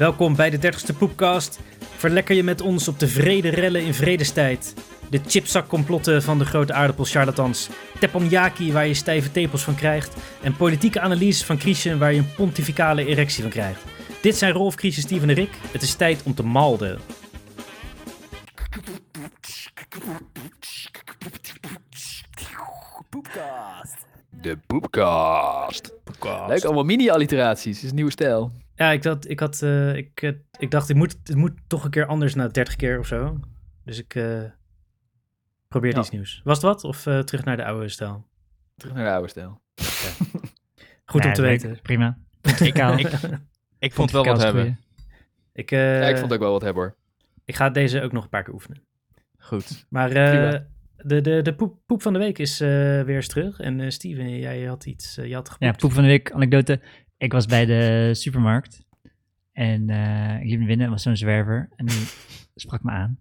Welkom bij de 30ste Poepcast. Verlekker je met ons op de vrede rellen in vredestijd. De chipzakcomplotten van de grote aardappelcharlatans. Teppanyaki waar je stijve tepels van krijgt. En politieke analyses van Christian waar je een pontificale erectie van krijgt. Dit zijn Rolf, Christian, Steven en Rick. Het is tijd om te malden. Poepcast. De Poepcast. Leuk, allemaal mini-alliteraties. is een nieuwe stijl. Ja, ik, had, ik, had, eh, ik, eh, ik dacht, ik moet, het moet toch een keer anders na 30 keer of zo. Dus ik eh probeer Ja. iets nieuws. Was het wat? Of eh, terug naar de oude stijl? Terug naar de oude stijl. Goed om te weten. Prima. Pontificaal. Ik, ik vond wel wat hebben. Ik, eh, ja, ik vond ook wel wat hebben hoor. ik ga deze ook nog een paar keer oefenen. Goed. Maar eh, de, de, de poep, poep van de week is eh, weer eens terug. En eh, Steven, jij had iets, je had Ja, poep van de week, anekdote. Ik was bij de supermarkt en eh, ik liep naar binnen, er was zo'n zwerver en die sprak me aan.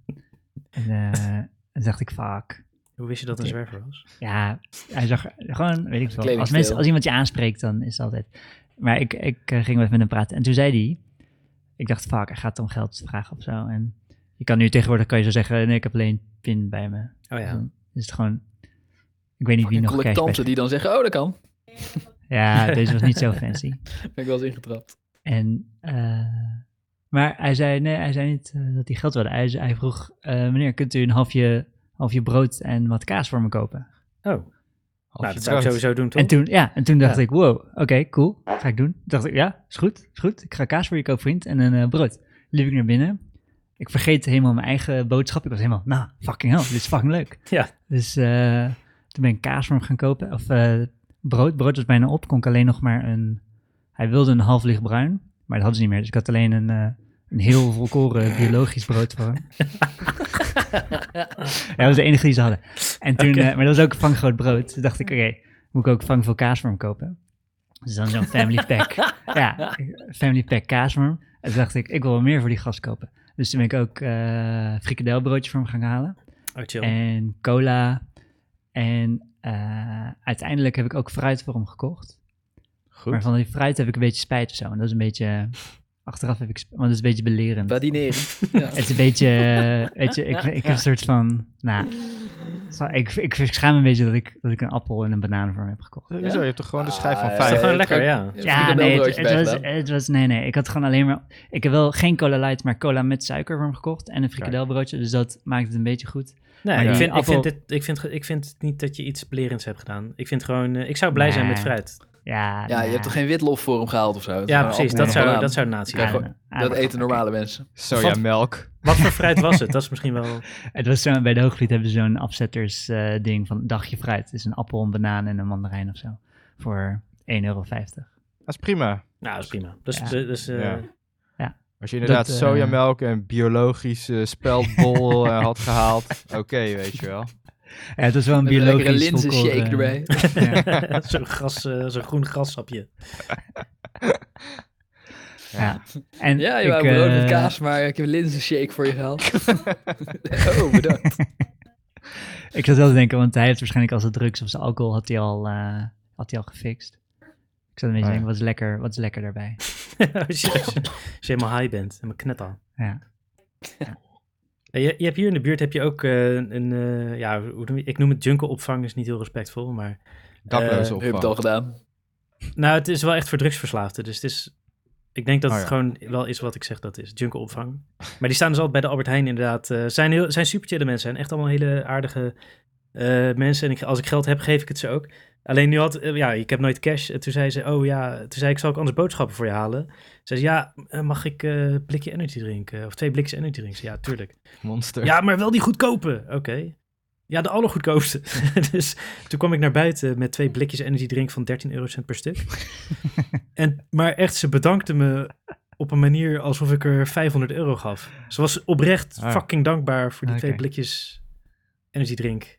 En eh, toen dacht ik, fuck. Hoe wist je dat een zwerver was? Ja, hij zag gewoon, weet ik veel. Als, mensen, als iemand je aanspreekt, dan is het altijd. Maar ik, ik eh, ging even met hem praten en toen zei hij, ik dacht, fuck, hij gaat om geld vragen of zo. En je kan nu tegenwoordig, kan je zo zeggen, nee, ik heb alleen pin bij me. Oh ja. Dan is het gewoon, ik weet niet wie nog collectanten die dan zeggen, oh dat kan. Ja, deze was niet zo fancy. Ben ik wel eens ingetrapt. En, eh, maar hij zei, nee, hij zei niet eh, dat hij geld wilde. Hij, zei- hij vroeg, eh, meneer, kunt u een halfje, halfje brood en wat kaas voor me kopen? Oh, nou, dat zou ik sowieso doen, toch? En toen, ja, en toen dacht Ja. ik, wow, oké, cool, ga ik doen. Toen dacht ik, ja, is goed, is goed. Ik ga kaas voor je kopen, vriend, en een eh, brood. Liep ik naar binnen. Ik vergeet helemaal mijn eigen boodschap. Ik was helemaal, nou, fucking hell, dit is fucking leuk. Ja. Dus eh, toen ben ik kaas voor hem gaan kopen, of eh, brood. Brood was bijna op, kon ik alleen nog maar een... Hij wilde een half licht bruin, maar dat hadden ze niet meer. Dus ik had alleen een, eh, een heel volkoren biologisch brood voor hem. ja, dat was de enige die ze hadden. En toen, eh, maar dat was ook een vanggroot brood. Toen dacht ik, oké, moet ik ook vangveel kaas voor hem kopen? Dus dan zo'n family pack. ja, family pack kaas voor hem. En toen dacht ik, ik wil wel meer voor die gast kopen. Dus toen ben ik ook frikandelbroodje voor hem gaan halen. Oh, chill. En cola. En eh, uiteindelijk heb ik ook fruit voor hem gekocht. Goed. Maar van die fruit heb ik een beetje spijt of zo. En dat is een beetje... Achteraf heb ik... Want dat is een beetje belerend. Badineren. ja. Het is een beetje, eh, weet je, ik, ik heb een soort van, nou, ik, ik, ik schaam me een beetje dat ik, dat ik een appel en een banaan voor hem heb gekocht. Hoezo? Je hebt toch gewoon de schijf van Ah, is toch vijf? gewoon eh, lekker, het ja. Ja, nee, het, het was, het was, nee, nee, ik had gewoon alleen maar, ik heb wel geen cola light, maar cola met suiker voor hem gekocht en een frikandelbroodje, dus dat maakt het een beetje goed. Nee, Maar ik, vind, ik, vind dit, ik, vind, ik vind niet dat je iets belerends hebt gedaan. Ik vind gewoon, eh, ik zou blij zijn met fruit. Ja, Ja, je hebt toch geen witlof voor hem gehaald of zo? Ja, precies. Dat zou, dat zou nazi zijn. gewoon- Dat eten normale mensen. Sojamelk. Wat voor fruit was het? Dat is misschien wel... Het was zo, bij de Hoogvliet hebben ze zo'n afzetters eh, ding van dagje fruit. Het is een appel, een banaan en een mandarijn of zo. Voor 1,50 euro. Dat is prima. Nou, dat is prima. Dus, Ja. dus, eh, Ja. Ja. Als je inderdaad Dat, eh, sojamelk en biologische speldbol eh, had gehaald, oké, weet je wel. Ja, het was wel een Met een lekkere biologisch linzenshake volkoren- erbij. Ja. zo'n gras, eh, zo'n groen grassapje. Ja. En Ja, je ik, wou brood met eh, kaas, maar ik heb een linzenshake voor je gehaald. oh, bedankt. Ik zat wel te denken, want hij heeft waarschijnlijk al zijn drugs of zijn alcohol had hij al, eh, had hij al gefixt. Ik zat een beetje te ja. denken, wat is lekker, wat is lekker daarbij? als, je, als, je, als je helemaal high bent, helemaal knetter. Ja. Eh, Je, je hebt hier in de buurt heb je ook eh, een, eh, ja, hoe noem je, ik noem het junkelopvang, is niet heel respectvol, maar... Dakloze Eh, Je hebt het al opvang. gedaan. Nou, het is wel echt voor drugsverslaafden, dus het is... Ik denk dat Oh, het ja. gewoon wel is wat ik zeg dat is, junkelopvang. Maar die staan dus altijd bij de Albert Heijn inderdaad. eh zijn, heel, zijn super chille mensen, zijn echt allemaal hele aardige eh, mensen. En ik, als ik geld heb, geef ik het ze ook. Alleen nu had, eh, ja, ik heb nooit cash. En toen zei ze, oh ja, toen zei ik, zal ik anders boodschappen voor je halen? Zei ze, ja, eh, mag ik een blikje energy drinken? Of twee blikjes energy drinks? Ja, tuurlijk. Monster. Ja, maar wel die goedkope. Oké. Ja, de allergoedkoopste. dus toen kwam ik naar buiten met twee blikjes energy drink van 13 eurocent per stuk. en, maar echt, ze bedankte me op een manier alsof ik er 500 euro gaf. Ze was oprecht Ah. fucking dankbaar voor die Oké. twee blikjes energy drink.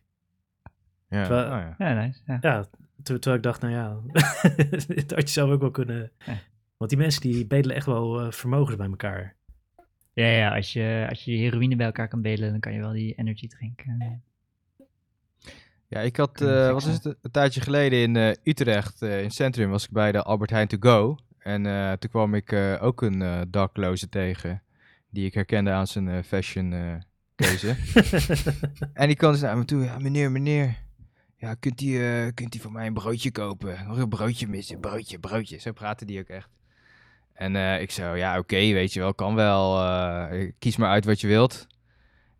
Ja. Terwijl- oh, ja. Ja, nice. Ja. Ja, ter- terwijl ik dacht, nou ja, dat had je zelf ook wel kunnen... Ja. Want die mensen die bedelen echt wel eh, vermogens bij elkaar. Ja, ja als, je, als je heroïne bij elkaar kan delen, dan kan je wel die energy drinken. Ja, ik had, Kunnen eh we wat is fixen. het, een tijdje geleden in eh, Utrecht, eh, in het centrum, was ik bij de Albert Heijn To Go. En eh, toen kwam ik eh, ook een eh, dakloze tegen. Die ik herkende aan zijn eh, fashion eh, keuze. en die kwam dus naar me toe. Ja, meneer, meneer. Ja, kunt u, eh, kunt u voor mij een broodje kopen? Nog een broodje missen. Broodje, broodje. Zo praatte die ook echt. En eh, ik zo, ja, oké, weet je wel, kan wel. eh, kies maar uit wat je wilt.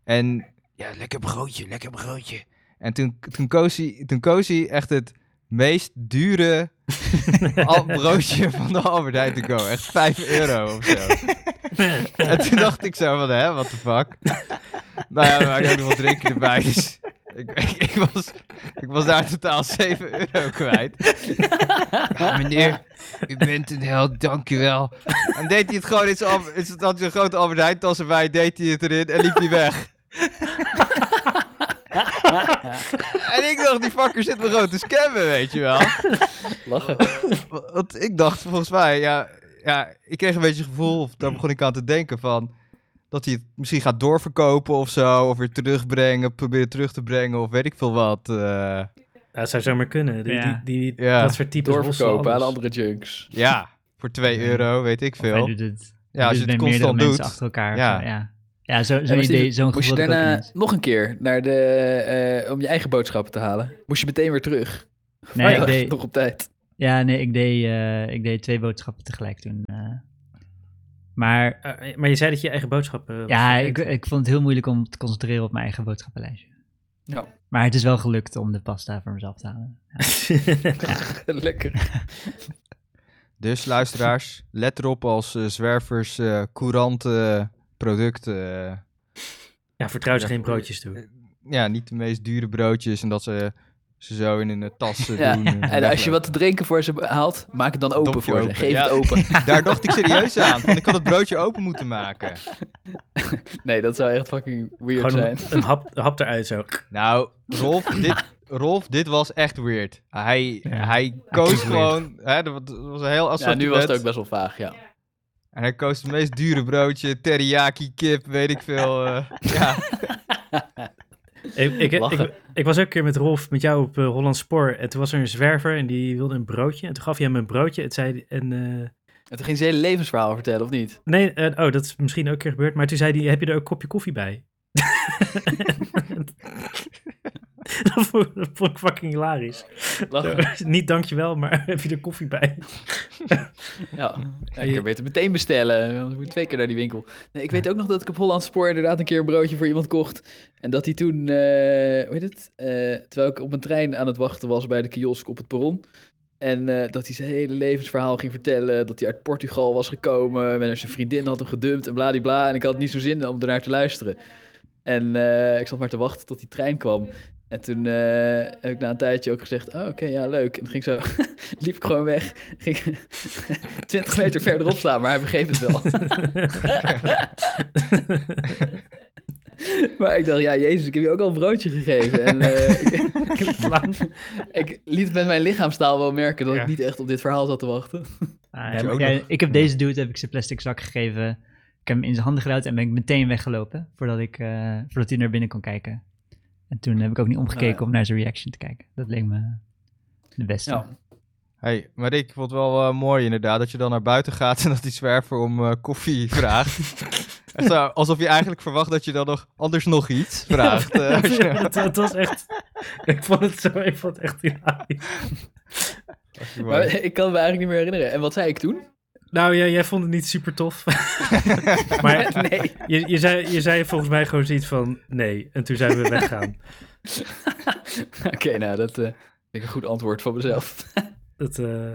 En ja, lekker broodje, lekker broodje. En toen, toen, koos hij, toen koos hij echt het meest dure broodje van de Albert Heijn te go. Echt 5 euro of zo. En toen dacht ik zo van, hè, what the fuck. Nou ja, maar ik had nog wat drinken erbij, dus ik, ik, ik was, ik was daar totaal 7 euro kwijt. Ja, meneer, u bent een held, dank u wel. En deed hij het gewoon in zijn, Al- in zijn, had hij een grote Albert Heijn tas erbij, deed hij het erin en liep hij weg. en ik dacht, die fucker zit me gewoon te scammen, weet je wel. Lachen. Want ik dacht volgens mij, ja, ja, ik kreeg een beetje het gevoel, of daar begon ik aan te denken van, dat hij het misschien gaat doorverkopen of zo, of weer terugbrengen, proberen terug te brengen, of weet ik veel wat. eh. Ja, dat zou zomaar kunnen. Die, Ja. die, die, Ja. Dat soort types Doorverkopen aan andere junks. ja, voor 2 euro, weet ik veel. doet het, Ja, als je het constant mensen doet. achter elkaar. Ja. Ja, ja. ja zo, En zo'n die- idee, zo'n Moest je daarna ineens. nog een keer naar de, eh, om je eigen boodschappen te halen? Moest je meteen weer terug? Nee, Maar ik deed, nog op tijd. ja, nee, ik deed, eh, ik deed twee boodschappen tegelijk toen. Eh. maar Eh, maar je zei dat je je eigen boodschappen... was ja, ik, ik vond het heel moeilijk om te concentreren op mijn eigen boodschappenlijstje. Ja. Maar het is wel gelukt om de pasta voor mezelf te halen. Lekker. Dus luisteraars, let erop als eh, zwervers eh courante producten. eh, ja, vertrouw ze Ja, geen broodjes toe. ja, niet de meest dure broodjes en dat ze ze zo in een tas eh, Ja, doen. En als je wat te drinken voor ze haalt, maak het dan open Dompje voor ze. Geef Ja. het open. Daar dacht ik serieus aan, want ik had het broodje open moeten maken. Nee, dat zou echt fucking weird Gewoon zijn. een, een hap, een hap eruit zo. Nou, Rolf, dit, Rolf, dit was echt weird. Hij, Ja. hij koos gewoon, hè, dat was- een heel Ja, nu was het ook best wel vaag, ja. En hij koos het meest dure broodje, teriyaki kip, weet ik veel. eh, ja, Ik, ik, ik, ik was ook een keer met Rolf, met jou op uh, Holland Spoor. En toen was er een zwerver en die wilde een broodje. En toen gaf hij hem een broodje. Het zei, en, uh, En toen ging ze hele levensverhaal vertellen, of niet? Nee, uh, oh, dat is misschien ook een keer gebeurd. Maar toen zei hij, heb je er ook een kopje koffie bij? dat, vond, dat vond ik fucking hilarisch. Lachen. Niet dankjewel, maar heb je er koffie bij? ja, ik kan beter meteen bestellen. Want ik moet twee keer naar die winkel. Nee, ik weet ook nog dat ik op Holland Spoor inderdaad een keer een broodje voor iemand kocht. En dat hij toen, uh, hoe heet het? Uh, terwijl ik op een trein aan het wachten was bij de kiosk op het perron. En uh, dat hij zijn hele levensverhaal ging vertellen. Dat hij uit Portugal was gekomen. En zijn vriendin had hem gedumpt en bladibla. En ik had niet zo zin om ernaar te luisteren. En uh, ik zat maar te wachten tot die trein kwam. En toen uh, heb ik na een tijdje ook gezegd, oh, oké, okay, ja, leuk. En toen ging zo, liep ik gewoon weg. Ging 20 meter verderop staan, maar hij begreep het wel. maar ik dacht, ja, jezus, ik heb je ook al een broodje gegeven. En uh, ik, ik, liet met mijn lichaamstaal wel merken dat ja. ik niet echt op dit verhaal zat te wachten. Ah, ja, ja, ik heb deze dude, heb ik zijn plastic zak gegeven. Ik heb hem in zijn handen geduwd en ben ik meteen weggelopen, voordat, ik, uh, voordat hij naar binnen kon kijken. En toen heb ik ook niet omgekeken om naar zijn reaction te kijken. Dat leek me de beste. Ja. Hey, maar ik vond het wel uh, mooi inderdaad dat je dan naar buiten gaat en dat die zwerver om uh, koffie vraagt. Echt alsof je eigenlijk verwacht dat je dan nog anders nog iets vraagt. Ja, het, het, was echt, ik vond het zo, ik vond het echt hilarisch. Maar ik kan me eigenlijk niet meer herinneren. En wat zei ik toen? Nou ja, jij vond het niet super tof. maar nee. je, je, zei, je zei volgens mij gewoon zoiets van nee. En toen zijn we weggaan. Oké, okay, nou dat uh, ik een goed antwoord van mezelf. dat, uh,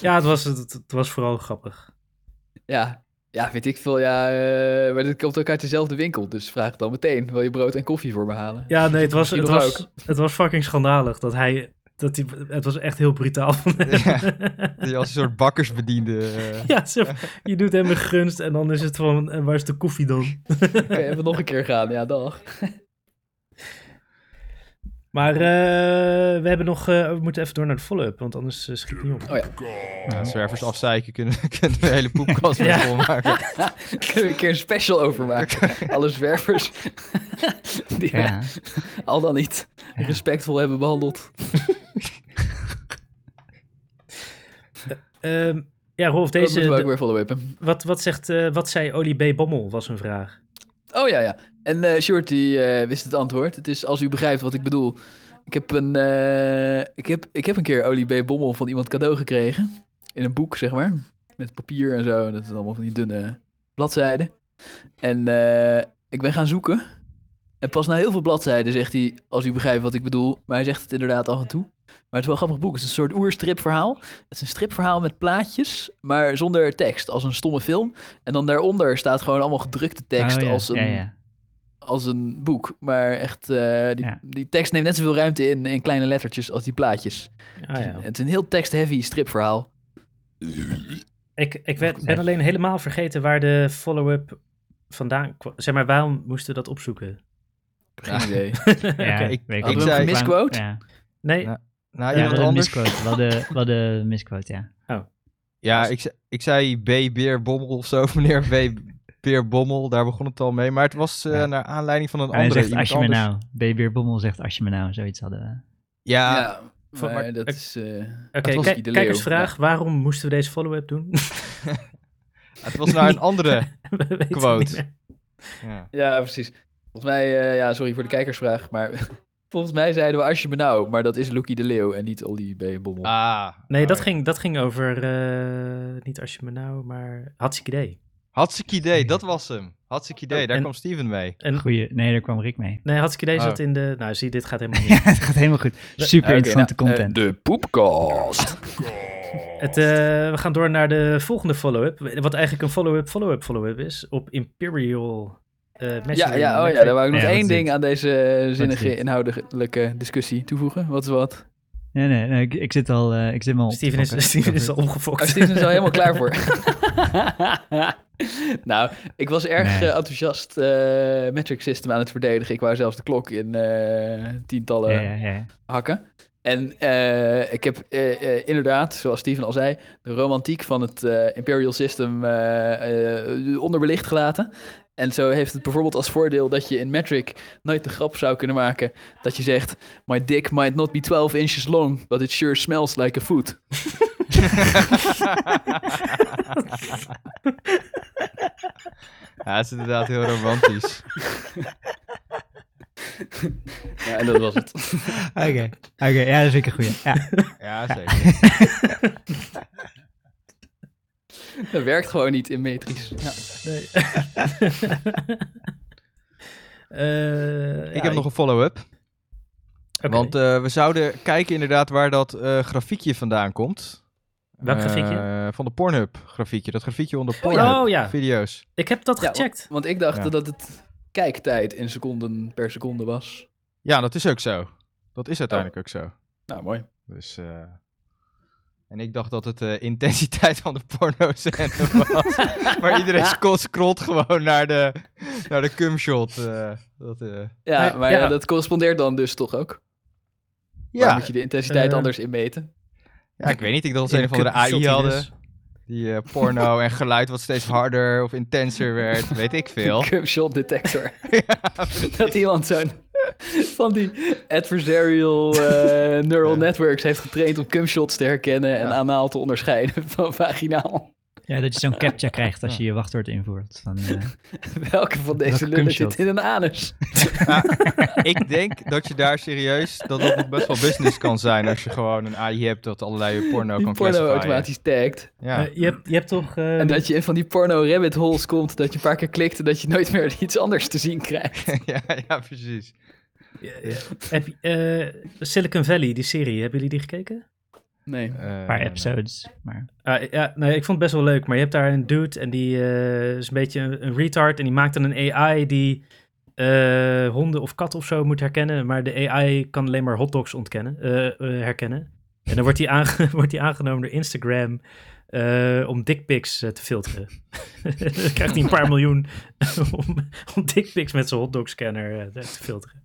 ja, het was, het, het, was vooral grappig. Ja, ja, weet ik veel. Ja, uh, maar dit komt ook uit dezelfde winkel. Dus vraag het dan meteen. Wil je brood en koffie voor me halen? Ja, nee, het was, het was, het was fucking schandalig dat hij dat die, het was echt heel brutaal van hem. Ja, die als een soort bakkersbediende. Uh... Ja, zo, je doet hem een gunst en dan is het van, waar is de koffie dan? okay, even nog een keer gaan, ja, dag. Maar uh, we hebben nog, uh, we moeten even door naar de follow-up, want anders uh, schiet het niet op. Oh ja. ja zwervers afzeiken kunnen, kunnen we een hele poepkast ja. vol maken. kunnen we een keer een special over maken. Alle zwervers die ja. al dan niet respectvol hebben behandeld. Um, Ja, Rolf, Dat moeten we ook deze, weer follow-uppen. wat, wat, zegt, eh, wat zei Olie B. Bommel, was een vraag. Oh ja, ja. En eh Shorty eh, wist het antwoord. Het is als u begrijpt wat ik bedoel. Ik heb een, eh, ik heb, ik heb een keer Olie B. Bommel van iemand cadeau gekregen. In een boek, zeg maar. Met papier en zo. Dat is allemaal van die dunne bladzijden. En eh, ik ben gaan zoeken. En pas na heel veel bladzijden zegt hij, als u begrijpt wat ik bedoel. Maar hij zegt het inderdaad af en toe. Maar het is wel een grappig boek. Het is een soort oerstripverhaal. Het is een stripverhaal met plaatjes, maar zonder tekst. Als een stomme film. En dan daaronder staat gewoon allemaal gedrukte tekst Oh, ja. als, een, Ja, ja. als een boek. Maar echt, eh, die, Ja. die tekst neemt net zoveel ruimte in, in kleine lettertjes als die plaatjes. Ah, ja. Het is een heel tekst-heavy stripverhaal. Ik, ik werd- ben alleen helemaal vergeten waar de follow-up vandaan kwam. Zeg maar, waarom moesten we dat opzoeken? Geen idee. Ja, ik ik we zei- een misquote? Ja, Nee, Nou, ja iemand we hadden een anders? misquote. We hadden, we hadden een misquote, ja. Ja, ik, ik zei B. Beer Bommel of zo, meneer B. Beer Bommel, daar begon het al mee. Maar het was eh, Ja. naar aanleiding van een En hij andere zegt, als je me nou. Babybeer Bommel zegt, als je me nou. Zoiets hadden we. Ja, Ja, Voor- maar maar- dat ik- is... eh, Oké, kijk- de kijkersvraag. Waarom moesten we deze follow-up doen? het was naar een andere. Quote. Ja, precies. Volgens mij, eh, ja, sorry voor de kijkersvraag, maar volgens mij zeiden we als je me nou, maar dat is Loekie de Leeuw en niet Olly B. Bommel. Ah. Nee, dat, ja. ging, dat ging over, eh, niet als je me nou, maar hartstikke idee. Hartstikke idee, dat was hem. Hartstikke idee, Oh, daar en- kwam Steven mee. En, Goeie. Nee, daar kwam Rick mee. nee, hartstikke idee Oh. zat in de... Nou, zie, dit gaat helemaal Ja, niet. het gaat helemaal goed. Super interessante nou, eh, content. de poepcast. Het, eh, we gaan door naar de volgende follow-up. Wat eigenlijk een follow-up, follow-up, follow-up is. Op Imperial eh Ja, ja, oh ja, daar wou ik nog één ding aan deze is zinnige inhoudelijke discussie toevoegen. Wat is wat? Nee, nee, nee ik, ik zit al, eh, ik zit al Steven is. Steven is al opgefokt. Oh, Steven is al helemaal klaar voor. nou, ik was erg Nee. eh, enthousiast eh, metric system aan het verdedigen. Ik wou zelfs de klok in eh, tientallen Ja, ja, ja. hakken. En eh, ik heb eh, eh, inderdaad, zoals Steven al zei, de romantiek van het eh, Imperial System eh, eh, onderbelicht gelaten. En zo heeft het bijvoorbeeld als voordeel dat je in Metric nooit de grap zou kunnen maken dat je zegt: My dick might not be 12 inches long, but it sure smells like a foot. Ja, het is inderdaad heel romantisch. Ja, en dat was het. Oké, oké, ja, dat is een goeie. Ja. Ja, zeker. Dat werkt gewoon niet in Matrix. Ja. Nee. Eh, Ik heb nog een follow-up. Want eh, we zouden kijken inderdaad waar dat eh, grafiekje vandaan komt. Welk Eh, grafiekje? van de Pornhub grafiekje. Dat grafiekje onder. Pornhub Oh, ja. video's. ik heb dat Ja, gecheckt. Want ik dacht Ja. dat het kijktijd in seconden per seconde was. Ja, dat is ook zo. Dat is uiteindelijk ook zo. Nou, mooi. Dus, eh, en ik dacht dat het de intensiteit van de pornozender was. maar iedereen scrolt, scrolt gewoon naar de, naar de cumshot. eh dat, eh. Ja, Maar- maar ja. ja, dat correspondeert dan dus toch ook? Waar Ja, moet je de intensiteit Eh, anders in meten? ja, ik weet niet. Ik dacht dat ze een of de AI die hadden. Die eh, porno en geluid wat steeds harder of intenser werd. Weet ik veel. Cumshot detector. dat iemand zo'n van die adversarial eh, neural Ja. networks heeft getraind om cumshots te herkennen en Ja. anaal te onderscheiden van vaginaal. ja, dat je zo'n captcha krijgt als je je wachtwoord invoert. Van, eh, Welke van deze lullen zit in een anus? ik denk dat je daar serieus, dat dat nog best wel business kan zijn. Als je gewoon een AI hebt dat allerlei porno Die kan porno classifyen. automatisch tagt. Ja. Eh, je, hebt, je hebt toch... eh, En dat je in van die porno rabbit holes komt, dat je een paar keer klikt en dat je nooit meer iets anders te zien krijgt. ja, ja, precies. Ja, ja. Heb je, eh, Silicon Valley, die serie, hebben jullie die gekeken? Nee. Eh, een paar episodes. Maar Ah, ja, nee, ik vond het best wel leuk, maar je hebt daar een dude en die eh, is een beetje een, een retard en die maakt dan een AI die eh, honden of katten of zo moet herkennen, maar de AI kan alleen maar hotdogs ontkennen, eh, eh, herkennen. En dan wordt die, aange- wordt die aangenomen door Instagram eh, om dickpics eh, te filteren. dan krijgt hij een paar miljoen om, om dickpics met zijn hotdogscanner eh, te filteren.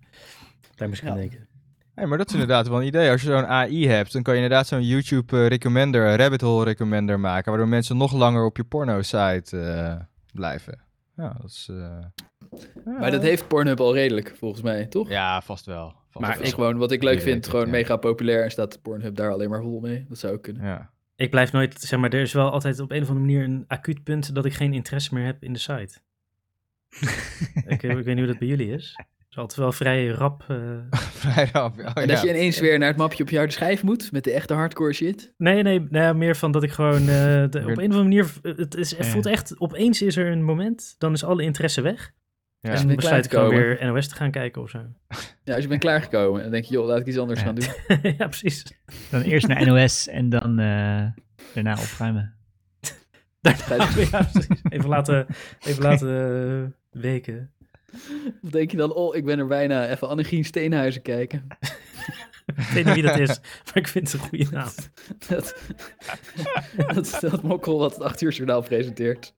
Daar ik aan Ja. denken. Hey, maar dat is inderdaad wel een idee. Als je zo'n AI hebt, dan kan je inderdaad zo'n YouTube eh, recommender, rabbit hole recommender maken, waardoor mensen nog langer op je porno site eh, blijven. Ja, dat is. eh, Maar dat heeft Pornhub al redelijk, volgens mij, toch? Ja, vast wel. Vast Maar wel. is gewoon wat ik leuk vind, het, gewoon ja. mega populair en staat Pornhub daar alleen maar vol mee. Dat zou ook kunnen. Ja. Ik blijf nooit, zeg maar, er is wel altijd op een of andere manier een acuut punt dat ik geen interesse meer heb in de site. ik, ik weet niet hoe dat bij jullie is. Altijd wel vrij rap. eh. Vrij rap. Oh, en ja. dat je ineens weer naar het mapje op je harde schijf moet met de echte hardcore shit. Nee, nee, nee, meer van dat ik gewoon eh, de- op een of andere manier, het, is, het Ja. voelt echt, opeens is er een moment, dan is alle interesse weg. Ja. en dan besluit ik gewoon weer NOS te gaan kijken of zo. Ja, als je bent klaargekomen, dan denk je, joh, laat ik iets anders Ja. gaan doen. ja, precies. Dan eerst naar NOS en dan eh, daarna opruimen. Daarna, ja, precies. Even laten, even laten weken. Of denk je dan, oh, ik ben er bijna even Annegien Steenhuizen kijken. Ik weet niet wie dat is, maar ik vind het een goede naam. dat, dat is dat mokkel wat het 8 uur journaal presenteert.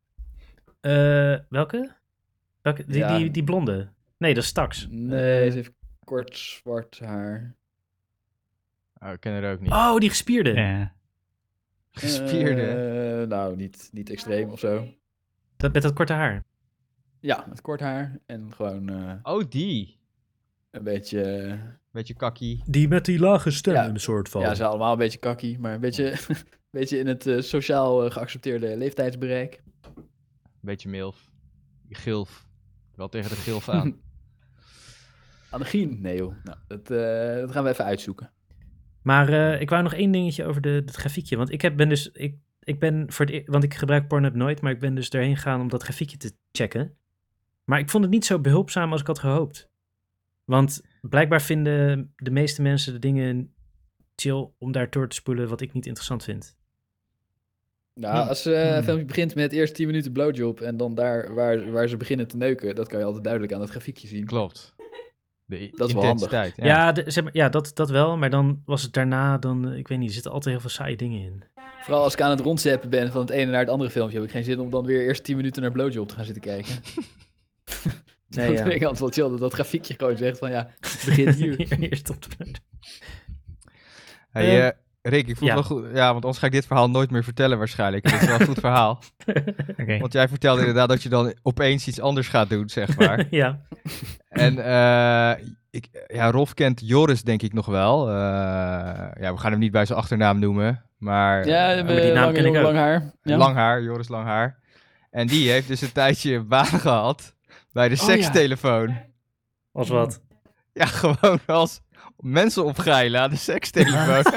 Eh, welke? welke? Die, Ja. die, die blonde. Nee, dat is Stax. Nee, ze heeft kort zwart haar. Oh, ik ken er ook niet. Oh, die gespierde. Ja. Gespierde. Eh, nou, niet, niet extreem of zo. Dat, met dat korte haar. Ja, met kort haar en gewoon eh, Oh, die. een beetje... eh, Beetje kakkie. Die met die lage stem, Ja. een soort van. Ja, ze zijn allemaal een beetje kakkie, maar een beetje, een beetje in het eh, sociaal eh, geaccepteerde leeftijdsbereik. Beetje milf. Gilf. Wel tegen de gilf aan. Annegien? Nee joh, nou, dat, eh, dat gaan we even uitzoeken. Maar eh, ik wou nog één dingetje over de, het grafiekje. Want ik heb, ben dus, ik, ik ben voor het, e- want ik gebruik Pornhub nooit, maar ik ben dus erheen gegaan om dat grafiekje te checken. Maar ik vond het niet zo behulpzaam als ik had gehoopt. Want blijkbaar vinden de meeste mensen de dingen chill om daar door te spoelen wat ik niet interessant vind. Nou, Hmm. als eh, een Hmm. filmpje begint met eerst 10 minuten blowjob en dan daar waar, waar ze beginnen te neuken, dat kan je altijd duidelijk aan het grafiekje zien. Klopt. De Dat is wel handig. intensiteit. Ja, de- zeg maar, ja dat, dat wel, maar dan was het daarna, dan, eh, ik weet niet, er zitten altijd heel veel saaie dingen in. Vooral als ik aan het rondzeppen ben van het ene naar het andere filmpje, heb ik geen zin om dan weer eerst 10 minuten naar blowjob te gaan zitten kijken. Nee, dat ja. vind ik altijd wel chill, dat dat grafiekje gewoon zegt van ja, begin hier. Eerst op de... Hey, Eh, eh, Rick, ik voel ja. het wel goed. Ja, want anders ga ik dit verhaal nooit meer vertellen waarschijnlijk. Dat is wel een goed verhaal. Oké. Want jij vertelde inderdaad dat je dan opeens iets anders gaat doen, zeg maar. ja. En eh, ik, ja, Rolf kent Joris denk ik nog wel. Eh, ja, we gaan hem niet bij zijn achternaam noemen. Maar, Ja, met die naam lang, ken ik ook. lang haar. Ja. lang haar, Joris lang haar. En die heeft dus een tijdje een baan gehad bij de Oh, sekstelefoon. Als wat? Ja, gewoon als mensen opgeilen aan de sekstelefoon.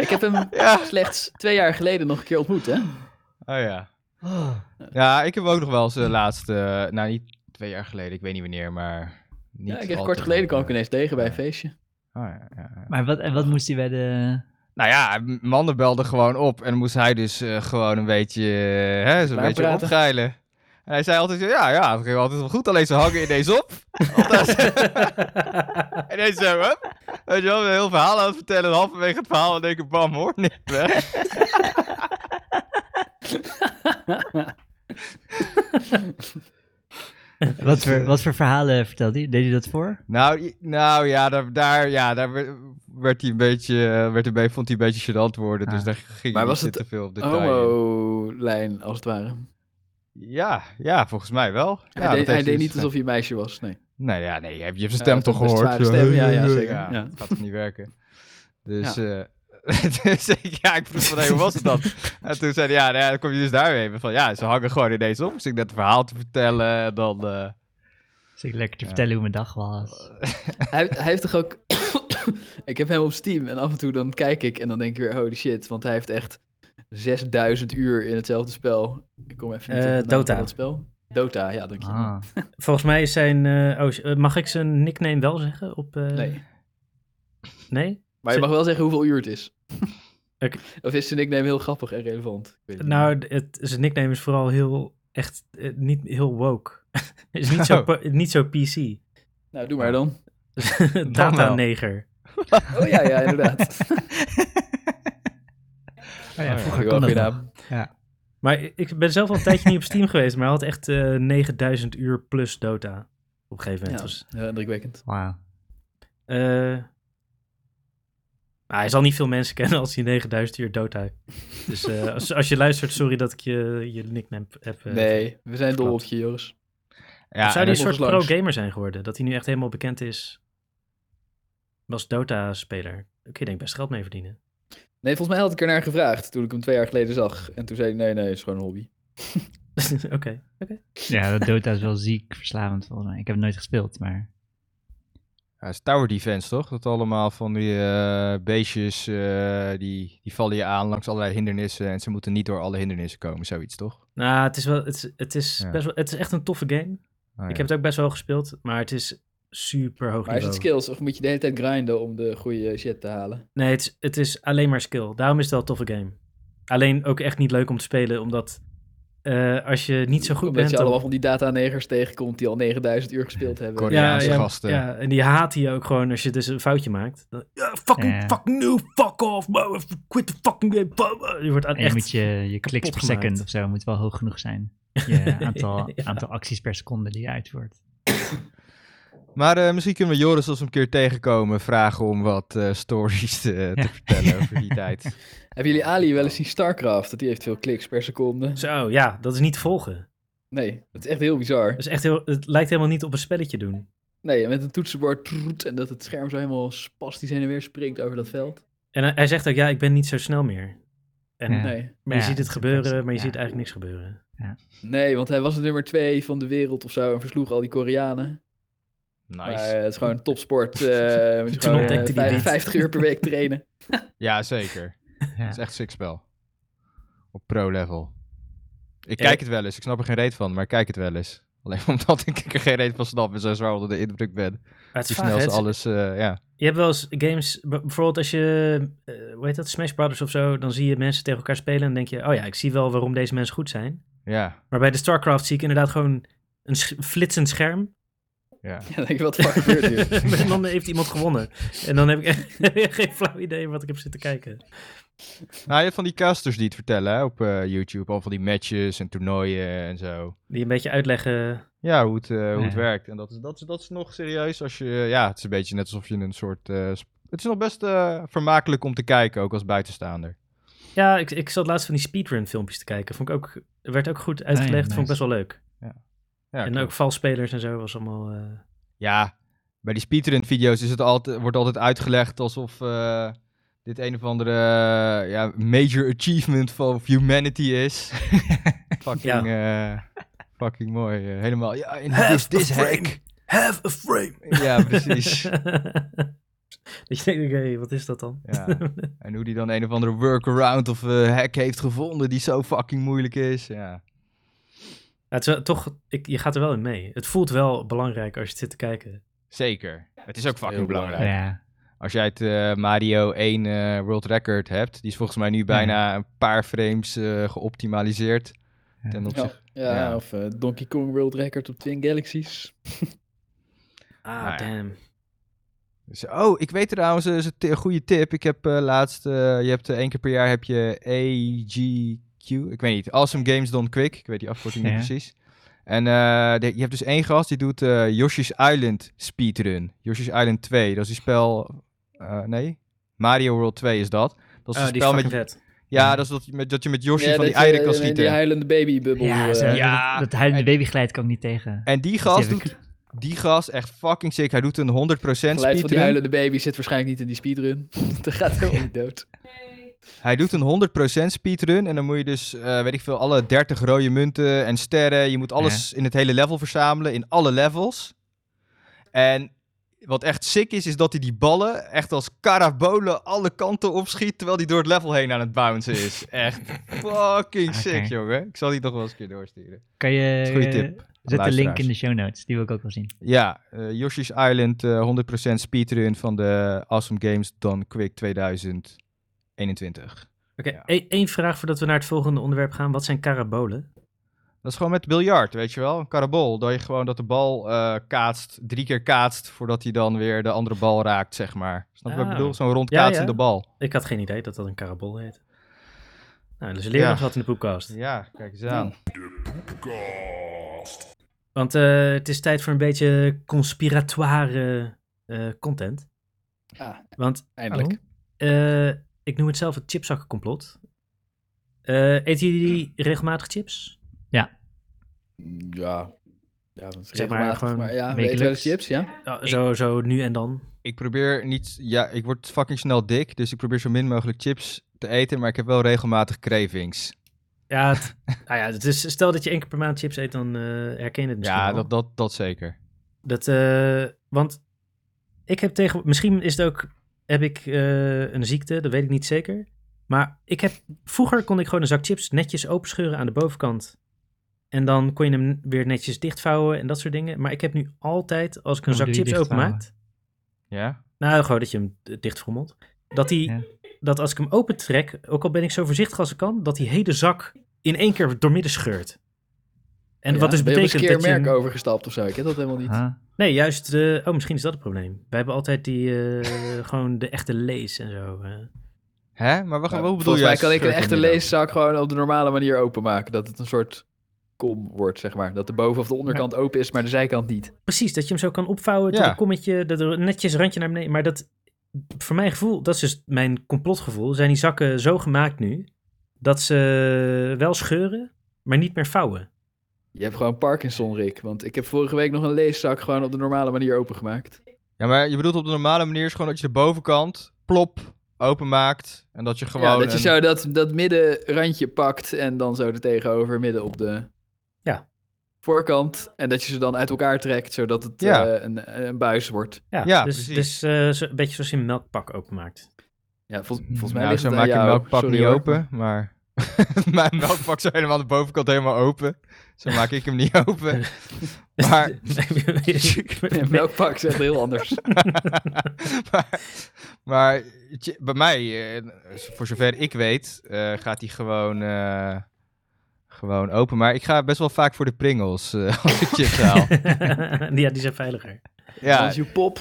Ik heb hem ja. slechts twee jaar geleden nog een keer ontmoet, hè? Oh ja. Ja, ik heb ook nog wel eens de laatste, nou niet twee jaar geleden, ik weet niet wanneer, maar niet Ja, ik heb kort geleden kwam ik eh. ineens tegen bij een feestje. Oh, ja, ja, ja. Maar wat, en wat moest hij bij de... Nou ja, mannen belden gewoon op en dan moest hij dus eh, gewoon een beetje, eh, hè, zo'n Klaar beetje opgeilen. En hij zei altijd, ja, ja, het ging altijd wel goed, alleen ze hangen ineens op. En hij zo, hup, weet je wel, een heel verhaal aan het vertellen, en halverwege het verhaal, en denk ik, bam, hoor, niet weg. Wat voor, wat voor verhalen vertelde hij? Deed hij dat voor? Nou, nou ja, daar, daar, ja, daar werd- hij een beetje, eh, werd erbij, vond hij een beetje gênant worden. Dus Ah. daar ging Maar hij was niet het te veel op in. Homo-lijn, als het ware. Ja, ja, volgens mij wel. Ja, hij dat deed, hij heeft deed dus niet alsof hij een meisje was, nee. Nee, ja, nee, je hebt je hebt zijn Ja, stem toch gehoord? zware stem, ja, ja, zeker. Ja, Ja. het gaat toch niet werken. Dus, eh dus ik, ja, ik vroeg van, hey, hoe was het dan? En toen zei hij, ja, nou ja, dan kom je dus daar weer. Van, ja, ze hangen gewoon ineens op. Dus ik net een verhaal te vertellen en dan... eh, Dus ik lekker te Ja. vertellen hoe mijn dag was. Hij, hij heeft toch ook... ik heb hem op Steam en af en toe dan kijk ik en dan denk ik weer, holy shit, want hij heeft echt 6000 uur in hetzelfde spel. Ik kom even niet van Dota. dat spel. Dota, ja, dank je. Ah. Volgens mij is zijn... eh, oh, eh, mag ik zijn nickname wel zeggen? Op, eh, Nee. Nee? Maar je mag wel zeggen hoeveel uur het is. Of is zijn nickname heel grappig en relevant? Ik weet. Nou, het, zijn nickname is vooral heel... Echt niet heel woke. is niet zo, Oh. niet zo PC. nou, doe maar dan. Data-neger. Oh ja, ja, inderdaad. Oh ja, ja, vroeger Heel kon dat naam. Maar ik ben zelf al een tijdje niet op Steam geweest, maar hij had echt eh 9000 uur plus Dota. Op een gegeven Ja, moment. Dus, heel indrukwekkend. Wauw. eh, nou, hij zal niet veel mensen kennen als hij 9000 uur Dota heeft. Dus eh, als, als je luistert, sorry dat ik je, je nickname heb. Nee, we zijn dol op je, Joris. ja, Of zou hij een dat- soort pro-gamer zijn geworden? Dat hij nu echt helemaal bekend is als Dota-speler. Kun je denk best geld mee verdienen. Nee, volgens mij had ik er naar gevraagd toen ik hem twee jaar geleden zag. En toen zei hij, nee, nee, het is gewoon een hobby. Oké, oké. Ja, dat Dota is wel ziek verslavend volgens mij. Ik heb het nooit gespeeld, maar... Ja, het is tower defense, toch? Dat allemaal van die eh, beestjes, eh, die, die vallen je aan langs allerlei hindernissen en ze moeten niet door alle hindernissen komen, zoiets, toch? Nou, het is wel, het is, het is Ja. best wel, het is echt een toffe game. Oh, ja. Ik heb het ook best wel gespeeld, maar het is super hoog Maar is het skills of moet je de hele tijd grinden om de goede shit te halen? Nee, het is, het is alleen maar skill. Daarom is het wel een toffe game. Alleen ook echt niet leuk om te spelen, omdat eh, als je niet zo goed Omdat bent... je dan- allemaal van die datanegers tegenkomt die al 9000 uur gespeeld hebben. Korea- Koreaanse gasten. Ja, en die haten je ook gewoon als je dus een foutje maakt. Dan, ja, fucking, Ja. fucking new, fuck off, man, quit the fucking game. Je wordt aan En je echt... moet je, je kliks per gemaakt. second of zo moet wel hoog genoeg zijn. Je aantal, Ja. aantal acties per seconde die je uitvoert. Maar eh, misschien kunnen we Joris als we een keer tegenkomen vragen om wat eh, stories te, te Ja. vertellen over die tijd. Hebben jullie Ali wel eens zien StarCraft? Dat die heeft veel kliks per seconde. Zo, ja, dat is niet te volgen. Nee, dat is echt heel bizar. Dat is echt heel, het lijkt helemaal niet op een spelletje doen. Nee, met een toetsenbord troet, en dat het scherm zo helemaal spastisch heen en weer springt over dat veld. En hij- zegt ook, ja, ik ben niet zo snel meer. En, Ja. Nee. Maar je Ja, ziet het gebeuren, maar je ja. ziet eigenlijk niks gebeuren. nee, want hij was de nummer twee van de wereld of zo en versloeg al die Koreanen. Nice. Maar eh, het is gewoon topsport. eh moet je Toen gewoon ontdekte eh, hij vijf- dit. 50 uur per week trainen. Ja, zeker. Ja. Het is echt sick spel. Op pro-level. Ik Ja. kijk het wel eens. Ik snap er geen reet van, maar ik kijk het wel eens. Alleen omdat ik er geen reet van snap en zo zwaar onder de indruk ben. Maar het is snel alles, eh, ja. Je hebt wel eens games, bijvoorbeeld als je, eh, hoe heet dat, Smash Brothers of zo, dan zie je mensen tegen elkaar spelen en dan denk je, oh ja, ik zie wel waarom deze mensen goed zijn. Ja, Maar bij de StarCraft zie ik inderdaad gewoon een sch- flitsend scherm. Ja. Ja, dan denk je, wat fuck gebeurt hier? en dan heeft iemand gewonnen. En dan heb ik echt geen flauw idee wat ik heb zitten kijken. Nou, je hebt van die casters die het vertellen hè, op eh, YouTube. Al van die matches en toernooien en zo. Die een beetje uitleggen. Ja, hoe het, eh, hoe het werkt. En dat is, dat, is, dat is nog serieus als je... ja, het is een beetje net alsof je een soort... eh, het is nog best eh, vermakelijk om te kijken, ook als buitenstaander. Ja, ik, ik zat laatst van die speedrun filmpjes te kijken. Vond ik ook, werd ook goed uitgelegd. Vond ik best wel leuk. Ja, en ook valspelers en zo was allemaal... eh, Ja, bij die speedrun video's is het altijd, wordt altijd uitgelegd alsof eh, dit een of andere eh, ja, major achievement of humanity is. fucking, fucking mooi. helemaal, ja, in this, this hack. Have a frame. Ja, precies. dat je denkt, oké, wat is dat dan? Ja. En hoe die dan een of andere workaround of hack heeft gevonden die zo fucking moeilijk is. Ja, het is wel- toch, ik, je gaat er wel in mee. Het voelt wel belangrijk als je het zit te kijken. zeker. Het is ook fucking belangrijk. Ja. Als jij het eh, Mario 1 eh, World Record hebt, die is volgens mij nu bijna een paar frames eh, geoptimaliseerd. Ja. Ten Ja, opzichte... ja, Ja. of eh, Donkey Kong World Record op Twin Galaxies. Ah, Nou damn. Dus, oh, ik weet trouwens, dat is een goede tip. Ik heb eh, laatst, eh, je hebt één keer per jaar heb je Ik weet niet, Awesome Games Done Quick. Ik weet die afkorting niet Ja. precies. En eh, de- je hebt dus één gast die doet eh, Yoshi's Island speedrun. Yoshi's Island 2, dat is die spel, eh, nee, Mario World 2 is dat. Dat is Oh, een spel met, vet. ja, dat is dat, je met, dat je met Yoshi Ja, van die eieren kan schieten. Die huilende babybubbel. Ja, zo, Ja. dat, dat huilende babygeluid kan ik niet tegen. En die gast doet, die gast echt fucking sick. Hij doet een 100% geluid van die speedrun. huilende baby zit waarschijnlijk niet in die speedrun. dat gaat helemaal niet dood. Hij doet een 100% speedrun en dan moet je dus, eh, weet ik veel, alle 30 rode munten en sterren. Je moet alles in het hele level verzamelen, in alle levels. En wat echt sick is, is dat hij die ballen echt als karabolen alle kanten opschiet, terwijl hij door het level heen aan het bouncen is. Echt fucking sick, jongen. Ik zal die toch wel eens een keer doorsturen. Kan je... goede eh, tip. Zet de link in de show notes. Die wil ik ook wel zien. Ja, eh, Yoshi's Island, eh 100% speedrun van de Awesome Games Done Quick 2021. Oké, Ja. e- één vraag voordat we naar het volgende onderwerp gaan. Wat zijn karabolen? Dat is gewoon met biljart, weet je wel. Een karabol. Dat je gewoon dat de bal eh, kaatst, drie keer kaatst, voordat hij dan weer de andere bal raakt, zeg maar. Snap je wat ik Ah. bedoel? Zo'n rond Ja, kaatsende ja. bal. Ik had geen idee dat dat een karabol heet. Nou, dus leren Ja. nog wat in de podcast. Ja, kijk eens aan. Want eh, het is tijd voor een beetje conspiratoire eh, content. Ah, Want eindelijk. eh, ik noem het zelf het chipzakkencomplot. Eh eten jullie regelmatig chips? Ja. Ja, dat is Zeg maar regelmatig, gewoon maar ja, we wekelijks. eten wel eens chips, ja? Ja, zo, zo nu en dan. Ik probeer niet... Ja, ik word fucking snel dik, dus ik probeer zo min mogelijk chips te eten, maar ik heb wel regelmatig cravings. Ja, het, nou ja, het is, stel dat je één keer per maand chips eet, dan eh, herken je het misschien Ja, wel. dat, dat, dat zeker. Dat, eh, want ik heb tegen, misschien is het ook, heb ik eh, een ziekte, dat weet ik niet zeker. Maar ik heb, vroeger kon ik gewoon een zak chips netjes openscheuren aan de bovenkant. En dan kon je hem weer netjes dichtvouwen en dat soort dingen. Maar ik heb nu altijd, als ik een Hoe zak chips openmaak, Ja? nou gewoon dat je hem dichtfrommelt, dat, die, Ja. dat als ik hem opentrek, ook al ben ik zo voorzichtig als ik kan, dat die hele zak in één keer doormidden scheurt. En Ja? wat dus betekent een keer dat je... merk hem- overgestapt of zo? Ik heb dat helemaal niet. Nee, juist. De, oh, misschien is dat het probleem. Wij hebben altijd die, eh, gewoon de echte lees en zo. eh. Hè? Maar wat, Nou, wat bedoel volgens je? mij kan ik een echte leeszak gewoon op de normale manier openmaken. Dat het een soort kom wordt, zeg maar. Dat de boven- of de onderkant open is, maar de zijkant niet. Precies, dat je hem zo kan opvouwen tot Ja. een kommetje, dat er netjes randje naar beneden. Maar dat, voor mijn gevoel, dat is dus mijn complotgevoel, zijn die zakken zo gemaakt nu, dat ze wel scheuren, maar niet meer vouwen. Je hebt gewoon Parkinson, Rick. Want ik heb vorige week nog een leeszak gewoon op de normale manier opengemaakt. Ja, maar je bedoelt op de normale manier is gewoon dat je de bovenkant plop openmaakt en dat je gewoon... ja, dat je een- zo dat, dat middenrandje pakt en dan zo er tegenover midden op de Ja. voorkant. En dat je ze dan uit elkaar trekt, zodat het Ja. eh, een, een buis wordt. Ja, Ja, dus, precies. dus eh, zo, een beetje zoals je een melkpak openmaakt. Ja, vol- volgens mij Nou, ligt zo het maak aan je een melkpak Sorry, niet hoor. open, maar... Mijn melkpak zo helemaal aan de bovenkant helemaal open. Zo maak ik hem niet open. Maar, Een melkpak is echt heel anders. maar, bij mij, eh, voor zover ik weet, eh, gaat hij gewoon, eh, gewoon open. Maar ik ga best wel vaak voor de pringles eh, als ik chips haal. ja, die zijn veiliger. ja, Als je pop.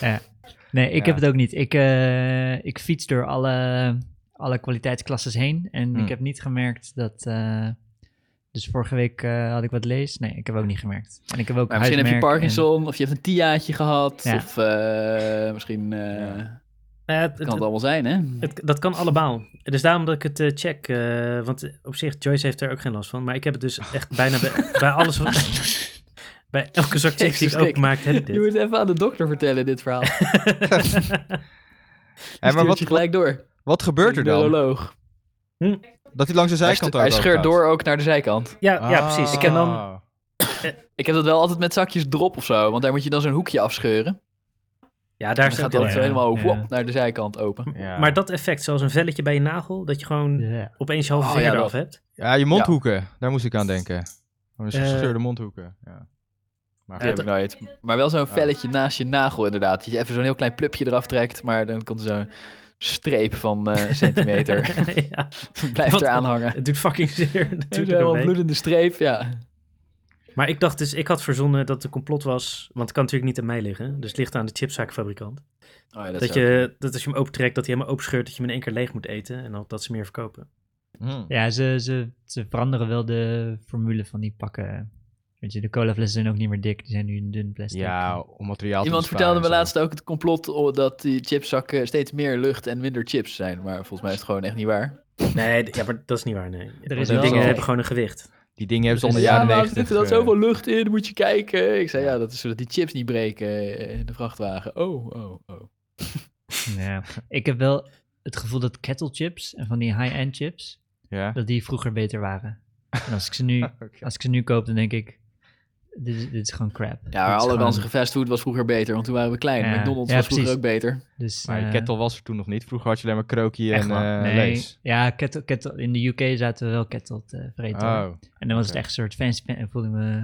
Nee, ik Ja. heb het ook niet. Ik, eh, ik fiets door alle, alle kwaliteitsklasses heen. En Hm. ik heb niet gemerkt dat... dus vorige week eh, had ik wat lees. Nee, ik heb ook niet gemerkt. En ik heb ook misschien heb je en- Parkinson, of je hebt een tiaatje gehad, Ja. of eh, misschien eh, Ja. Nou ja, het- kan het allemaal zijn, hè? Het, dat kan allemaal. Dus daarom dat ik het check. eh, want op zich, Joyce heeft er ook geen last van. Maar ik heb het dus echt bijna bij, bij alles. Wat, bij elke zak chips die ik Rick. openmaak, heb ik Je dit. moet even aan de dokter vertellen, dit verhaal. Hé, maar wat, je gelijk door. wat gebeurt er dan? Neuroloog. Dat hij langs de Hij, zijkant hij ook scheurt gaat? door ook naar de zijkant. ja, ja, precies. Ik heb dan, Ah. Ik heb dat wel altijd met zakjes drop of zo, want daar moet je dan zo'n hoekje afscheuren. ja, daar hij altijd zo ja. helemaal Ja. naar de zijkant open. Ja. Maar dat effect, zoals een velletje bij je nagel, dat je gewoon Ja. opeens je halve Oh, vinger eraf dat. hebt. Ja, je mondhoeken. Daar moest ik aan denken. Oh, dus Eh, gescheurde mondhoeken. Ja. Maar Die heb ik nooit. Maar wel zo'n velletje naast je nagel inderdaad. Dat je even zo'n heel klein plupje eraf trekt, maar dan komt er zo'n streep van eh, een centimeter. ja, Blijft Wat- eraan hangen. het doet fucking zeer. Dat er helemaal doorheen. bloedende streep, ja. Maar ik dacht dus, ik had verzonnen dat het een complot was. Want het kan natuurlijk niet aan mij liggen. Dus het ligt aan de chipszaakfabrikant. Oh, ja, Dat, is ook- je, dat als je hem opentrekt, dat hij helemaal openscheurt, dat je hem in één keer leeg moet eten. En dat ze meer verkopen. Hm. Ja, ze, ze, ze veranderen wel de formule van die pakken. Weet je, de colaflessen zijn ook niet meer dik. Die zijn nu een dun plastic. Ja, om materiaal te Iemand vertelde me laatst ook het complot oh, dat die chipszakken steeds meer lucht en minder chips zijn. Maar volgens mij is het gewoon echt niet waar. Nee, ja, maar dat is niet waar, nee. Er is die dingen zo- hebben gewoon een gewicht. Die dingen hebben ze onder de ja, jaren maar er 90. zit er dan eh, zoveel lucht in, moet je kijken. Ik zei, ja, dat is zodat die chips niet breken eh, in de vrachtwagen. Oh, oh, oh. Ja. Ik heb wel het gevoel dat kettle chips en van die high-end chips, Ja. dat die vroeger beter waren. En als ik ze nu, als ik ze nu koop, dan denk ik, dit is, dit is gewoon crap. Ja, alle gewoon- fastfood was vroeger beter, want toen waren we klein. Ja, McDonald's ja, was vroeger ook beter. Dus, Maar eh, kettle was er toen nog niet. Vroeger had je alleen maar krokie echt en eh nee, lees. Ja, kettle, kettle, in de UK zaten we wel kettle te vreten. Oh, En dan was het echt een soort fancy, ik voelde me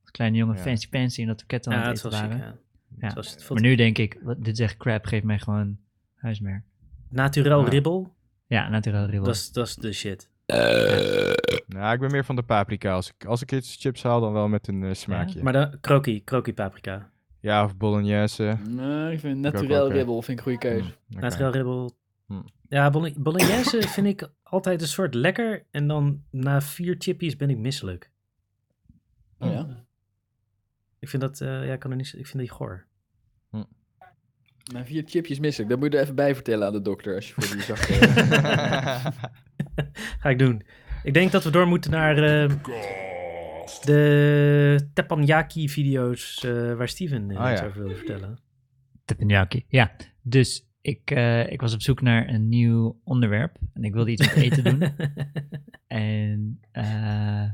als kleine jongen Ja. fancy fancy en dat we kettle Ja, aan het eten ziek, waren. ja. Ja. Het was- het Maar nu denk ik, wat, dit is echt crap, geef mij gewoon huismerk. Naturel Ja. ribbel, Ja, natuurlijk ribbel. dat is, dat is de shit. Nou, ik ben meer van de paprika. Als ik, als ik iets chips haal, dan wel met een eh, smaakje. Ja, Maar dan kroki, kroki paprika. of bolognese. Nee, ik vind naturel ribbel vind ik een goede keuze. Hm, oké. Naturel ribbel. Hm. Ja, bolo- bolognese vind ik altijd een soort lekker. En dan na vier chippies ben ik misselijk. Oh, ja. Ik vind dat, eh, ja, ik kan er niet, ik vind die goor. Na vier chipjes mis ik. Dat moet je er even bij vertellen aan de dokter als je voor die zak... eh, Ga ik doen. Ik denk dat we door moeten naar... eh, De teppanyaki-video's eh, waar Steven uh, Oh, iets ja. over wilde vertellen. Teppanyaki. Ja, dus ik, eh, ik was op zoek naar een nieuw onderwerp. En ik wilde iets met eten doen. En eh,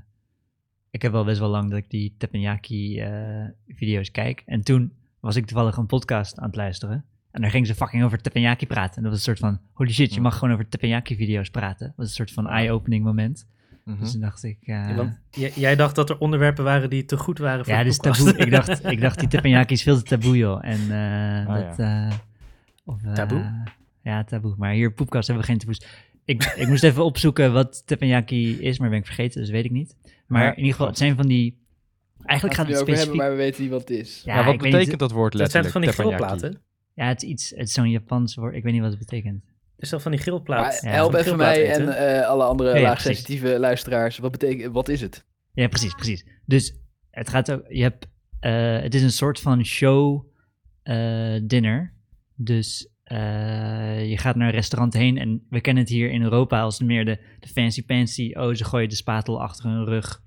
ik heb wel best wel lang dat ik die teppanyaki-video's kijk. En toen was ik toevallig een podcast aan het luisteren. En daar gingen ze fucking over teppanyaki praten. En dat was een soort van, holy shit, je mag gewoon over teppanyaki-video's praten. Dat was een soort van eye-opening moment. Mhm. Dus toen dacht ik... eh, Ja, want jij dacht dat er onderwerpen waren die te goed waren voor ja, de dit is podcast. taboe. ik, dacht, ik dacht, die teppanyaki is veel te taboe, joh. En eh Oh, dat... eh, of, Taboe? Ja, taboe. Maar hier, poepkast, hebben we geen taboes. Ik, ik moest even opzoeken wat teppanyaki is, maar ben ik vergeten, dus weet ik niet. Maar Ja, in ieder geval, het zijn van die... Eigenlijk gaat het we het specifiek... hebben, maar we weten niet wat het is. Ja, maar wat niet- betekent dat woord dat zijn letterlijk? toch van die grillplaten? Ja, het is iets, het is zo'n Japans woord. Ik weet niet wat het betekent. Is dat van die grillplaat? Ja, help van even mij en eh, alle andere Ja, ja, laagsensitieve luisteraars. Wat, betekent, wat is het? Ja, precies, precies. Dus het gaat ook, je hebt, eh, het is een soort van show eh, dinner. Dus eh, je gaat naar een restaurant heen en we kennen het hier in Europa als meer de, de fancy fancy. Oh, ze gooien de spatel achter hun rug.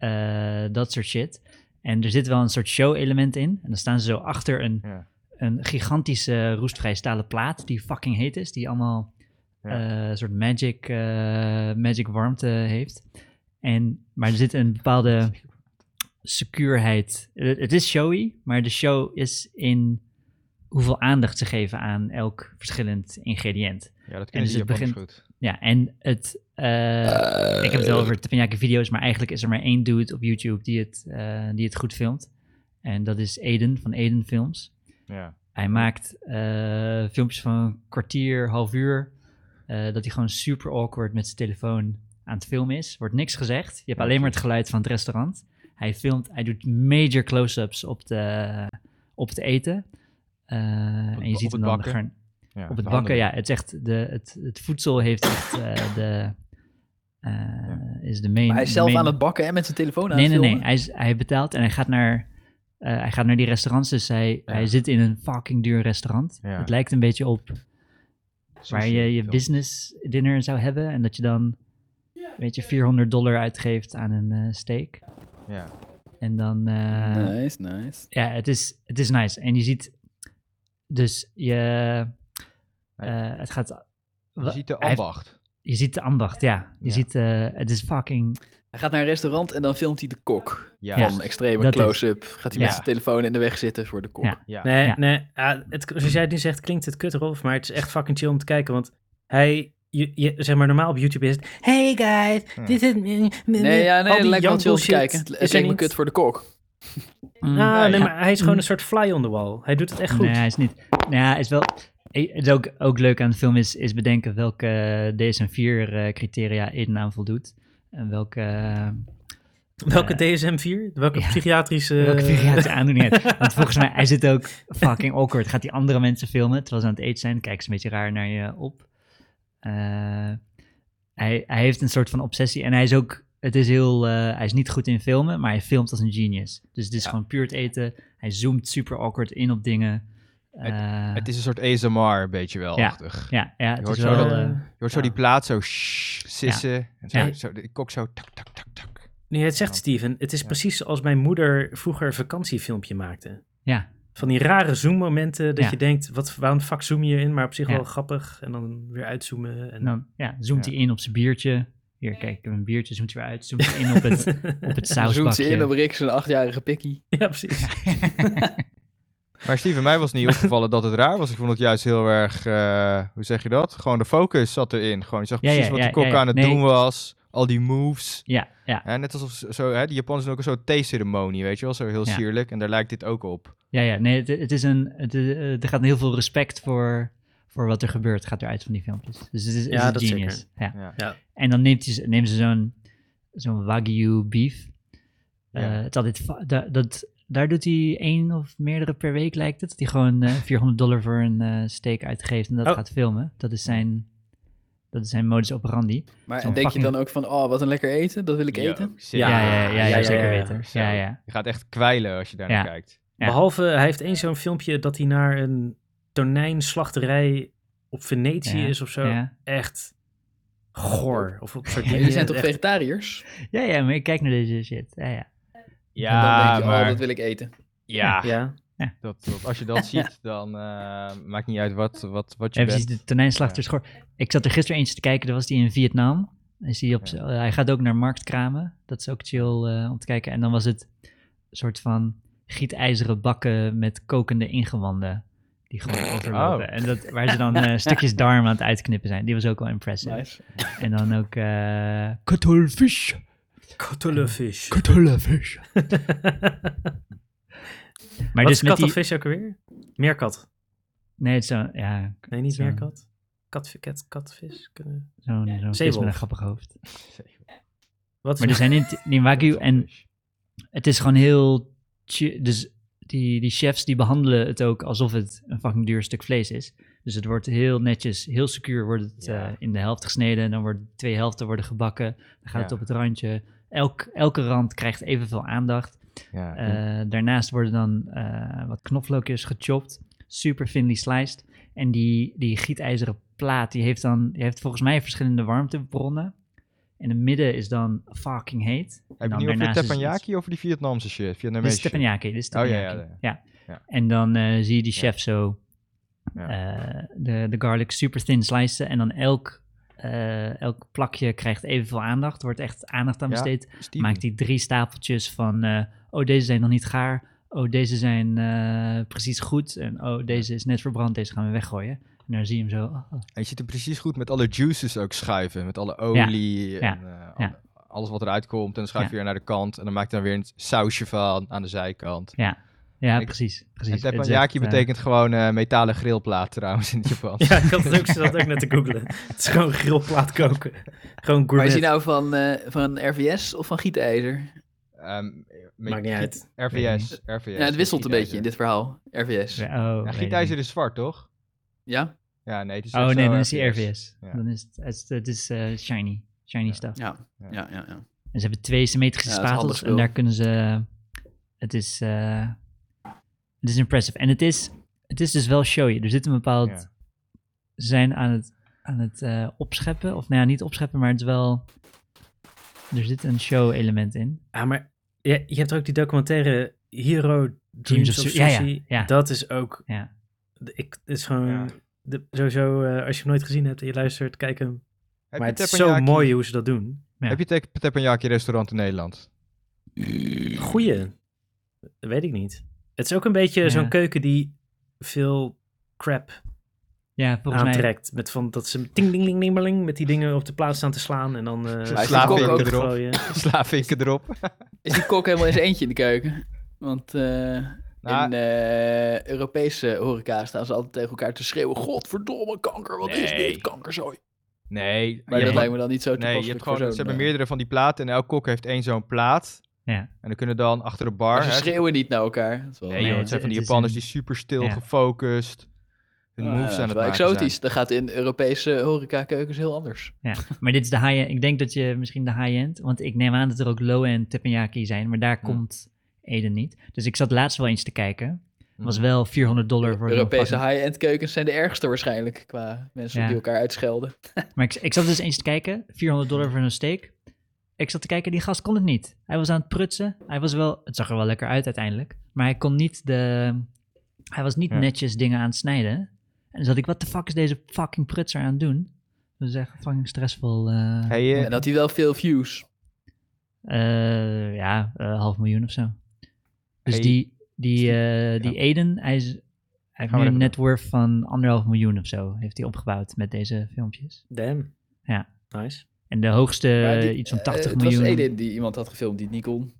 Eh, dat soort shit. En er zit wel een soort show element in. En dan staan ze zo achter een, Ja. een gigantische roestvrij stalen plaat die fucking heet is. Die allemaal Ja. eh, een soort magic, eh, magic warmte heeft. En, maar er zit een bepaalde secuurheid. Het, is showy, maar de show is in hoeveel aandacht ze geven aan elk verschillend ingrediënt. Ja, dat kennen dus ze begint- goed. Ja, en het, eh, ik heb het wel over teppanyaki video's, maar eigenlijk is er maar één dude op YouTube die het, eh, die het goed filmt. En dat is Eden van Eden Films. Ja. Hij maakt eh, filmpjes van een kwartier, half uur. eh, dat hij gewoon super awkward met zijn telefoon aan het filmen is. Wordt niks gezegd. Je hebt alleen maar het geluid van het restaurant. Hij filmt, hij doet major close-ups op, de, op het eten. Eh, en je ziet hem dan Ja, op het bakken. handen. Ja, het is echt de, het, het voedsel heeft echt eh, de. eh, Is de main. Maar hij is zelf main- aan het bakken en met zijn telefoon aan Nee, het nee, nee. filmen. Hij, is, hij betaalt en hij gaat naar. eh, hij gaat naar die restaurants, dus hij, Ja. hij zit in een fucking duur restaurant. Ja. Het lijkt een beetje op waar je je business dinner zou hebben. En dat je dan, weet je, 400 dollar uitgeeft aan een eh, steak. Ja. En dan, eh, nice, nice. ja, het is, het is nice. En je ziet, dus je, eh, het gaat... Je ziet de hij heeft- ambacht. Je ziet de ambacht, ja. Je Ja. ziet, eh, het is fucking... Hij gaat naar een restaurant en dan filmt hij de kok. Ja. Van Ja. extreme close-up. Gaat hij Ja. met zijn telefoon in de weg zitten voor de kok. Ja. Ja. Nee, Ja. nee. ja, het, zoals jij het nu zegt, klinkt het kut Rolf, maar het is echt fucking chill om te kijken, want hij, je, je- zeg maar, normaal op YouTube is het, hey guys, dit is... Nee, ja, nee, lijkt wel chill om te kijken. Het, lijkt me kut voor de kok. Mm, Ah, nee, ja. maar hij is gewoon een soort fly on the wall. Hij doet het echt goed. Nee, hij is niet. Nou ja, is wel. Eh, Het is ook, ook leuk aan de film is, is bedenken welke DSM-4-criteria Eden aan voldoet. En welke, eh, Welke Eh, DSM-4? Welke ja. psychiatrische... welke psychiatrische aandoening heeft. Want volgens mij, hij zit ook fucking awkward. Gaat hij andere mensen filmen terwijl ze aan het eten zijn? Kijken ze een beetje raar naar je op. Eh, hij, hij heeft een soort van obsessie. En hij is ook... Het is heel... eh, hij is niet goed in filmen, maar hij filmt als een genius. Dus het is gewoon puur het eten. Hij zoomt super awkward in op dingen. Eh, Het is een soort ASMR, een beetje wel. Ja. achtig. Ja, ja, Je het hoort is zo wel... dat- eh, Je hoort zo Ja. die plaat zo shh, sissen. En zo, Ja. zo, de kok zo tak, tak, tak, tak. Nu je het zegt, Steven, het is Ja. precies zoals mijn moeder vroeger een vakantiefilmpje maakte. ja, Van die rare zoommomenten dat Ja. je denkt, wat, waarom fuck zoom je in? Maar op zich Ja. wel grappig. En dan weer uitzoomen. En dan ja, zoomt Ja. hij in op zijn biertje. Hier, kijk, een biertje, zoomt hij weer uit. Zoomt hij in op het, op het Dan zoekt ze in op sausbakje. Rick zijn achtjarige pikkie. ja, precies. Maar Steven, mij was niet opgevallen dat het raar was. Ik vond het juist heel erg, eh, hoe zeg je dat? Gewoon de focus zat erin. Gewoon, je zag Ja, precies ja, wat de kok ja, ja. aan het Nee. doen was. Al die moves. Ja, ja, Hè, net alsof ze- zo, hè, die Japanners doen ook een soort theeceremonie, weet je wel? Zo heel Ja. sierlijk. En daar lijkt dit ook op. ja, ja. Nee, het, het is een, het, eh, er gaat heel veel respect voor, voor wat er gebeurt, gaat eruit van die filmpjes. Dus het is, Ja, is dat genius. Ja. Ja. Ja. En dan neemt, hij, ze- nemen ze zo'n zo'n Wagyu beef. Eh, Ja. het is altijd, va- da- dat, daar doet hij één of meerdere per week, lijkt het. Dat hij gewoon eh 400 dollar voor een eh steak uitgeeft en dat Oh. gaat filmen. Dat is zijn, dat is zijn modus operandi. Maar denk je dan ook van, oh, wat een lekker eten, dat wil ik eten? Ja, ja, ja, ja, ja, zeker weten. Ja, ja. Je gaat echt kwijlen als je daar Ja. naar kijkt. Ja. Behalve, hij heeft één zo'n filmpje dat hij naar een tonijnslachterij op Venetië Ja, is of zo. ja. Echt Goor. Of op Jullie zijn toch echt- vegetariërs? Ja, ja, maar ik kijk naar deze shit. Ja, ja. En dan Ja, denk je, maar oh, dat wil ik eten. ja, Ja. Dat, dat- als je dat ziet, dan eh, maakt niet uit wat, wat, wat je Ja, bent. precies, de tonijnslachter schoor. Ik zat er gisteren eentje te kijken, daar was die in Vietnam. Is op, Ja. eh, hij gaat ook naar marktkramen. Dat is ook chill eh, om te kijken. En dan was het een soort van gietijzeren bakken met kokende ingewanden. Die gewoon overlopen. Oh. En dat, waar ze dan eh, stukjes darm aan het uitknippen zijn. Die was ook wel impressive. Nice. En dan ook uh, cuttlefish. Cuttlefish. Maar Wat dus is met die... ook weer? Meerkat. Nee, het is zo, ja, Nee, niet Zo. meerkat. Kat, kat, katvis. kunnen- zo'n vis met een grappig hoofd. Wat Maar er zijn in die wagyu en het is gewoon heel... Dus die, die chefs die behandelen het ook alsof het een fucking duur stuk vlees is. Dus het wordt heel netjes, heel secuur wordt het Ja. eh, in de helft gesneden. En dan worden twee helften worden gebakken. Dan gaat het op het randje. Elk, elke rand krijgt evenveel aandacht. Ja, Eh, daarnaast worden dan eh, wat knoflookjes gechopt. Super thinly sliced. En die, die gietijzeren plaat, die heeft dan die heeft volgens mij verschillende warmtebronnen. In het midden is dan fucking heet. Heb je niet over de teppanyaki of over die Vietnamse shit? Dit Vietnamese is shit? teppanyaki. Dit is Oh, ja, ja. En dan eh, zie je die chef zo de, de garlic super thin slicen. En dan elk, eh, elk plakje krijgt evenveel aandacht. Er wordt echt aandacht aan besteed. Maakt hij drie stapeltjes van, eh, oh deze zijn nog niet gaar, oh deze zijn eh, precies goed en oh deze is net verbrand, deze gaan we weggooien. En dan zie je hem zo, oh, oh. En je ziet hem precies goed met alle juices ook schuiven. Met alle olie en ja, ja. alle- alles wat eruit komt. En dan schuif je weer naar de kant. En dan maakt hij dan weer een sausje van aan de zijkant. ja, ja Ik- precies. En precies. Het is teppanyaki eh, betekent gewoon eh, metalen grillplaat trouwens in het Japans. Ja, ik had het ook, zat ook net te googlen. Het is gewoon grillplaat koken. Gewoon Maar is gourmet. hij nou van, eh, van RVS of van gietijzer? Ehm, Maakt niet uit. RVS, RVS. Ja, het wisselt een beetje in dit verhaal. RVS. ja, oh, Ja, gietijzer is zwart, toch? Ja? Ja, nee, het is Oh nee, dan is hij RVS. Ja. Dan is het, het is, het is eh, shiny, shiny Ja. stuff. Ja. Ja. Ja, ja, ja. En ze hebben twee symmetrische spatels en daar kunnen ze, het is, eh, het is impressive. En het is, het is dus wel showy. Er zit een bepaald, Ja. zijn aan het, aan het eh, opscheppen, of nou ja, niet opscheppen, maar het is wel, er zit een show element in. Ja, maar je, je hebt ook die documentaire Hero Dreams of of Su- Sushi. ja, ja, ja. Dat is ook... Ja. Ik, het is gewoon... Ja. De, sowieso, eh, als je hem nooit gezien hebt en je luistert, kijk hem. Heb maar het is zo mooi hoe ze dat doen. Ja. Heb je te- teppanyaki restaurant in Nederland? Goeie. Dat weet ik niet. Het is ook een beetje Ja. zo'n keuken die veel crap Ja, volgens mij, aantrekt. Met van dat ze ting ding ding ding ding met die dingen op de plaats staan te slaan en dan eh Sla- slaven kok ook erop. Slavinken erop. Is die kok helemaal zijn eentje in de keuken? Want eh, Nou, in eh, Europese horeca staan ze altijd tegen elkaar te schreeuwen... Godverdomme, kanker, wat is Nee. dit? Kankerzooi. Nee, Maar dat hebt- lijkt me dan niet zo nee, toepasselijk je hebt voor gewoon, ze zo'n, hebben eh, meerdere van die platen en elk kok heeft één zo'n plaat. Ja. En dan kunnen dan achter de bar... Maar ze hè, schreeuwen niet naar elkaar. Dat is wel, Nee, joh, het- het zijn van die het Japanners een- die super stil Ja. gefocust hun Ah, moves dat aan is het wel maken exotisch. zijn. Dat gaat in Europese horeca-keukens heel anders. Ja, maar dit is de high-end. Ik denk dat je misschien de high-end, want ik neem aan dat er ook low-end teppanyaki zijn, maar daar komt Eden niet. Dus ik zat laatst wel eens te kijken. Het was Hm. wel 400 dollar voor Europese high-end keukens zijn de ergste waarschijnlijk. Qua mensen Ja. die elkaar uitschelden. Maar ik, ik zat dus eens te kijken, 400 dollar voor een steak. Ik zat te kijken, die gast kon het niet. Hij was aan het prutsen. Hij was wel, het zag er wel lekker uit uiteindelijk, maar hij kon niet de, hij was niet Ja. netjes dingen aan het snijden. En dan zat ik, wat de fuck is deze fucking prutser aan het doen? Dat is echt fucking stressvol. eh. Hey, eh, En had hij wel veel views. Eh, ja, eh, half miljoen of zo. Dus Hey, die, die, eh, die Eden, hij, is, hij heeft nu een net worth van anderhalf miljoen of zo, heeft hij opgebouwd met deze filmpjes. Damn. Ja. Nice. En de hoogste, die- iets van eh, 80 het miljoen. was Edin die iemand had gefilmd die het niet kon.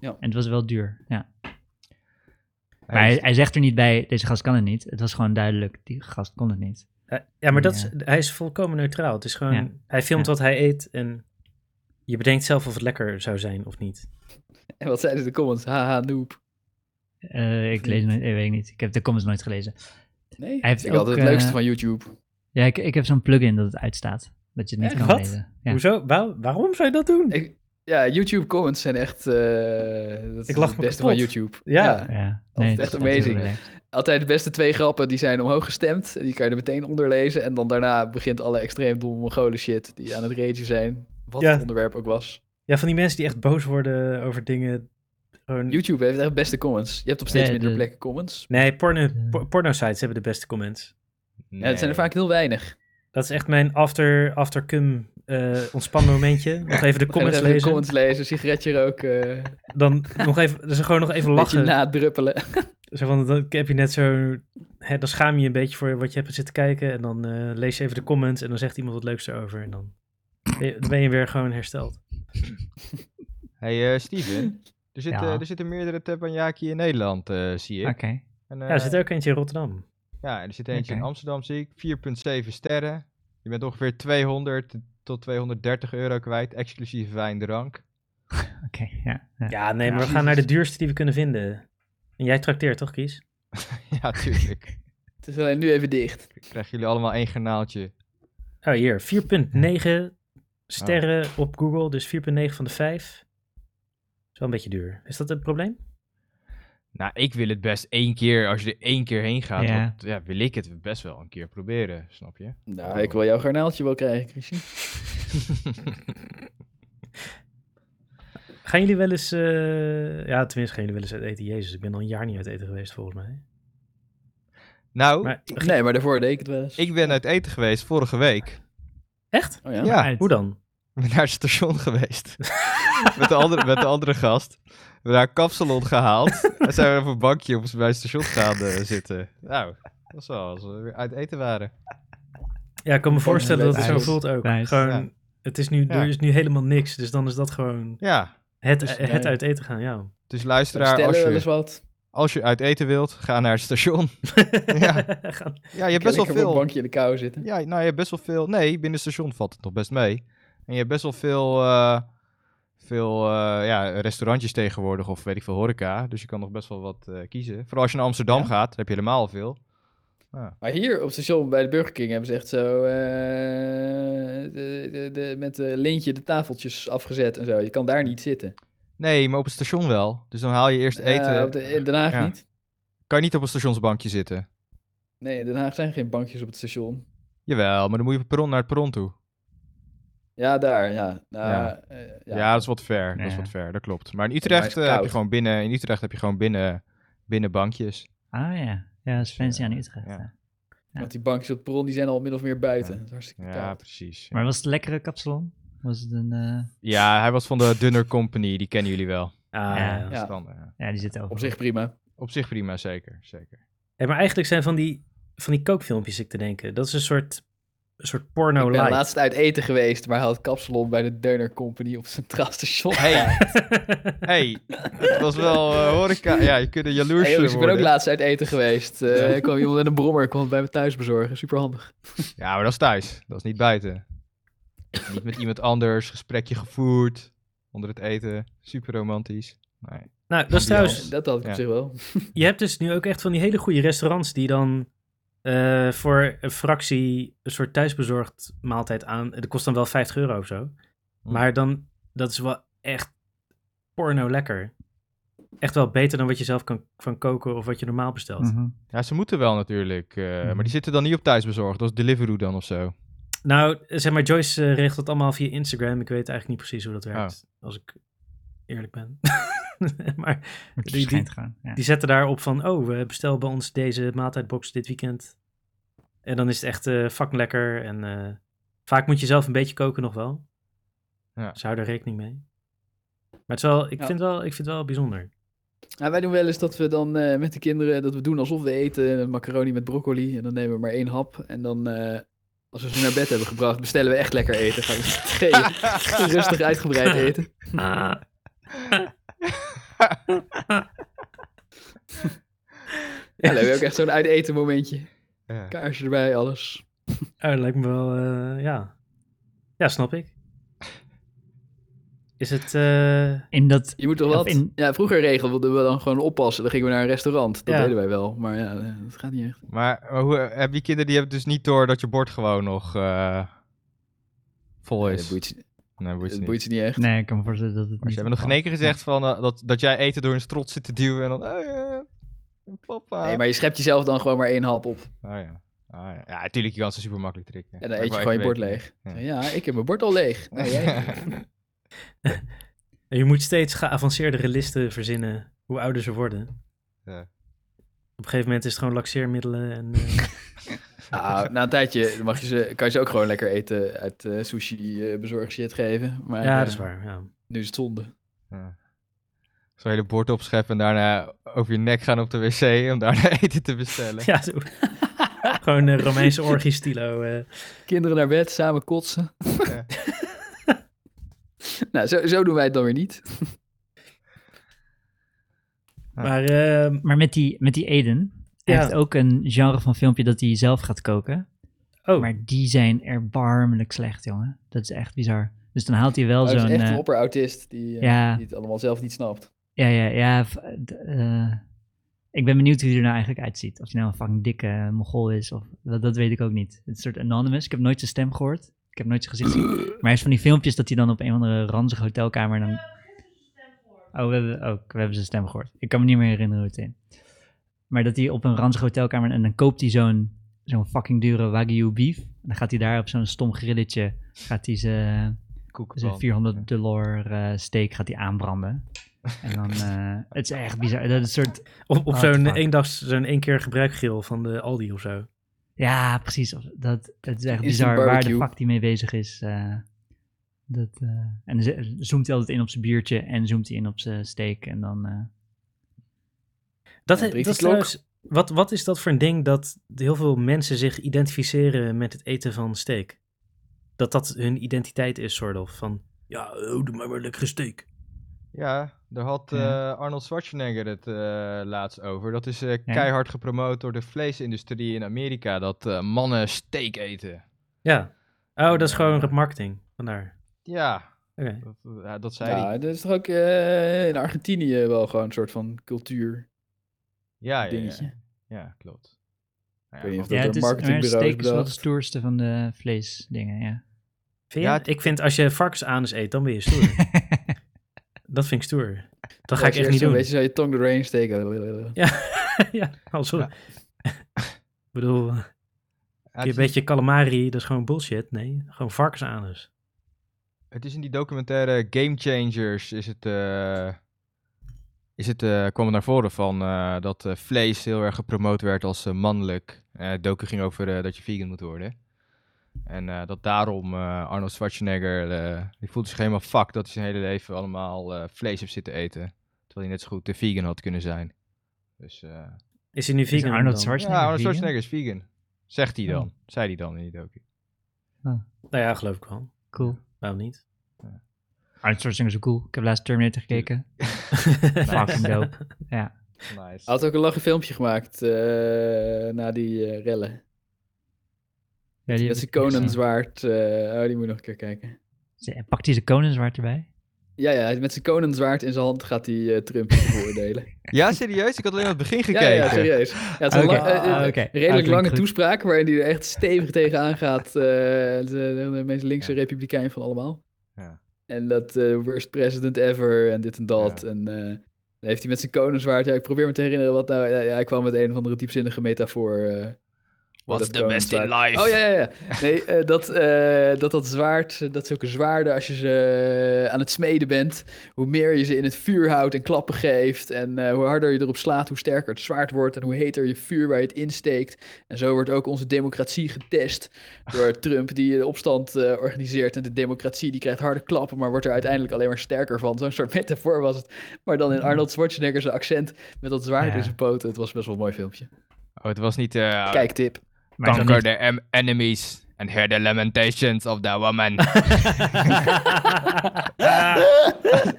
En het was wel duur, ja. Maar hij hij, zegt er niet bij, deze gast kan het niet. Het was gewoon duidelijk, die gast kon het niet. Eh, ja, maar dat Ja. is, hij is volkomen neutraal. Het is gewoon, Ja. hij filmt Ja. wat hij eet en je bedenkt zelf of het lekker zou zijn of niet. En wat zeiden de comments? Haha, noob. Eh, ik lees nooit, eh, weet ik niet. Ik heb de comments nooit gelezen. Nee, Hij heeft ik had ook, het leukste eh, van YouTube. Ja, ik, ik heb zo'n plugin dat het uitstaat. Dat je het niet Echt? kan Wat? lezen. Ja. Hoezo? Waar- waarom zou je dat doen? Ik, ja, YouTube comments zijn echt... eh dat is Ik lach het beste kapot. van YouTube. Ja. Ja, Dat is het echt amazing. altijd de beste twee grappen die zijn omhoog gestemd. Die kan je er meteen onder lezen. En dan daarna begint alle extreem domme Mongolen shit die aan het ragen zijn. Wat Ja. het onderwerp ook was. Ja, van die mensen die echt boos worden over dingen. Gewoon... YouTube heeft echt beste comments. Je hebt op steeds minder de- plekken comments. Nee, porno, porno-sites hebben de beste comments. Ja, het zijn er vaak heel weinig. Dat is echt mijn after, after cum eh ontspan momentje. Nog even de Nog comments even de lezen. comments lezen, sigaretje roken, Dan nog even, dus gewoon nog even beetje lachen. nadruppelen. Zo van, dan heb je net zo... Hè, dan schaam je je een beetje voor wat je hebt zitten kijken. En dan eh, lees je even de comments en dan zegt iemand wat leuks erover. En dan ben je, dan ben je weer gewoon hersteld. Hey eh, Steven, er, zit, Ja. er zitten meerdere teppanyaki in Nederland, eh, zie ik. Oké. En, Ja, er zit ook eentje in Rotterdam. Ja, en er zit eentje in. Amsterdam, zie ik. 4,7 sterren. Je bent ongeveer 200 tot 230 euro kwijt, exclusief wijn, drank. Oké, ja. ja. Ja, nee, maar Ja. we gaan naar de duurste die we kunnen vinden. En jij trakteert toch, Kies? ja, tuurlijk. Het is alleen nu even dicht. Krijgen jullie allemaal één garnaaltje. Oh, hier. 4,9 sterren op Google. Dus 4,9 van de 5. Is wel een beetje duur. Is dat een probleem? Nou, ik wil het best één keer, als je er één keer heen gaat, Ja. want, ja, wil ik het best wel een keer proberen, snap je? Nou, ik wil jouw garnaaltje wel krijgen, Christian. Gaan jullie wel eens... eh, Ja, tenminste gaan jullie wel eens uit eten. Jezus, ik ben al een jaar niet uit eten geweest volgens mij. nou, Maar, Nee, maar daarvoor deed ik het wel eens. ik ben uit eten geweest vorige week. echt? Oh ja? Hoe dan? Ik ben naar het station geweest. met, de andere, met de andere gast. We hebben daar een kapsalon gehaald. en zijn we op een bankje op, bij het station gaan eh, zitten. Nou, dat is wel als we weer uit eten waren. Ja, ik kan me voorstellen dat het zo voelt ook. Nice. Gewoon, Ja. het is nu, Ja. er is nu helemaal niks. Dus dan is dat gewoon Ja, het, Dus, het nee. uit eten gaan, ja. dus luisteraar, als je, wat. als je uit eten wilt, ga naar het station. Ja. Gaan- Ja, je hebt best wel op een veel. bankje in de kou zitten. Ja, nou, je hebt best wel veel. Nee, binnen het station valt het nog best mee. En je hebt best wel veel, eh, veel eh, ja, restaurantjes tegenwoordig, of weet ik veel, horeca. Dus je kan nog best wel wat eh, kiezen. Vooral als je naar Amsterdam Ja. gaat, heb je helemaal veel. Maar hier op het station bij de Burger King hebben ze echt zo eh, de, de, de, met een lintje de tafeltjes afgezet en zo. Je kan daar niet zitten. Nee, maar op het station wel. Dus dan haal je eerst eten. Ja, op de, in Den Haag Ja. niet. Kan je niet op een stationsbankje zitten. Nee, in Den Haag zijn geen bankjes op het station. Jawel, maar dan moet je perron naar het perron toe. Ja, daar, ja. Nou, Ja. eh, Ja, dat is wat ver. Dat is Ja. wat ver, dat klopt. Maar in Utrecht, eh, heb je gewoon binnen, in Utrecht heb je gewoon binnen, binnen bankjes. Ah ja. Ja, dat is fancy aan Utrecht. Ja. ja. Ja. Want die bankjes op het perron die zijn al min of meer buiten. Ja. Dat is hartstikke Ja, precies. Maar was het een lekkere kapsalon? Was het een... eh, Ja, hij was van de Dunner Company, die kennen jullie wel. Ah, Ja. ja. Dat is Ja. dan, Ja, die zit over. Op zich prima. op zich prima, zeker. zeker. Hey, maar eigenlijk zijn van die, van die kookfilmpjes ik te denken. Dat is een soort, een soort porno ik ben laatst uit eten geweest, maar hij had kapsalon bij de Deuner Company op Centraal Station. Hey, hey, het was wel eh, horeca. Ja, je kunt er jaloers Hey, jongens, ik ben ook laatst uit eten geweest. Eh, Er kwam iemand met een brommer, kwam het bij me thuis bezorgen. Super handig. Ja, maar dat is thuis. Dat is niet buiten. niet met iemand anders, gesprekje gevoerd. Onder het eten. Super romantisch. Nee. nou, dat is trouwens... Dat had ik Ja. op zich wel. Je hebt dus nu ook echt van die hele goede restaurants die dan eh, voor een fractie een soort thuisbezorgd maaltijd aan. Dat kost dan wel 50 euro of zo. Hm. Maar dan, dat is wel echt porno lekker. Echt wel beter dan wat je zelf kan van koken of wat je normaal bestelt. Mhm. Ja, ze moeten wel natuurlijk. eh, Mhm. Maar die zitten dan niet op thuisbezorgd. Dat is Deliveroo dan of zo. Nou, zeg maar, Joyce eh, regelt het allemaal via Instagram. Ik weet eigenlijk niet precies hoe dat werkt, als ik eerlijk ben. maar Die- die-. Ja. die zetten daarop van, oh, we bestellen bij ons deze maaltijdbox dit weekend. En dan is het echt eh fucking lekker. En eh, vaak moet je zelf een beetje koken nog wel. Ja. Dus hou er rekening mee. Maar het is wel, ik, Ja. vind wel, ik vind het wel bijzonder. Nou, wij doen wel eens dat we dan eh, met de kinderen, dat we doen alsof we eten macaroni met broccoli. En dan nemen we maar één hap. En dan, eh, als we ze naar bed hebben gebracht, bestellen we echt lekker eten. Gaan we rustig uitgebreid eten. Ah. Ja, dan heb je ook echt zo'n uit eten momentje. Ja. Kaarsje erbij, alles. Dat lijkt me wel, eh, ja. Ja, snap ik. Is het, eh, In dat... Je moet toch wat? in- Ja, vroeger regelden we dan gewoon oppassen. Dan gingen we naar een restaurant. Dat Ja. deden wij wel. Maar ja, eh, dat gaat niet echt. Maar, maar hoe, heb je kinderen die hebben dus niet door dat je bord gewoon nog eh, vol is? dat boeit, ze- Nee, boeit ze dat niet. boeit ze niet echt. Nee, ik kan me voorstellen dat het Maar niet ze hebben nog geen één keer gezegd van, eh, dat, dat jij eten door een strot zit te duwen en dan... eh, eh. Papa. Nee, maar je schept jezelf dan gewoon maar één hap op. Oh ja. Ah, ja. ja, natuurlijk, je kan ze super makkelijk trikken. En dan eet je gewoon je bord leeg. Ja. Ja, ik heb mijn bord al leeg. Nou, jij? En je moet steeds geavanceerdere listen verzinnen hoe ouder ze worden. Ja. Op een gegeven moment is het gewoon laxeermiddelen en... eh, Nou, na een tijdje mag je ze, kan je ze ook gewoon lekker eten uit eh, sushi eh bezorg shit geven. Maar ja, dat is waar. Ja. nu is het zonde. Ja. Zo'n hele bord opscheppen en daarna over je nek gaan op de wc om daarna eten te bestellen. Ja, zo. gewoon een Romeinse orgie-stilo. eh. Kinderen naar bed, samen kotsen. Ja. nou, zo, zo doen wij het dan weer niet. Maar eh, Maar met die, met die Eden, hij Ja. heeft ook een genre van filmpje dat hij zelf gaat koken. oh, Maar die zijn erbarmelijk slecht, jongen. Dat is echt bizar. Dus dan haalt hij wel is zo'n... echt eh, een opperautist die, eh, ja. die het allemaal zelf niet snapt. Ja, ja, ja. eh, ik ben benieuwd hoe hij er nou eigenlijk uitziet. Of hij nou een fucking dikke uh, mogol is. Of, dat, dat weet ik ook niet. Het is een soort anonymous. Ik heb nooit zijn stem gehoord. Ik heb nooit zijn gezicht gezien. Maar hij is van die filmpjes dat hij dan op een of andere ranzige hotelkamer dan... Oh, we hebben, oh, we hebben zijn stem gehoord. Ik kan me niet meer herinneren hoe het in. Maar dat hij op een ranzige hotelkamer... En dan koopt hij zo'n zo'n fucking dure Wagyu beef. En dan gaat hij daar op zo'n stom grilletje... Gaat hij zijn Koekenpan. zijn 400 dollar eh, steak gaat hij aanbranden. En dan... eh, het is echt bizar. Dat is een soort... op, op What zo'n eendags, zo'n één keer gebruikgrill van de Aldi of zo. Ja, precies. Dat, het is echt bizar waar de fuck die mee bezig is. eh. Dat, eh, en dan zoomt hij altijd in op zijn biertje en zoomt hij in op zijn steak. En dan... eh, Dat, Ja, dat is trouwens, wat, wat is dat voor een ding dat heel veel mensen zich identificeren met het eten van steak? Dat dat hun identiteit is, soort of. Van, ja, oh, doe maar maar lekkere steak. Ja, daar had Ja. eh, Arnold Schwarzenegger het eh, laatst over. Dat is eh, keihard gepromoot door de vleesindustrie in Amerika. Dat eh, mannen steak eten. Ja. Oh, dat is gewoon marketing. Vandaar. Ja, dat, ja, dat zei hij. Ja, dat is toch ook eh, in Argentinië wel gewoon een soort van cultuur Ja, ja, ja, dingetje. ja, klopt. Nou ja, of maar- ja, door het is, wel de stoerste van de vleesdingen, ja. Vind je? Ja, het- ik vind als je varkensanus eet, dan ben je stoer. dat vind ik stoer. Dat ga ik je echt niet doen. beetje zo je tong doorheen steken. Ja, ja also, Ja. ik bedoel, Ja, het een beetje calamari, dat is gewoon bullshit. Nee, gewoon varkensanus. Het is in die documentaire Game Changers is het, eh, is het, eh, kwam het naar voren van eh, dat eh, vlees heel erg gepromoot werd als eh, mannelijk. Eh het docu ging over dat je vegan moet worden. En eh, dat daarom eh, Arnold Schwarzenegger, eh, die voelde zich helemaal fuck dat hij zijn hele leven allemaal eh, vlees heeft zitten eten. Terwijl hij net zo goed de vegan had kunnen zijn. Dus eh, Is hij nu Is vegan Arnold dan? Schwarzenegger ja, Arnold? Schwarzenegger is vegan. Zegt hij dan. Oh. Zei hij dan in die docu. Nou ja, geloof ik wel. Cool. Waarom niet? Arnold Schwarzenegger is zo cool. Ik heb laatst Terminator gekeken. Fucking dope. Ja. Nice. Hij had ook een lachen filmpje gemaakt eh, na die eh, rellen. ja die niet gezien. konenzwaard. eh oh, die moet je nog een keer kijken. Ze- Pakt hij zijn konenzwaard erbij? Ja, ja, met zijn konenzwaard in zijn hand gaat hij eh, Trump veroordelen. Ja, serieus? Ik had alleen aan het begin gekeken. ja, serieus. Ja, het is een lang- eh, eh, ah, redelijk Ah, lange goed. toespraak waarin hij er echt stevig tegenaan gaat. de, de meest linkse Ja. republikein van allemaal. Ja. En dat worst president ever en dit en dat. En dan heeft hij met zijn konenzwaard... Ja, ik probeer me te herinneren wat nou... Ja, ja, hij kwam met een of andere diepzinnige metafoor... wat What's the best in life? Oh ja, ja, ja. Nee, eh, dat, eh, dat dat zwaard, dat zulke zwaarden, als je ze eh, aan het smeden bent, hoe meer je ze in het vuur houdt en klappen geeft, en hoe harder je erop slaat, hoe sterker het zwaard wordt, en hoe heter je vuur waar je het insteekt. En zo wordt ook onze democratie getest door Trump, die de opstand organiseert. En de democratie, die krijgt harde klappen, maar wordt er uiteindelijk alleen maar sterker van. Zo'n soort metafoor was het. Maar dan in Arnold Schwarzenegger's accent met dat zwaard Ja. in zijn poten. Het was best wel een mooi filmpje. Oh, het was niet... Kijktip. Conquer niet- the em- enemies and hear the lamentations of the woman.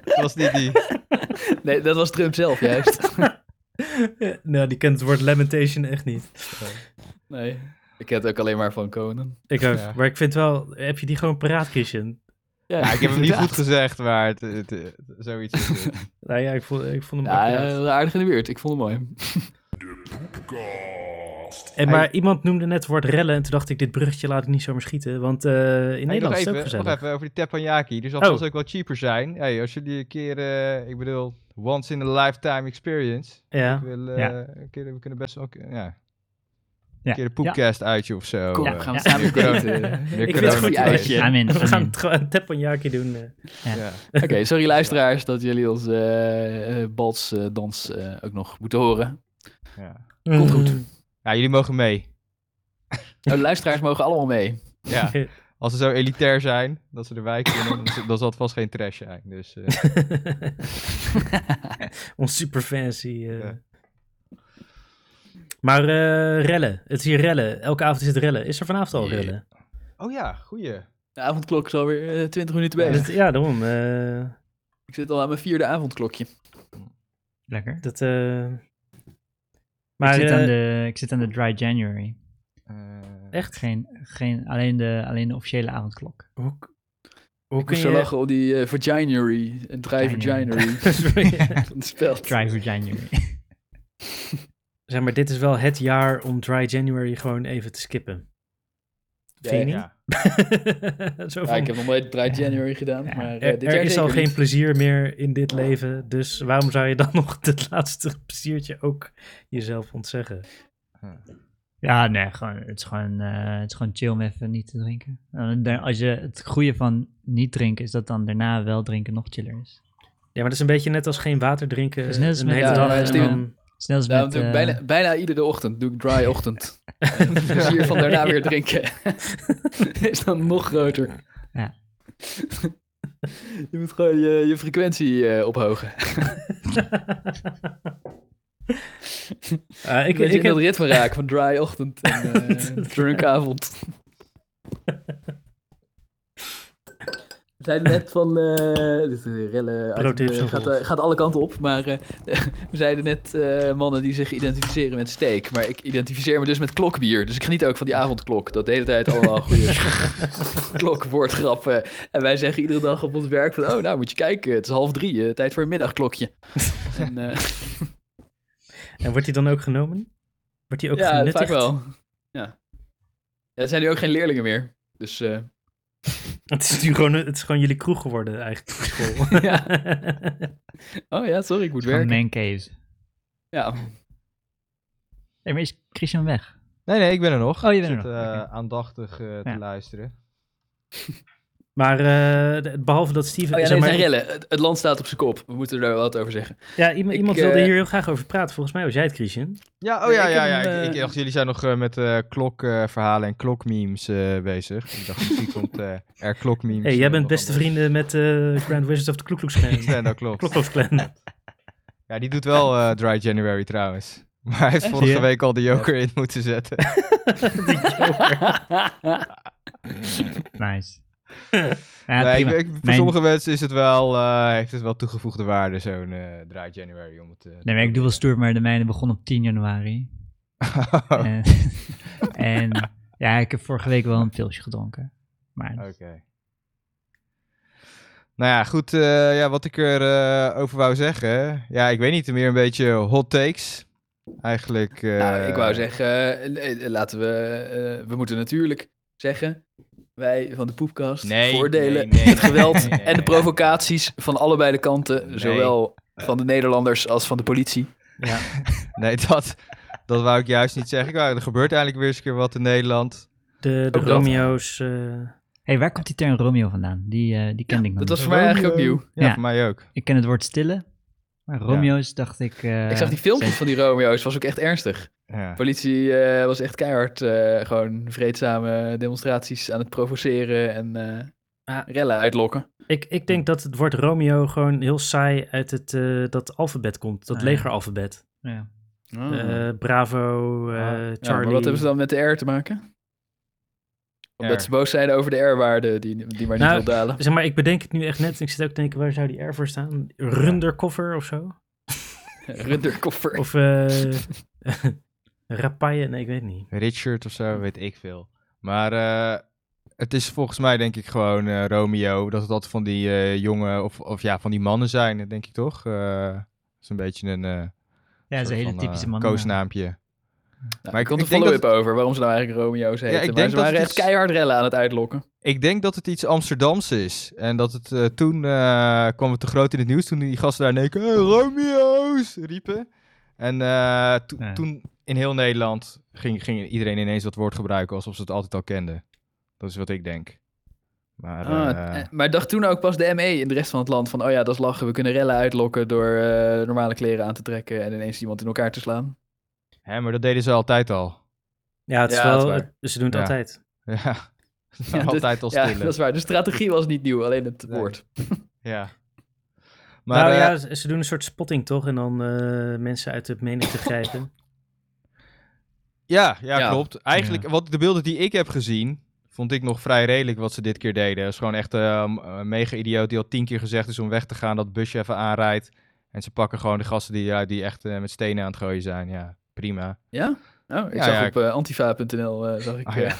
Het was niet die. Nee, dat was Trump zelf juist. nou, die kent het woord lamentation echt niet. Nee. Ik ken het ook alleen maar van Conan. Ik ook. Ja. Maar ik vind wel, heb je die gewoon paraat, Christian? Ja, ik heb hem niet goed gezegd, maar het, het- het- zoiets. Nou ja, ik vond, ik vond hem Ja, ja, aardig in de buurt. Ik vond hem mooi. En maar iemand noemde net het woord rellen en toen dacht ik, dit bruggetje laat ik niet zomaar schieten, want eh, in Hey, Nederland is het ook even, gezellig. nog even over die teppanyaki. Die zal Oh. ook wel cheaper zijn. Hey, als jullie een keer, eh, ik bedoel, once in a lifetime experience. Ja. Ik wil, eh, Ja. een keer, we kunnen best wel een keer- ja, een keer een poepcast uitje of zo. Kom, eh. gaan we Ja. samen Ik vind het goed uitje. idee. Amen, We gaan een teppanyaki doen. Ja. Oké, sorry luisteraars dat jullie onze eh eh, balsdans eh, ook nog moeten horen. Ja. Komt goed. Ja, jullie mogen mee. Oh, de luisteraars mogen allemaal mee. Ja. Als ze zo elitair zijn, dat ze kunnen, dan, is- dan zal het vast geen trash zijn. Dus eh, Ons super fancy. eh. Ja. Maar eh, rellen. Het is hier rellen. Elke avond is het rellen. Is er vanavond al rellen? Oh ja, goeie. De avondklok is alweer eh, 20 minuten bezig. Dat- ja, daarom. eh, Ik zit al aan mijn vierde avondklokje. Lekker. dat, eh, maar ik, zit aan de, ik zit aan de Dry January. Eh, echt? Geen, geen, alleen, de, alleen de officiële avondklok. Hoe, hoe Ik kun je... lachen op die uh, Vaginery. Een dry Vaginery. Vaginery. Van het spel. Dry January. zeg maar, dit is wel het jaar om Dry January gewoon even te skippen. Ja, Vind je ja. niet? Zo Ja, van, ik heb nog nooit Dry January gedaan. Ja. Maar eh, er dit er jaar is al geen niet. plezier meer in dit leven, dus waarom zou je dan nog het laatste pleziertje ook jezelf ontzeggen? Ja, nee, gewoon, het, is gewoon, eh, het is gewoon chill om even niet te drinken. En dan- als je, het goede van niet drinken is dat dan daarna wel drinken nog chiller is. Ja, maar dat is een beetje net als geen water drinken Het is net als een met- hele Ja, dag. en dan- Snel als met... eh, bijna, bijna iedere ochtend doe ik dry ochtend. En het plezier van daarna weer drinken is dan nog groter. Ja. Je moet gewoon je, je frequentie eh, ophogen. Ah, ik, Ik, ik ik in dat heb, ritme raken van dry ochtend en eh drunk avond. We zeiden net van, eh dit is een en gaat, eh, gaat alle kanten op, maar we zeiden net mannen die zich identificeren met steak. Maar ik identificeer me dus met klokbier, dus ik geniet ook van die avondklok. Dat de hele tijd allemaal goede klokwoordgrappen. En wij zeggen iedere dag op ons werk van, oh nou moet je kijken, het is half drie, tijd voor een middagklokje. en, en wordt die dan ook genomen? Wordt die ook ja, genuttigd? vaak wel. Ja. ja. Er zijn nu ook geen leerlingen meer. Dus Het is nu gewoon, het is gewoon jullie kroeg geworden eigenlijk op school. Ja. Oh ja, sorry, ik moet werken. caves. Ja. Hey, maar is Christian weg? Nee, nee, ik ben er nog. Oh, je bent Ik er zit, nog, eh, aandachtig eh, te Ja. luisteren. Maar eh, behalve dat Steven... Oh ja, nee, maar, het. Het, het land staat op zijn kop. We moeten er wel wat over zeggen. ja, iemand, Ik, iemand wilde eh, hier heel graag over praten. Volgens mij was jij het, Christian. Ja, oh ja, ja, ja. hem, Ik, ik eh, dacht, jullie zijn nog eh, met eh klokverhalen en klokmemes eh, bezig. Ik dacht, misschien komt eh, er klokmemes. hey, jij eh, bent beste vrienden met eh Grand Wizards of the Klux Klan. Ja, dat klopt. Klux Klan. Ja, die doet wel eh, Dry January trouwens. Maar hij heeft vorige Ja. week al de joker in moeten zetten. Nice. Ja, nee, ik, prima. ik- voor Mijn- sommige mensen is het wel, eh, heeft het wel toegevoegde waarde, zo'n eh Dry January. Om het, eh, te Nee, maar ik doe wel stoer, maar de mijne begon op 10 januari. Oh, En, en ja, ik heb vorige week wel een pilsje gedronken. Maar Oké. Nou ja, goed. eh, ja, wat ik er eh, over wou zeggen. Ja, ik weet niet, meer een beetje hot takes. Eigenlijk. eh, nou, ik wou zeggen, laten we... eh, we moeten natuurlijk zeggen... Wij van de Poepkast Nee, voordelen nee, nee, het geweld nee, nee, en de nee. provocaties van allebei de kanten. Nee. Zowel van de Nederlanders als van de politie. Ja. Nee, dat, dat wou ik juist niet zeggen. Ik wou, er gebeurt eigenlijk weer eens een keer wat in Nederland. De, de. Romeo's. eh, hey, waar komt die term Romeo vandaan? Die, eh, die kende ik nog Dat was voor mij eigenlijk ook nieuw. Ja, Ja. voor mij ook. Ik ken het woord stille, maar Romeo's dacht ik... eh, ik zag die filmpjes van die Romeo's, was ook echt ernstig. Ja. Politie eh, was echt keihard eh, gewoon vreedzame demonstraties aan het provoceren en eh, Ah. rellen uitlokken. ik, ik denk dat het woord Romeo gewoon heel saai uit het, eh, dat alfabet komt. Dat Ah, ja. legeralfabet. ja. Eh, Bravo, eh, Ah. Ja, Charlie. maar wat hebben ze dan met de R te maken? Omdat R. ze boos zijn over de R-waarde die, die maar niet Nou, wil dalen. Zeg maar, ik bedenk het nu echt net. Ik zit ook te denken, waar zou die R voor staan? Runderkoffer of zo? Runderkoffer. Of eh Rapaille? Nee, ik weet niet. Richard of zo, weet ik veel. Maar eh, het is volgens mij denk ik gewoon eh, Romeo. Dat het altijd van die eh, jongen of, of ja, van die mannen zijn, denk ik toch? Eh, dat is een beetje een eh Ja, dat is een hele van, typische man. koosnaampje. Nou, Maar ik ik- komt een ik follow-up over waarom ze nou eigenlijk Romeo's heten. ik maar denk ze dat waren het echt iets- keihard rellen aan het uitlokken. Ik denk dat het iets Amsterdams is. En dat het eh, toen eh, kwam het te groot in het nieuws. Toen die gasten daar "Hey, Romeo's riepen. En eh, to- Ja. toen in heel Nederland ging, ging iedereen ineens dat woord gebruiken alsof ze het altijd al kenden. Dat is wat ik denk. Maar Ah, maar dacht toen ook pas de ME in de rest van het land van... oh ja, dat is lachen, we kunnen rellen uitlokken door eh, normale kleren aan te trekken... en ineens iemand in elkaar te slaan. Hè, maar dat deden ze altijd al. Ja, het is Ja, wel, het- ze doen het Ja. altijd. Ja, Ja, altijd al Ja, dat is waar. De strategie was niet nieuw, alleen het Nee. woord. Ja. Maar nou eh, ja, ze doen een soort spotting toch? En dan eh, mensen uit de menigte grijpen. Ja, ja, Ja. klopt. Eigenlijk, wat de beelden die ik heb gezien, vond ik nog vrij redelijk wat ze dit keer deden. Het is gewoon echt eh, een mega idioot die al tien keer gezegd is om weg te gaan, dat het busje even aanrijdt. En ze pakken gewoon de gasten die, ja, die echt eh, met stenen aan het gooien zijn. Ja, prima. Ja? Oh, ik Ja, zag ja, op eh, antifa.nl eh, zag ik... Oh, eh, ja.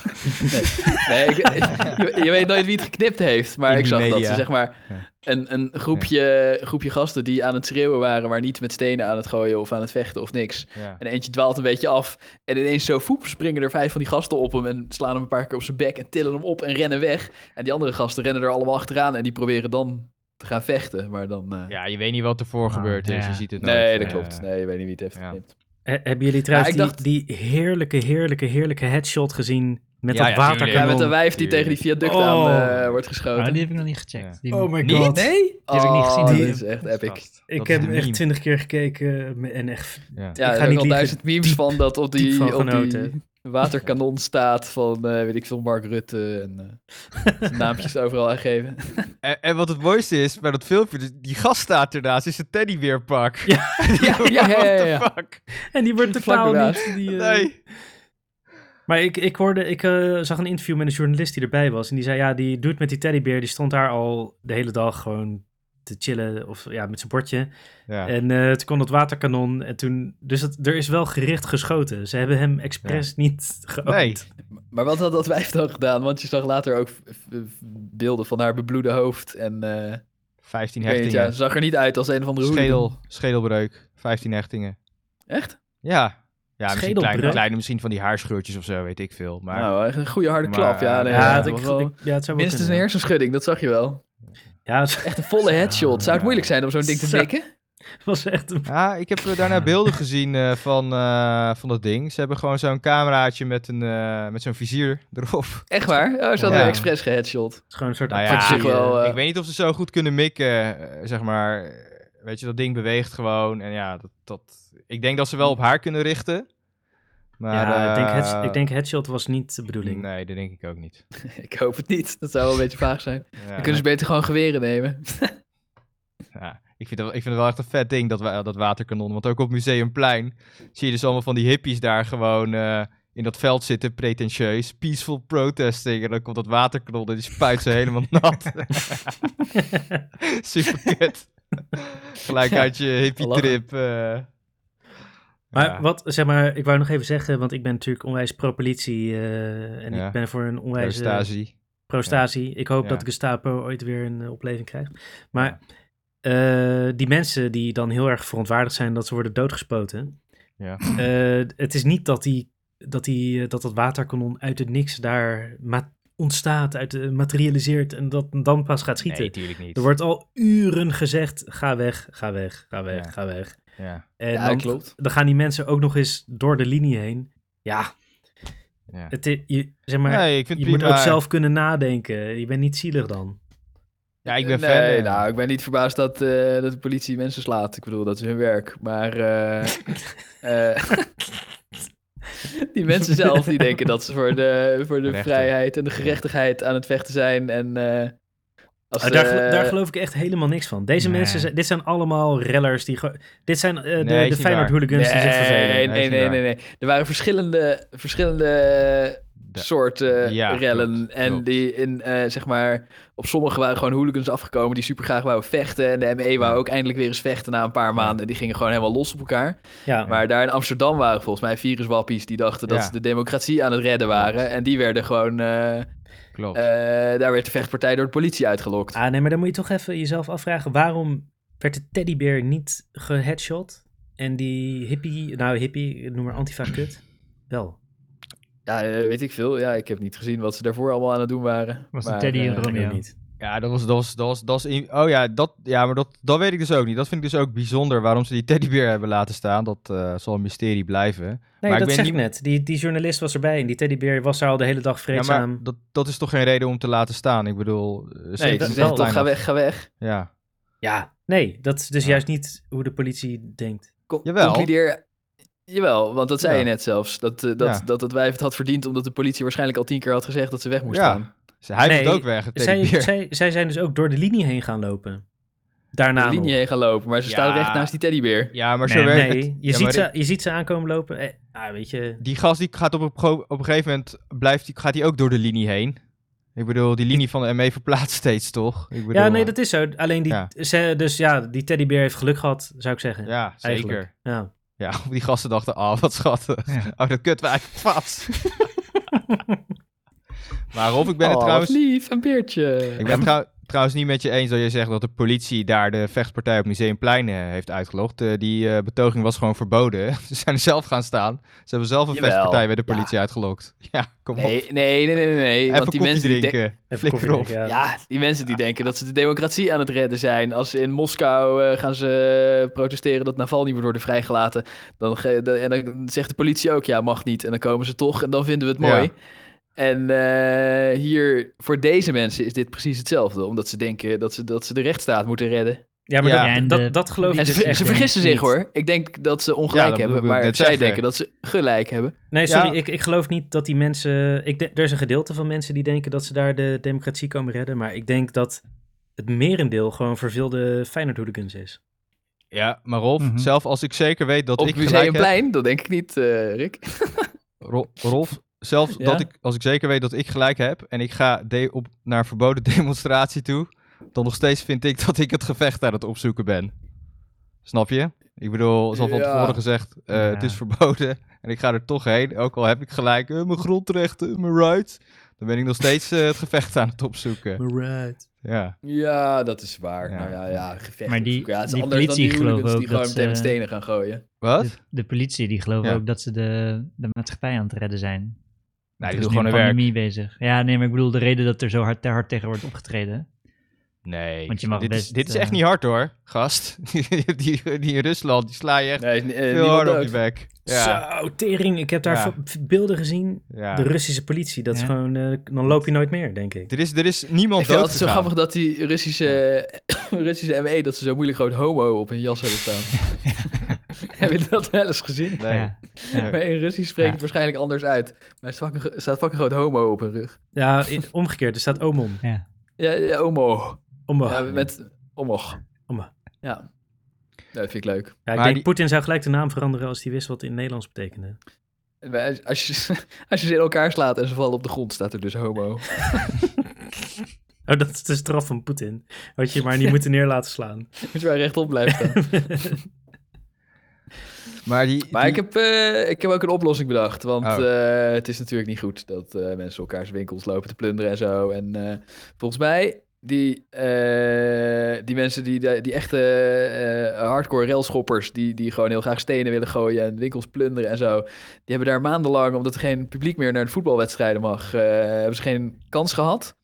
nee, nee ik, je, je weet nooit wie het geknipt heeft, maar In ik zag dat ze zeg maar een, een groepje, groepje gasten die aan het schreeuwen waren, maar niet met stenen aan het gooien of aan het vechten of niks. Ja. En eentje dwaalt een beetje af en ineens zo voep springen er vijf van die gasten op hem en slaan hem een paar keer op zijn bek en tillen hem op en rennen weg. En die andere gasten rennen er allemaal achteraan en die proberen dan te gaan vechten, maar dan... eh, ja, je weet niet wat ervoor Ah, gebeurd is. Je ziet het nooit. nee, dat eh, klopt. Nee, je weet niet wie het heeft ja. geknipt. He- hebben jullie trouwens Ja, die, die heerlijke, heerlijke, heerlijke headshot gezien met Ja, dat waterkanon? Ja, met een wijf die tegen die viaduct Oh. aan eh, wordt geschoten. Maar die heb ik nog niet gecheckt. Die- Oh my Niet? god. Nee? Die heb ik niet gezien. Oh, Die- dit is echt epic. Ik dat heb hem de echt twintig keer gekeken eh, en echt... Ja. Ja, Ik er ga zijn niet al duizend memes van dat op diep die, van op die. Waterkanon staat van, eh, weet ik veel, Mark Rutte en eh, zijn naampjes overal aangeven. En, en wat het mooiste is bij dat filmpje, dus die gast staat ernaast, is een teddybeerpak. Ja. ja, ja, ja, ja, ja. What the fuck? En die wordt totaal niet... Die, eh, Nee. Maar ik, ik hoorde, ik eh, zag een interview met een journalist die erbij was. En die zei, ja, die doet met die teddybeer, die stond daar al de hele dag gewoon te chillen. Of ja, met zijn bordje. Ja. En eh, toen kwam dat waterkanon. En toen, dus het, er is wel gericht geschoten. Ze hebben hem expres niet geoond. Nee. Maar wat had dat wijf dan gedaan? Want je zag later ook beelden van haar bebloede hoofd. En eh, 15 ik weet niet, hechtingen. ja, zag er niet uit als een of andere hooligan. Schedel, schedelbreuk, 15 hechtingen. Echt? Ja. Ja, misschien kleine, kleine, misschien van die haarscheurtjes of zo, weet ik veel. Maar nou, echt een goede harde Maar, klap. Ja, nee, Ja, ja, het, dat ik, wel ja, het zou wel minstens een kunnen. hersenschudding, dat zag je wel. Ja, het Echt een volle headshot. Zou het moeilijk zijn om zo'n ding te mikken? was echt een... ja, ik heb eh, daarna beelden gezien eh, van, eh, van dat ding. Ze hebben gewoon zo'n cameraatje met, een, eh, met zo'n vizier erop. Echt waar? Oh, ze hadden Ja. expres geheadshot. Het is gewoon een soort Nou ja, attractie, ik wel, ik weet niet of ze zo goed kunnen mikken, zeg maar. Weet je, dat ding beweegt gewoon. En ja, dat, dat, ik denk dat ze wel op haar kunnen richten. Maar, ja, ik denk, eh, heads- ik denk headshot was niet de bedoeling. Nee, dat denk ik ook niet. Ik hoop het niet. Dat zou wel een beetje vaag zijn. Ja, Dan kunnen ze beter gewoon geweren nemen. ja, ik, vind het, wel- ik vind het wel echt een vet ding, dat, dat waterkanon. Want ook op Museumplein zie je dus allemaal van die hippies daar gewoon eh, in dat veld zitten, pretentieus. Peaceful protesting. En dan komt dat waterkanon en die spuit ze helemaal nat. Super kut. Gelijk uit je hippie trip. eh. Maar Ja. wat, zeg maar, ik wou nog even zeggen, want ik ben natuurlijk onwijs pro-politie eh, en Ja. ik ben voor een onwijs Eustasie. pro-statie. Ik hoop dat de Gestapo ooit weer een eh, opleving krijgt. Maar eh, die mensen die dan heel erg verontwaardigd zijn dat ze worden doodgespoten. Ja. het is niet dat, die, dat, die, dat dat waterkanon uit het niks daar ma- ontstaat, uit, materialiseert en dat dan pas gaat schieten. Nee, niet. er wordt al uren gezegd, ga weg, ga weg, ga weg, ga weg. Ja, En Ja, dan, klopt. dan gaan die mensen ook nog eens door de linie heen. Ja, ja. het, je, zeg maar, nee, ik vind je moet ook zelf kunnen nadenken. Je bent niet zielig dan. Ja, ik ben nee, fan. nou, ik ben niet verbaasd dat, eh, dat de politie mensen slaat. Ik bedoel, dat is hun werk. Maar eh, eh, die mensen zelf, die denken dat ze voor de, voor de Rechten. vrijheid en de gerechtigheid aan het vechten zijn. En eh, als Ah, daar, eh, daar geloof ik echt helemaal niks van. Deze Nee. mensen, zijn, dit zijn allemaal rellers. Die dit zijn eh, de, Nee, de Feyenoord hooligans die zich vervelen. Nee, Nee, nee, nee. Er waren verschillende, verschillende De- soorten Ja, rellen. klopt, en klopt. die in, eh, zeg maar, op sommige waren gewoon hooligans afgekomen die super graag wouden vechten. En de ME wou ook eindelijk weer eens vechten na een paar maanden. Die gingen gewoon helemaal los op elkaar. Ja, Maar daar in Amsterdam waren volgens mij viruswappies die dachten dat Ja. ze de democratie aan het redden waren. En die werden gewoon, eh, Klopt. eh, daar werd de vechtpartij door de politie uitgelokt. ah, nee, maar dan moet je toch even jezelf afvragen. Waarom werd de teddybeer niet geheadshot? En die hippie, nou hippie, noem maar antifa kut. Wel. Ja, eh, weet ik veel. Ja, ik heb niet gezien wat ze daarvoor allemaal aan het doen waren. Was de Maar, Teddy eh, en Ik Romeo. niet. Ja, dat was, dat was, dat was, dat was in- oh ja, dat, ja, maar dat, dat weet ik dus ook niet. Dat vind ik dus ook bijzonder waarom ze die teddybeer hebben laten staan. Dat eh, zal een mysterie blijven. Nee, Maar ik dat ben zeg niet- ik net. Die, die journalist was erbij en die teddybeer was daar al de hele dag Ja, vreedzaam. maar dat, dat is toch geen reden om te laten staan? Ik bedoel, Nee, op toch, ga weg, ga weg. Ja. Ja, nee, dat is dus Ja. juist niet hoe de politie denkt. Con- Jawel. Concludeer... Jawel, want dat zei Ja. je net zelfs. Dat, eh, dat, Ja. dat het wijf het had verdiend omdat de politie waarschijnlijk al tien keer had gezegd dat ze weg moest Ja. gaan. Hij Nee, moet ook weg, Zij, zij, zij zijn dus ook door de linie heen gaan lopen. Daarna de linie nog. heen gaan lopen, maar ze staan recht naast die teddybeer. Ja, maar zo Nee, werkt Nee, het. je, Ja, ziet maar ze, je ziet ze aankomen lopen. Eh, ah, weet je, Die gast die gaat op een, op een gegeven moment, blijft, die, gaat hij ook door de linie heen. Ik bedoel, die linie van de ME verplaatst steeds, toch? Ik bedoel, ja, nee, dat is zo. Alleen die, Ja. ze, dus ja, die teddybeer heeft geluk gehad, zou ik zeggen. Ja, Eigenlijk. zeker. Ja. Ja, die gasten dachten, oh, wat schattig. Ja. Oh, dat kut wij vast. maar ik ben het oh, trouwens... lief, een beertje. Ik ben het trouw- trouwens niet met je eens dat je zegt dat de politie daar de vechtpartij op Museumplein eh, heeft uitgelogd. Eh, die eh, betoging was gewoon verboden. Ze zijn er zelf gaan staan. Ze hebben zelf een Jawel, vechtpartij bij de ja. politie uitgelokt. Ja, kom op. Nee, nee, nee, nee, nee. nee, Even want die mensen die Flikker op. drinken, ja. Ja, die mensen die denken dat ze de democratie aan het redden zijn. Als ze in Moskou eh, gaan ze protesteren dat Navalny moet worden vrijgelaten. Dan ge- de- en dan zegt de politie ook, ja, mag niet. En dan komen ze toch en dan vinden we het mooi. Ja. En eh, hier, voor deze mensen is dit precies hetzelfde. Omdat ze denken dat ze, dat ze de rechtsstaat moeten redden. Ja, maar Ja. dat, dat, de- dat geloof ik ze, dus echt ze vergissen zich niet. hoor. Ik denk dat ze ongelijk hebben. Maar zij zeggen. denken dat ze gelijk hebben. Nee, sorry, Ja. ik, ik geloof niet dat die mensen... Ik de- er is een gedeelte van mensen die denken dat ze daar de democratie komen redden. Maar ik denk dat het merendeel gewoon verveelde Feyenoord-hooligans is. Ja, maar Rolf, Mhm. zelf als ik zeker weet dat Op ik heb... Museumplein, dat denk ik niet, eh, Rick. Ro- Rolf, zelf Ja? dat ik, als ik zeker weet dat ik gelijk heb en ik ga de op, naar een verboden demonstratie toe, dan nog steeds vind ik dat ik het gevecht aan het opzoeken ben. Snap je? Ik bedoel, zoals van Ja. tevoren gezegd, eh, Ja. het is verboden en ik ga er toch heen, ook al heb ik gelijk eh, mijn grondrechten, mijn rights, dan ben ik nog steeds eh, het gevecht aan het opzoeken. Right. Ja, Ja, dat is waar. Ja. Nou ja, ja gevecht Maar die- opzoeken. ja, het is die anders dan politie die geloven die ook gewoon meteen met ze- stenen gaan gooien. wat? De, de politie die geloven Ja. ook dat ze de, de maatschappij aan het redden zijn. Nou, die is doen nu gewoon een werk. bezig. Ja, nee, maar ik bedoel de reden dat er zo hard, te hard tegen wordt opgetreden. Nee, Want je mag dit, is, best, dit is eh, echt niet hard hoor, gast. die, die in Rusland, die sla je echt Nee, eh, veel harder op je bek. Ja, Zo, tering. Ik heb daar Ja. beelden gezien. ja. De Russische politie. Dat is gewoon... eh, dan loop je nooit meer, denk ik. Er is, er is niemand Ik vind dood het altijd zo grappig dat die Russische, Russische ME, dat ze zo moeilijk groot homo op hun jas hebben staan. Heb je dat wel eens gezien? Nee. Ja. Ja. Maar in Russisch spreekt Ja. het waarschijnlijk anders uit. Maar er staat fucking, groot homo op hun rug. Ja, in- omgekeerd. Er staat omon. Ja. Ja, ja homo. Omon. Ja, met omog. Omog. Ja. Ja, dat vind ik leuk. ik Maar denk die- Poetin zou gelijk de naam veranderen als hij wist wat het in het Nederlands betekende. Als je, als je ze in elkaar slaat en ze vallen op de grond, staat er dus homo. Oh, dat is de straf van Poetin. Had je maar niet moeten neer laten slaan. Moet je maar rechtop blijven staan. Maar, die, Maar die- ik heb, eh, ik heb ook een oplossing bedacht. Want Oh. eh, het is natuurlijk niet goed dat eh, mensen elkaars winkels lopen te plunderen en zo. En volgens mij, die, die mensen, die, die echte hardcore railschoppers... Die, die gewoon heel graag stenen willen gooien en winkels plunderen en zo... die hebben daar maandenlang, omdat er geen publiek meer naar de voetbalwedstrijden mag... hebben ze geen kans gehad.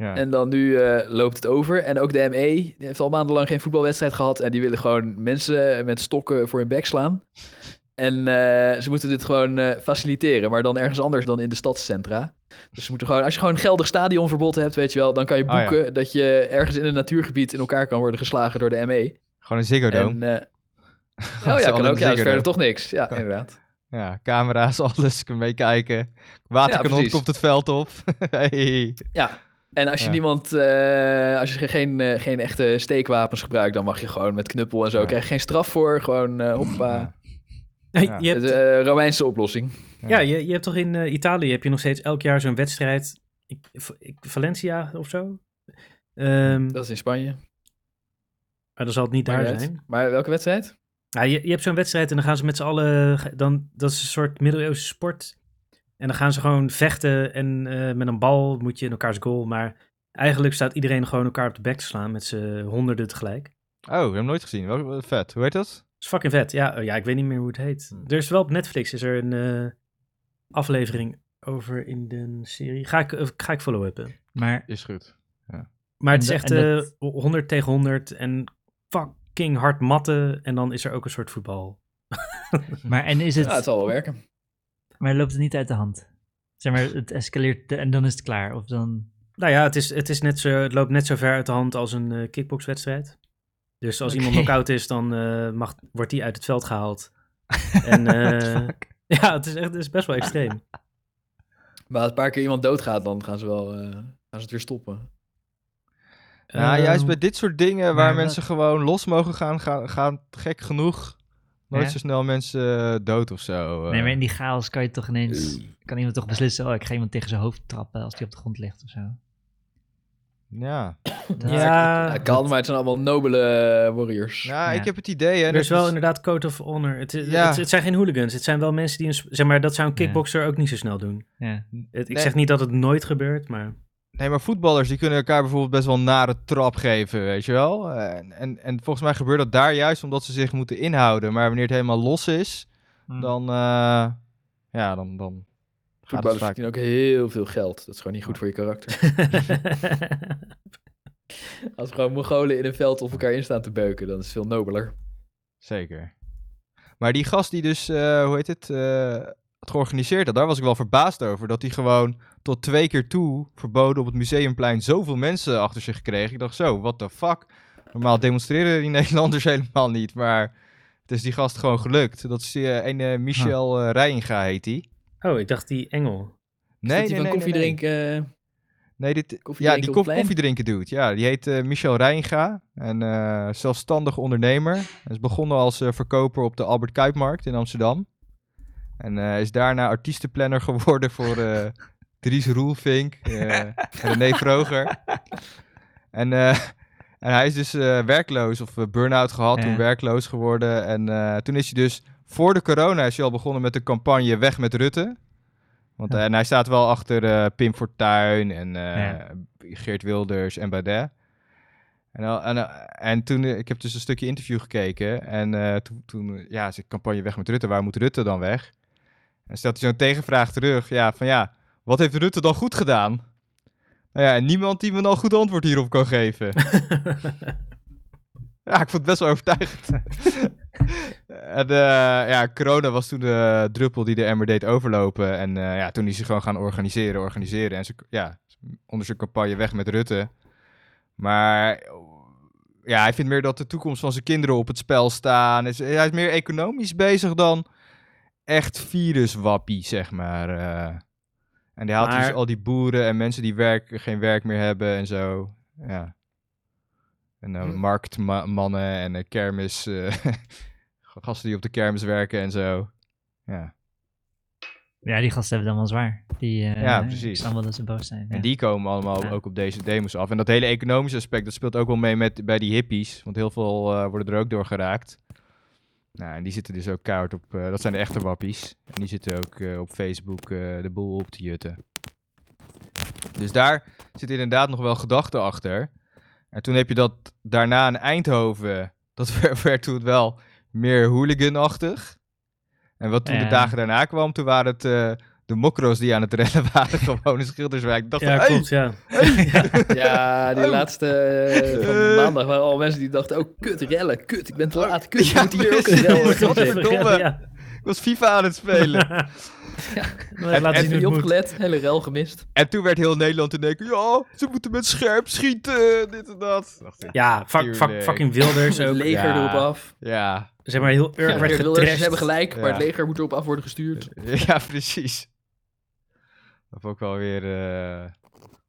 Ja. En dan nu eh, loopt het over. En ook de ME die heeft al maandenlang geen voetbalwedstrijd gehad. En die willen gewoon mensen met stokken voor hun bek slaan. En eh, ze moeten dit gewoon eh, faciliteren. Maar dan ergens anders dan in de stadscentra. Dus ze moeten gewoon, als je gewoon een geldig stadionverbod hebt, weet je wel, dan kan je Oh, ja. boeken dat je ergens in een natuurgebied in elkaar kan worden geslagen door de ME. Gewoon een Ziggo Dome. Oh ja, kan ook. Ja, is verder toch niks. Ja, inderdaad. Ja, camera's, alles, kun meekijken. Waterkanon komt het veld op. hey. Ja. En als je Ja. niemand, eh, als je geen, eh, geen echte steekwapens gebruikt, dan mag je gewoon met knuppel en zo. Ja. Krijg je geen straf voor. Gewoon eh hoppa. Ja. je hebt, De Romeinse oplossing. ja, je, je hebt toch in Italië heb je nog steeds elk jaar zo'n wedstrijd. Ik, ik- Valencia of zo? Ehm, Dat is in Spanje. maar dan zal het niet daar uit. zijn. Maar welke wedstrijd? Ja, je, je hebt zo'n wedstrijd en dan gaan ze met z'n allen. Dan, dat is een soort middeleeuwse sport. En dan gaan ze gewoon vechten en eh, met een bal moet je in elkaars goal. Maar eigenlijk staat iedereen gewoon elkaar op de bek te slaan met z'n honderden tegelijk. Oh, ik heb hem nooit gezien. Wel, wel vet. Hoe heet dat? Dat is fucking vet. Ja, oh ja, ik weet niet meer hoe het heet. Hmm. Er is wel op Netflix is er een, eh, aflevering over in de serie. Ga ik, eh, ga ik follow-uppen. Maar Is goed. Maar het is echt da- en eh, 100 tegen 100 en fucking hard matten. En dan is er ook een soort voetbal. Maar en is het, Ja, het zal wel werken. Maar loopt het niet uit de hand? Zeg maar, het escaleert en dan is het klaar. Of dan, Nou ja, het, is, het, is net zo, het loopt net zo ver uit de hand als een eh, kickboxwedstrijd. Dus als iemand knock-out is, dan eh, mag, wordt die uit het veld gehaald. En eh, ja, het is, echt, het is best wel extreem. Maar als een paar keer iemand doodgaat, dan gaan ze wel eh, gaan ze het weer stoppen. Nou, Ehm, juist bij dit soort dingen waar mensen gewoon los mogen gaan, gaan, gaan gek genoeg nooit zo snel mensen eh, dood of zo. eh. nee, maar in die chaos kan je toch ineens, kan iemand toch beslissen, oh, ik ga iemand tegen zijn hoofd trappen als die op de grond ligt of zo. Ja, Dat- Ja, het kan, maar het zijn allemaal nobele eh, warriors. Ja. ik heb het idee, hè. er dat is wel is- inderdaad code of honor. Het, is- Ja. het, het zijn geen hooligans. Het zijn wel mensen die een... sp- Zeg maar, dat zou een Ja. kickboxer ook niet zo snel doen. ja. Het- ik Nee. zeg niet dat het nooit gebeurt, maar... Nee, maar voetballers die kunnen elkaar bijvoorbeeld best wel een nare trap geven, weet je wel. En, en, en volgens mij gebeurt dat daar juist omdat ze zich moeten inhouden. Maar wanneer het helemaal los is, Hm. dan, eh, ja, dan, dan Voetballers vaak... verdienen ook heel veel geld. Dat is gewoon niet goed voor je karakter. Als gewoon Mongolen in een veld op elkaar in staan te beuken, dan is het veel nobeler. Zeker. Maar die gast die dus, eh, hoe heet het, eh, georganiseerd had, daar was ik wel verbaasd over. Dat hij gewoon tot twee keer toe, verboden op het museumplein, zoveel mensen achter zich kreeg. Ik dacht zo, what the fuck? Normaal demonstreren die Nederlanders helemaal niet, maar het is die gast gewoon gelukt. Dat is die eh, ene Michel eh Reijinga heet die. oh, ik dacht die engel. Nee, dat die van koffie nee. drinken. eh, Nee, dit, Koffie ja, die plein? koffie drinken doet. Ja, die heet eh, Michel Reijnga. En zelfstandig ondernemer. Hij is begonnen als verkoper op de Albert Kuipmarkt in Amsterdam. En eh, is daarna artiestenplanner geworden voor eh Dries Roelvink eh, en René Vroger. En, en hij is dus werkloos of burn-out gehad, Ja. toen werkloos geworden. En toen is hij dus voor de corona is hij al begonnen met de campagne Weg met Rutte. Want, Ja. en hij staat wel achter Pim Fortuyn en Ja. Geert Wilders en Baudet. En, en, en toen, ik heb dus een stukje interview gekeken. En toen, toen ja, zijn campagne Weg met Rutte, waar moet Rutte dan weg? En stelt hij zo'n tegenvraag terug. Ja, van ja, wat heeft Rutte dan goed gedaan? Nou ja, en niemand die me dan goed antwoord hierop kan geven. Ja, ik vond het best wel overtuigend. en eh, ja, corona was toen de druppel die de emmer deed overlopen. En eh, ja, toen is hij gewoon gaan organiseren, organiseren. En ze, ja, onder zijn campagne weg met Rutte. Maar ja, hij vindt meer dat de toekomst van zijn kinderen op het spel staan. Hij is meer economisch bezig dan echt viruswappie, zeg maar. eh. en die haalt Maar- dus al die boeren en mensen die werk, geen werk meer hebben en zo. Ja. En eh, Hm. marktmannen en eh, kermis. eh, gasten die op de kermis werken en zo. Ja. Ja, die gasten hebben het dan wel zwaar. Die, eh, Ja, precies. snap wel dat ze boos zijn. En die komen allemaal Ja. ook op deze demos af. En dat hele economische aspect, dat speelt ook wel mee met, bij die hippies. Want heel veel eh, worden er ook door geraakt. Nou, en die zitten dus ook keihard op... eh, dat zijn de echte wappies. En die zitten ook eh, op Facebook eh, de boel op te jutten. Dus daar zit inderdaad nog wel gedachten achter. En toen heb je dat daarna in Eindhoven... Dat werd, werd toen wel meer hooliganachtig. En wat toen de dagen daarna kwam, toen waren het... de mokro's die aan het rennen waren gewoon in Schilderswijk. Dacht ja, van, hey, klopt, ja. Ja, die Oh. laatste eh, van Eh. maandag waren al mensen die dachten, oh kut, rellen, kut, ik ben te laat, kut, Ja, je moet hier ook precies. een rel Ja, organiseren. Verdomme. Ja. Ik was FIFA aan het spelen. Maar En- laat en moet. opgelet? Hele rel gemist. en toen werd heel Nederland in denken, ja, ze moeten met scherp schieten, dit en dat. Ja, fuck, fuck, fucking Wilders Het ook. leger Ja. erop af. Ja, Zeg maar, heel erg Ja, werd Wilders hebben gelijk, maar Ja. het leger moet erop af worden gestuurd. ja, precies. Dat vond ik wel weer eh,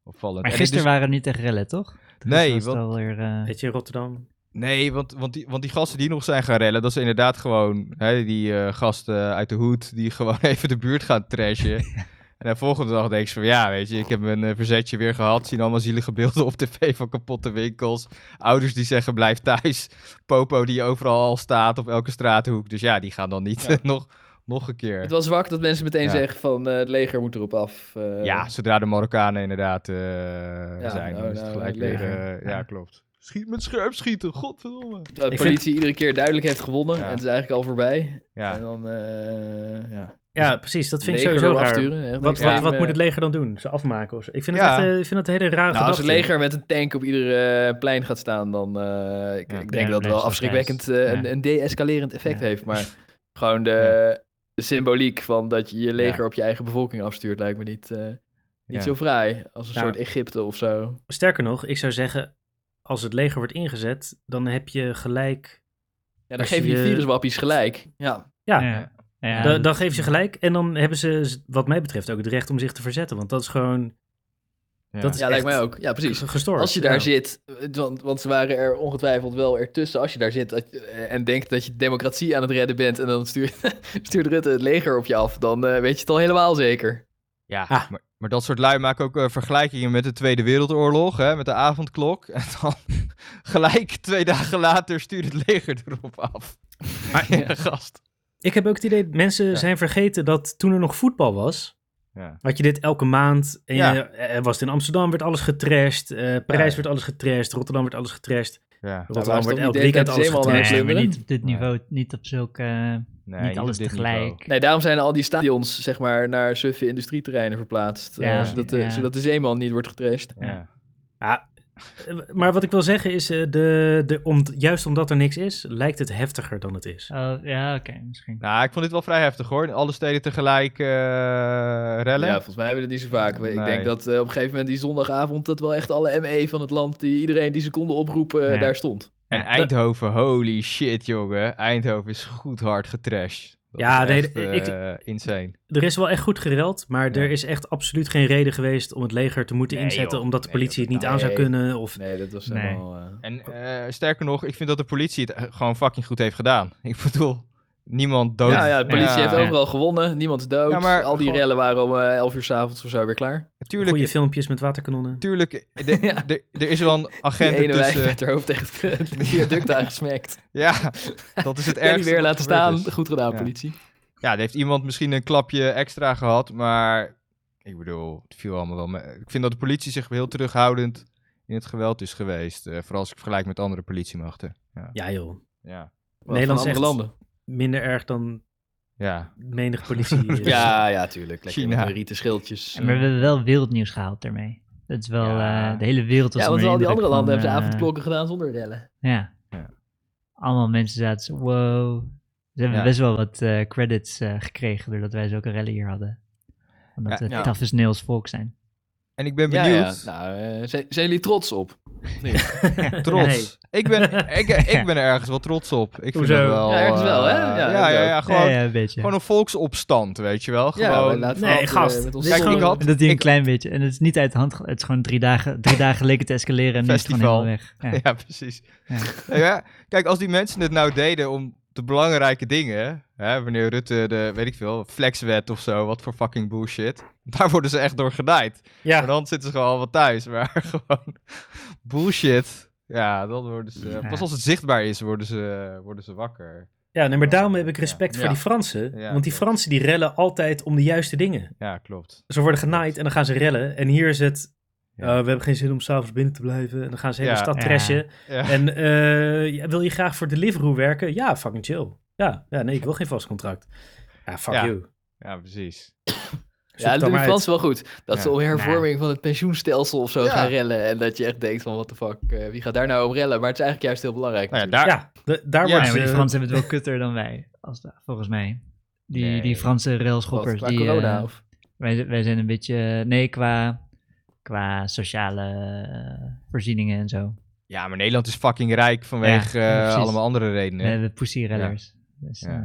opvallend. Maar En gisteren dus- waren we niet tegen rellen, toch? Dus Nee, want- alweer, eh, Weet je, Rotterdam. Nee, want, want, die, want die gasten die nog zijn gaan rellen, dat is inderdaad gewoon hè, die eh, gasten uit de hoed die gewoon even de buurt gaan trashen. en de volgende dag denk je van ja, weet je, ik heb mijn verzetje weer gehad. Zien allemaal zielige beelden op tv van kapotte winkels. Ouders die zeggen blijf thuis. Popo die overal al staat op elke straathoek. Dus ja, die gaan dan niet Ja. nog, nog een keer. Het was zwak dat mensen meteen Ja. zeggen van eh, het leger moet erop af. eh. Ja, zodra de Marokkanen inderdaad eh, zijn, dan is het gelijk leger. ja, klopt. Schiet met scherp schieten, godverdomme. Terwijl de politie iedere keer duidelijk heeft gewonnen Ja. en het is eigenlijk al voorbij. Ja. En dan, eh, ja. Ja, precies. Dat vind ik sowieso raar. afsturen, Wat, dat wat, moet het leger dan doen? Ze afmaken of zo? Ik vind, Ja. het, echt, ik vind het een hele rare Nou, als het leger met een tank op ieder plein gaat staan, dan uh, ik, Ja. ik denk Ja, dat het wel afschrikwekkend uh, Ja. een, een de-escalerend effect Ja. heeft. Maar gewoon de, de symboliek van dat je je leger op je eigen bevolking afstuurt, lijkt me niet, uh, niet Ja. zo fraai. Als een Nou, soort Egypte of zo. Sterker nog, ik zou zeggen, als het leger wordt ingezet, dan heb je gelijk... Ja, dan geef je je- viruswappies gelijk. Ja, Ja, Ja. Ja, da- dan geven ze gelijk. En dan hebben ze, wat mij betreft, ook het recht om zich te verzetten. Want dat is gewoon Ja. Dat is ja lijkt mij ook. Ja, precies. gestoord. Als je daar Ja. zit, want, want ze waren er ongetwijfeld wel ertussen. Als je daar zit dat eh, en denkt dat je democratie aan het redden bent en dan stuurt, stuurt Rutte het leger op je af, dan eh, weet je het al helemaal zeker. Ja, Ah. maar, maar dat soort lui maken ook eh, vergelijkingen met de Tweede Wereldoorlog, hè, met de avondklok. En dan gelijk twee dagen later stuurt het leger erop af. Maar- ja, gast. Ik heb ook het idee, mensen Ja. zijn vergeten dat toen er nog voetbal was, Ja. had je dit elke maand. En Ja. je, eh, was het in Amsterdam, werd alles getrashed. eh, Parijs Ja. werd alles getrashed. Rotterdam werd alles getrashed. Ja. Rotterdam ze werd toch elk weekend alles het getrashed. Nee, maar niet op dit Nee. niveau, niet op zulke... Nee, Niet alles tegelijk. niveau. Nee, daarom zijn al die stadions zeg maar naar suffe industrieterreinen verplaatst. eh, zodat, de, Ja. zodat de zeeman niet wordt getrashed. Ja. Maar wat ik wil zeggen is, eh, de, de, om, juist omdat er niks is, lijkt het heftiger dan het is. Oh, ja, oké, misschien. Nou, ik vond dit wel vrij heftig hoor. Alle steden tegelijk eh, rellen. Ja, volgens mij hebben we dat niet zo vaak. Ik denk dat eh, op een gegeven moment die zondagavond dat wel echt alle ME van het land, die iedereen die ze konden oproepen, Ja. daar stond. En Eindhoven, holy shit jongen. Eindhoven is goed hard getrashed. Dat Ja, is nee, echt, ik- eh, insane. Er is wel echt goed gereld, maar Ja. er is echt absoluut geen reden geweest om het leger te moeten Nee, inzetten, joh. omdat de Nee, politie het niet aan zou kunnen. Of, Nee, dat was Nee. helemaal... eh, En eh, sterker nog, ik vind dat de politie het gewoon fucking goed heeft gedaan. Ik bedoel, niemand dood. Ja, ja, de politie Ja. heeft Ja. overal gewonnen. Niemand is dood. Ja, maar Al die rellen waren om eh 11 uur s'avonds of zo weer klaar. Tuurlijk, goede filmpjes met waterkanonnen. tuurlijk er is wel een Die agent ene wijk tussen... met haar hoofd tegen het viaduct aangesmekt. Ja, dat is het En die ergste. weer laten staan. is. Goed gedaan, Ja. politie. Ja, er heeft iemand misschien een klapje extra gehad, maar ik bedoel, het viel allemaal wel mee. Ik vind dat de politie zich heel terughoudend in het geweld is geweest. eh, vooral als ik vergelijk met andere politiemachten. Ja, Ja joh, ja. Nederland andere echt- landen. Minder erg dan ja. menig politie. Ja, ja, tuurlijk. Lekker China. rieten schildjes. En maar we hebben wel wereldnieuws gehaald daarmee. Dat is wel, Ja. eh, de hele wereld was ja, want al die andere landen van, hebben ze eh, avondklokken gedaan zonder rellen. Ja. Ja. Allemaal mensen zaten zo, wow. Ze hebben Ja. best wel wat eh, credits eh, gekregen doordat wij zulke rellen hier hadden. Omdat Ja, we ja. tough as nails volk zijn. En ik ben benieuwd. ja. Nou, zijn, zijn jullie trots op? Trots. Ik, ben, ik, ik ben er ergens wel trots op. Ik vind Hoezo? dat wel... Ja, ergens wel, hè? eh, Ja, Ja, ja, ik ja, gewoon, ja, ja, een beetje. gewoon een volksopstand, weet je wel. Ja, Gewoon, laten Nee, altijd, eh, gast, met ons zolder- gewoon- En dat die een ik- klein beetje. En het is niet uit de hand. Het is gewoon drie dagen, drie dagen geleden te escaleren en nu is het gewoon Festival. helemaal weg. Ja, Ja. precies. Ja. Ja, kijk, als die mensen het nou deden om de belangrijke dingen, hè, wanneer Rutte de, weet ik veel, flexwet of zo, wat voor fucking bullshit, daar worden ze echt door gedaaid. Maar ja, dan zitten ze gewoon wat thuis, maar gewoon bullshit. Ja, dan worden ze, Ja. pas als het zichtbaar is, worden ze, worden ze wakker. ja nee, maar daarom heb ik respect Ja. voor Ja. die Fransen. Ja, want die klopt. Fransen die rellen altijd om de juiste dingen. Ja, klopt. Ze worden genaaid en dan gaan ze rellen. En hier is het, Ja. uh, we hebben geen zin om s'avonds binnen te blijven. En dan gaan ze de hele Ja. stad trashen. Ja. En eh, ja, wil je graag voor Deliveroo werken? Ja, fucking chill. Ja, ja, nee, ik wil geen vast contract. Ja, fuck Ja. you. ja, precies. Zoek Ja, het dat de uit. Fransen wel goed. Dat Ja. ze om hervorming van het pensioenstelsel of zo Ja. gaan rellen. En dat je echt denkt van, what the fuck, eh, wie gaat daar nou om rellen? Maar het is eigenlijk juist heel belangrijk. Nou daar, Ja, de- daar Ja, wordt Ja, maar die Fransen hebben het wel kutter dan wij. Als, volgens mij. Die, Nee. die Franse Wat, railschoppers. qua die, corona eh, of... wij, wij zijn een beetje. Nee, qua, qua sociale eh, voorzieningen en zo. ja, maar Nederland is fucking rijk vanwege Ja, eh, allemaal andere We redenen. hebben pussy rellers. Dus, Ja. eh,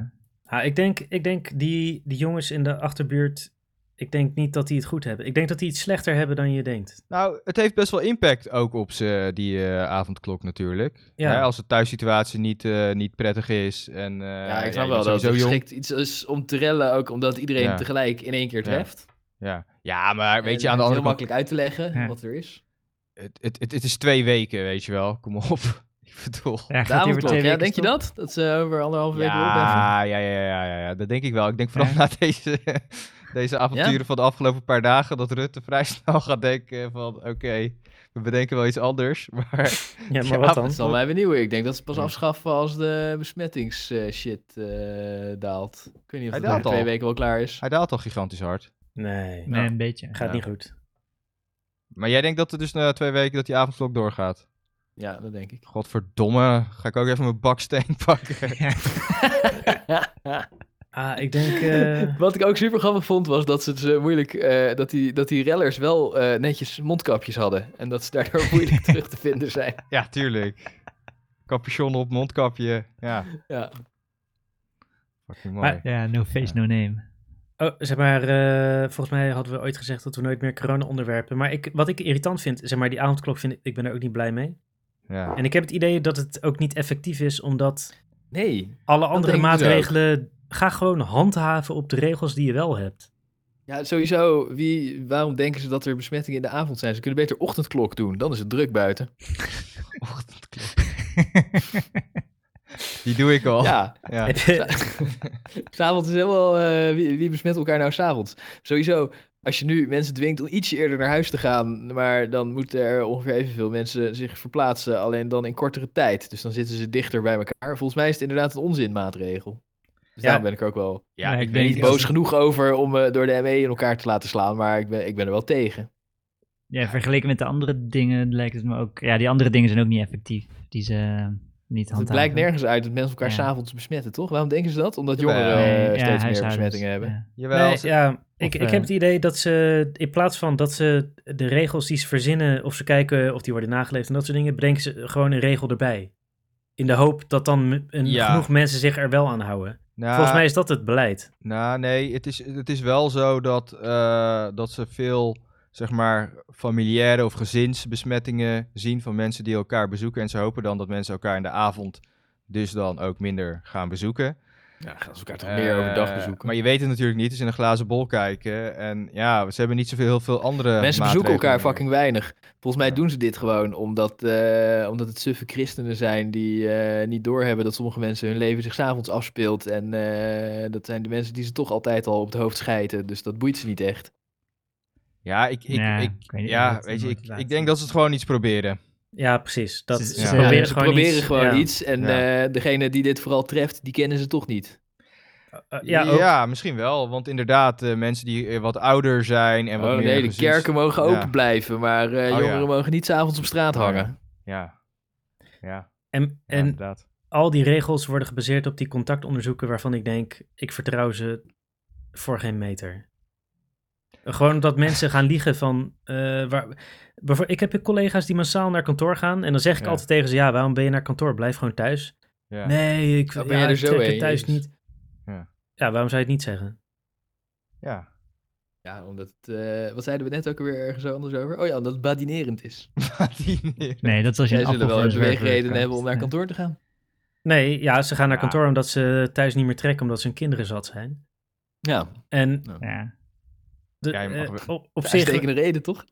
Ja, ik denk, ik denk die, die jongens in de achterbuurt, ik denk niet dat die het goed hebben. Ik denk dat die het slechter hebben dan je denkt. Nou, het heeft best wel impact ook op ze, die eh, avondklok natuurlijk. Ja. Hè, als de thuissituatie niet, eh, niet prettig is. En, eh, Ja, ik snap wel dat het geschikt iets is om te rellen, ook omdat iedereen Ja. tegelijk in één keer treft. Ja. ja, maar weet En je, aan de het andere heel kant, makkelijk uit te leggen Ja. wat er is. het, het, het, het is twee weken, weet je wel. Kom op. Ik bedoel. Ja, gaat over twee ja, weken denk je dat? Dat ze over anderhalve week weer opheffen? Ja, ja, ja, ja, ja, ja, dat denk ik wel. Ik denk vooral Ja. na deze, deze avonturen van de afgelopen paar dagen dat Rutte vrij snel gaat denken van oké, we bedenken wel iets anders, maar Ja, Ja, maar wat dan? Zal mij benieuwen. Ik denk dat ze pas Ja. afschaffen als de besmettings-shit daalt. Ik weet niet of Hij dat over twee weken wel klaar is. hij daalt al gigantisch hard. Nee, Nee, een beetje. gaat Ja. niet goed. Maar jij denkt dat er dus na twee weken dat die avondklok doorgaat? Ja, dat denk ik. Godverdomme, ga ik ook even mijn baksteen pakken. Ah, ik denk... eh, Wat ik ook super grappig vond, was dat ze het moeilijk... eh, dat, die, dat die rellers wel eh, netjes mondkapjes hadden. En dat ze daardoor moeilijk terug te vinden zijn. ja, tuurlijk. Capuchon op, mondkapje. Ja, Ja. fucking mooi. Maar- Ja, no face, no name. Oh, zeg maar, eh, volgens mij hadden we ooit gezegd dat we nooit meer corona-onderwerpen. Maar ik, wat ik irritant vind, zeg maar, die avondklok vind ik, ik ben er ook niet blij mee. ja. En ik heb het idee dat het ook niet effectief is, omdat Nee. alle andere dus maatregelen. Ga gewoon handhaven op de regels die je wel hebt. Ja, sowieso. Wie, waarom denken ze dat er besmettingen in de avond zijn? Ze kunnen beter ochtendklok doen. Dan is het druk buiten. Ochtendklok. Die doe ik al. Ja. ja. S'avonds is helemaal... eh, wie, wie besmet elkaar nou s'avonds? Sowieso. Als je nu mensen dwingt om ietsje eerder naar huis te gaan, maar dan moeten er ongeveer evenveel mensen zich verplaatsen, alleen dan in kortere tijd. Dus dan zitten ze dichter bij elkaar. Volgens mij is het inderdaad een onzinmaatregel. Dus Ja. daarom ben ik er ook wel Ja, ik denk niet. boos als- genoeg over om eh, door de ME in elkaar te laten slaan, maar ik ben, ik ben er wel tegen. Ja, vergeleken met de andere dingen lijkt het me ook... Ja, die andere dingen zijn ook niet effectief. Die ze eh, niet Het blijkt nergens uit dat mensen elkaar Ja. s'avonds besmetten, toch? Waarom denken ze dat? Omdat jongeren Nee, eh, ja, steeds meer besmettingen hebben. ja. Jawel. Nee, ze- ja, ik, Of, ik eh, heb het idee dat ze in plaats van dat ze de regels die ze verzinnen, of ze kijken of die worden nageleefd en dat soort dingen, brengen ze gewoon een regel erbij. In de hoop dat dan m- een, Ja. genoeg mensen zich er wel aan houden. Nou, Volgens mij is dat het beleid. Nou, nee, het is, het is wel zo dat, eh, dat ze veel, zeg maar, familiaire of gezinsbesmettingen zien van mensen die elkaar bezoeken. En ze hopen dan dat mensen elkaar in de avond dus dan ook minder gaan bezoeken. Ja, gaan ze elkaar toch meer overdag Eh, bezoeken. Maar je weet het natuurlijk niet, het is in een glazen bol kijken. En ja, ze hebben niet zoveel heel veel andere Mensen bezoeken elkaar fucking weinig. Volgens mij doen ze dit gewoon omdat, eh, omdat het suffe christenen zijn die eh, niet doorhebben dat sommige mensen hun leven zich s'avonds afspeelt. En eh, dat zijn de mensen die ze toch altijd al op het hoofd schijten. Dus dat boeit ze niet echt. Ja, ik, ik, Ja, ik, ik weet ja, je, ik, ik denk dat ze het gewoon iets proberen. Ja, precies. Dat, Ze- ze, ze Ja, proberen ze gewoon proberen iets, gewoon ja. iets. En Ja. eh, degene die dit vooral treft, die kennen ze toch niet. Uh, ja, ook. ja, misschien wel. Want inderdaad, eh, mensen die eh, wat ouder zijn en wat oh meer nee, de gezins- kerken mogen Ja. open blijven, maar eh, ja. jongeren mogen niet s'avonds op straat Oh, ja. hangen. Ja, ja, En, ja, en inderdaad. al die regels worden gebaseerd op die contactonderzoeken waarvan ik denk, ik vertrouw ze voor geen meter. Gewoon omdat mensen gaan liegen van... eh, waar, ik heb collega's die massaal naar kantoor gaan en dan zeg ik Ja. altijd tegen ze, ja, waarom ben je naar kantoor? Blijf gewoon thuis. Ja. Nee, ik, Oh, ben ja, er ik zo het thuis niet. Ja. Ja, waarom zou je het niet zeggen? Ja. Ja, omdat het, eh, wat zeiden we net ook weer ergens anders over? Oh ja, omdat het badinerend is. Nee, dat is als je Jij een zullen wel een beweegreden hebben om naar kantoor te gaan. Nee, ja, ze gaan naar Ja. kantoor omdat ze thuis niet meer trekken omdat ze hun kinderen zat zijn. Ja, En Ja. De, Ja, eh, op, op zich... uitstekende reden toch?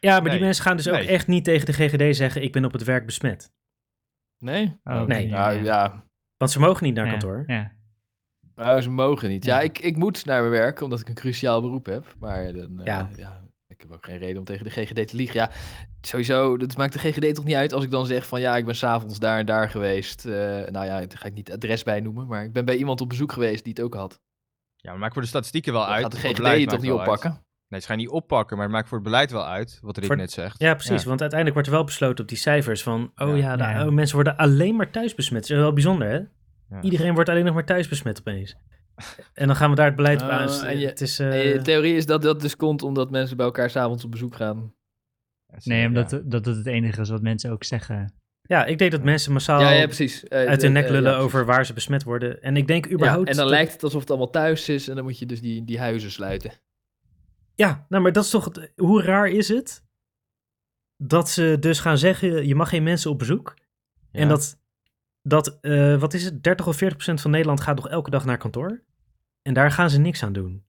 Ja, maar Nee, die mensen gaan dus ook nee. echt niet tegen de GGD zeggen, ik ben op het werk besmet. Nee? Oh, Nee. Ja, ja. Want ze mogen niet naar Ja, kantoor. Ja. Nou, ze mogen niet. Ja, Ja. ik, ik moet naar mijn werk, omdat ik een cruciaal beroep heb. Maar dan, eh, Ja. ja. ik heb ook geen reden om tegen de GGD te liegen. Ja, sowieso, dat maakt de GGD toch niet uit als ik dan zeg van... ja, ik ben s'avonds daar en daar geweest. Eh, nou ja, daar ga ik niet het adres bij noemen. Maar ik ben bij iemand op bezoek geweest die het ook had. Ja, maar maakt voor de statistieken wel uit. gaat de voor het GGD beleid je toch niet uit. oppakken? Nee, ze gaan niet oppakken, maar het maakt voor het beleid wel uit, wat Rick Voor- net zegt. Ja, precies. Ja. Want uiteindelijk wordt er wel besloten op die cijfers van... oh Ja. ja, de- Ja. oh, mensen worden alleen maar thuis besmet. Dat is wel bijzonder, hè? Ja. Iedereen wordt alleen nog maar thuis besmet opeens. En dan gaan we daar het beleid op Oh, aan. En je- het is, En eh, de theorie is dat dat dus komt omdat mensen bij elkaar s'avonds op bezoek gaan. Nee, Ja. omdat dat het het enige is wat mensen ook zeggen. Ja, ik denk dat mensen massaal ja, ja, precies. Eh, uit hun nek eh, lullen ja, over waar ze besmet worden. En ik denk Ja, überhaupt... en dan dat- lijkt het alsof het allemaal thuis is en dan moet je dus die, die huizen sluiten. Ja, nou, maar dat is toch... het- hoe raar is het dat ze dus gaan zeggen... je mag geen mensen op bezoek. Ja. En dat, dat eh, wat is het, 30 of 40 procent van Nederland gaat nog elke dag naar kantoor. En daar gaan ze niks aan doen.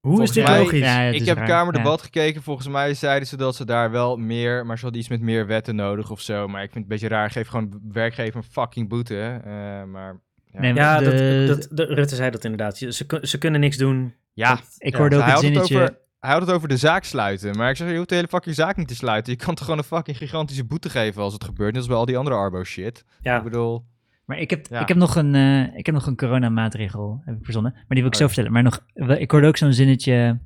Hoe is Volgens dit mij- logisch? Ja, het ik is heb raar, Kamerdebat gekeken. Volgens mij zeiden ze dat ze daar wel meer... Maar ze hadden iets met meer wetten nodig of zo. Maar ik vind het een beetje raar. Geef gewoon werkgever een fucking boete. Eh, maar ja, Nee, Ja, de- dat, dat, de, Rutte zei dat inderdaad. Ze, ze, kun- ze kunnen niks doen. ja Ik Ja, hoorde ook hij, het had het zinnetje... over, hij had het over de zaak sluiten. Maar ik zeg, je hoeft de hele fucking zaak niet te sluiten. Je kan toch gewoon een fucking gigantische boete geven als het gebeurt. Net als bij al die andere Arbo shit. Ja, Ik bedoel... Maar ik heb, Ja. ik heb nog een, eh, ik heb nog een coronamaatregel heb ik verzonnen. Maar die wil ik Oh, zo vertellen. Maar nog, ik hoorde ook zo'n zinnetje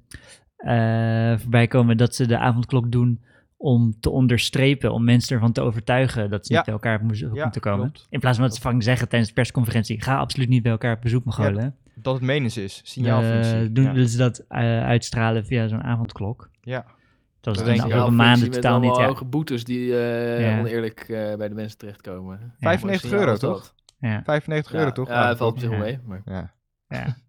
eh, voorbij komen dat ze de avondklok doen om te onderstrepen, om mensen ervan te overtuigen dat ze Ja. niet bij elkaar op bezoek Ja, moeten komen. klopt. In plaats van dat ze fucking zeggen tijdens de persconferentie, ga absoluut niet bij elkaar op bezoek Mongolen. Dat het menens is. Signaalfunctie. doen ja. willen ze dat eh, uitstralen via zo'n avondklok. ja. Dat is Dat de denk ik totaal niet. Ja, hoge boetes die eh, Ja. oneerlijk eh, bij de mensen terechtkomen. Ja. 95 Mooi euro, toch? ja, 95 dat. euro, Ja, toch? Ja, het valt op zich wel Ja. mee. Maar, Ja.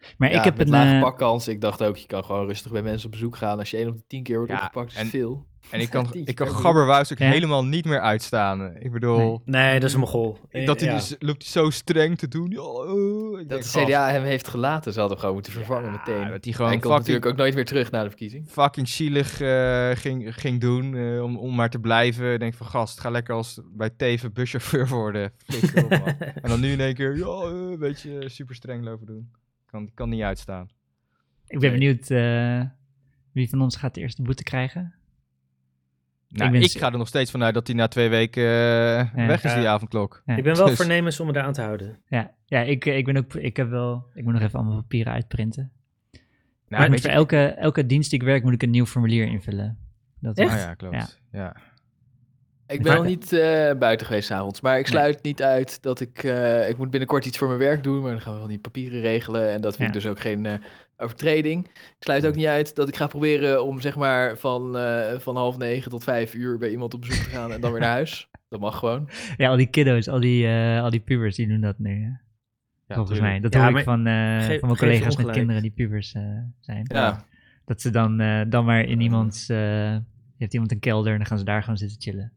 ja. Maar Ja, ik heb met een... lage eh, pakkans. Ik dacht ook, je kan gewoon rustig bij mensen op bezoek gaan. Als je één op de tien keer wordt Ja, opgepakt, is en- het veel. En ik kan, ik kan Gabberwuis ook Ja. helemaal niet meer uitstaan. Ik bedoel... nee, dat is een mogol. Dat hij Ja. dus loopt hij zo streng te doen. Ja, eh, ik Dat denk, de gast, CDA hem heeft gelaten. Ze hadden hem gewoon moeten vervangen meteen. dat hij hij gewoon komt natuurlijk ook nooit meer terug na de verkiezing. fucking zielig eh, ging, ging doen eh, om, om maar te blijven. Ik denk van gast, ga lekker als bij Teven buschauffeur worden. Flikker en dan nu in één keer, ja, een beetje super streng lopen doen. Kan, kan niet uitstaan. Ik ben benieuwd eh, wie van ons gaat de eerste boete krijgen. Nou, ben ik, ga er nog steeds vanuit dat hij na twee weken eh, weg is, Ja. die avondklok. Ja. Ik ben wel Dus- voornemens om me eraan te houden. Ja, ja ik, eh, ik ben ook, ik heb wel, ik moet nog even allemaal papieren uitprinten. Nou, maar voor je- elke, elke dienst die ik werk moet ik een nieuw formulier invullen. Dat Echt? Ah, is- ja, klopt. Ja. Ja. Ik ben Maar- nog niet eh, buiten geweest 's avonds, maar ik sluit niet uit dat ik... eh, ik moet binnenkort iets voor mijn werk doen, maar dan gaan we wel die papieren regelen. En dat vind ik Ja. dus ook geen eh, overtreding. Ik sluit ook niet uit dat ik ga proberen om zeg maar van, eh, van half negen tot vijf uur bij iemand op bezoek te gaan en dan weer naar huis. Dat mag gewoon. Ja, al die kiddo's, al die, eh, al die pubers, die doen dat nu. hè. Ja, Volgens tuurlijk. mij. Dat Ja, hoor ik van, eh, geef- van mijn je collega's met kinderen die pubers eh, zijn. Ja. Dat ze dan, eh, dan maar in iemands... eh heeft iemand een kelder en dan gaan ze daar gewoon zitten chillen.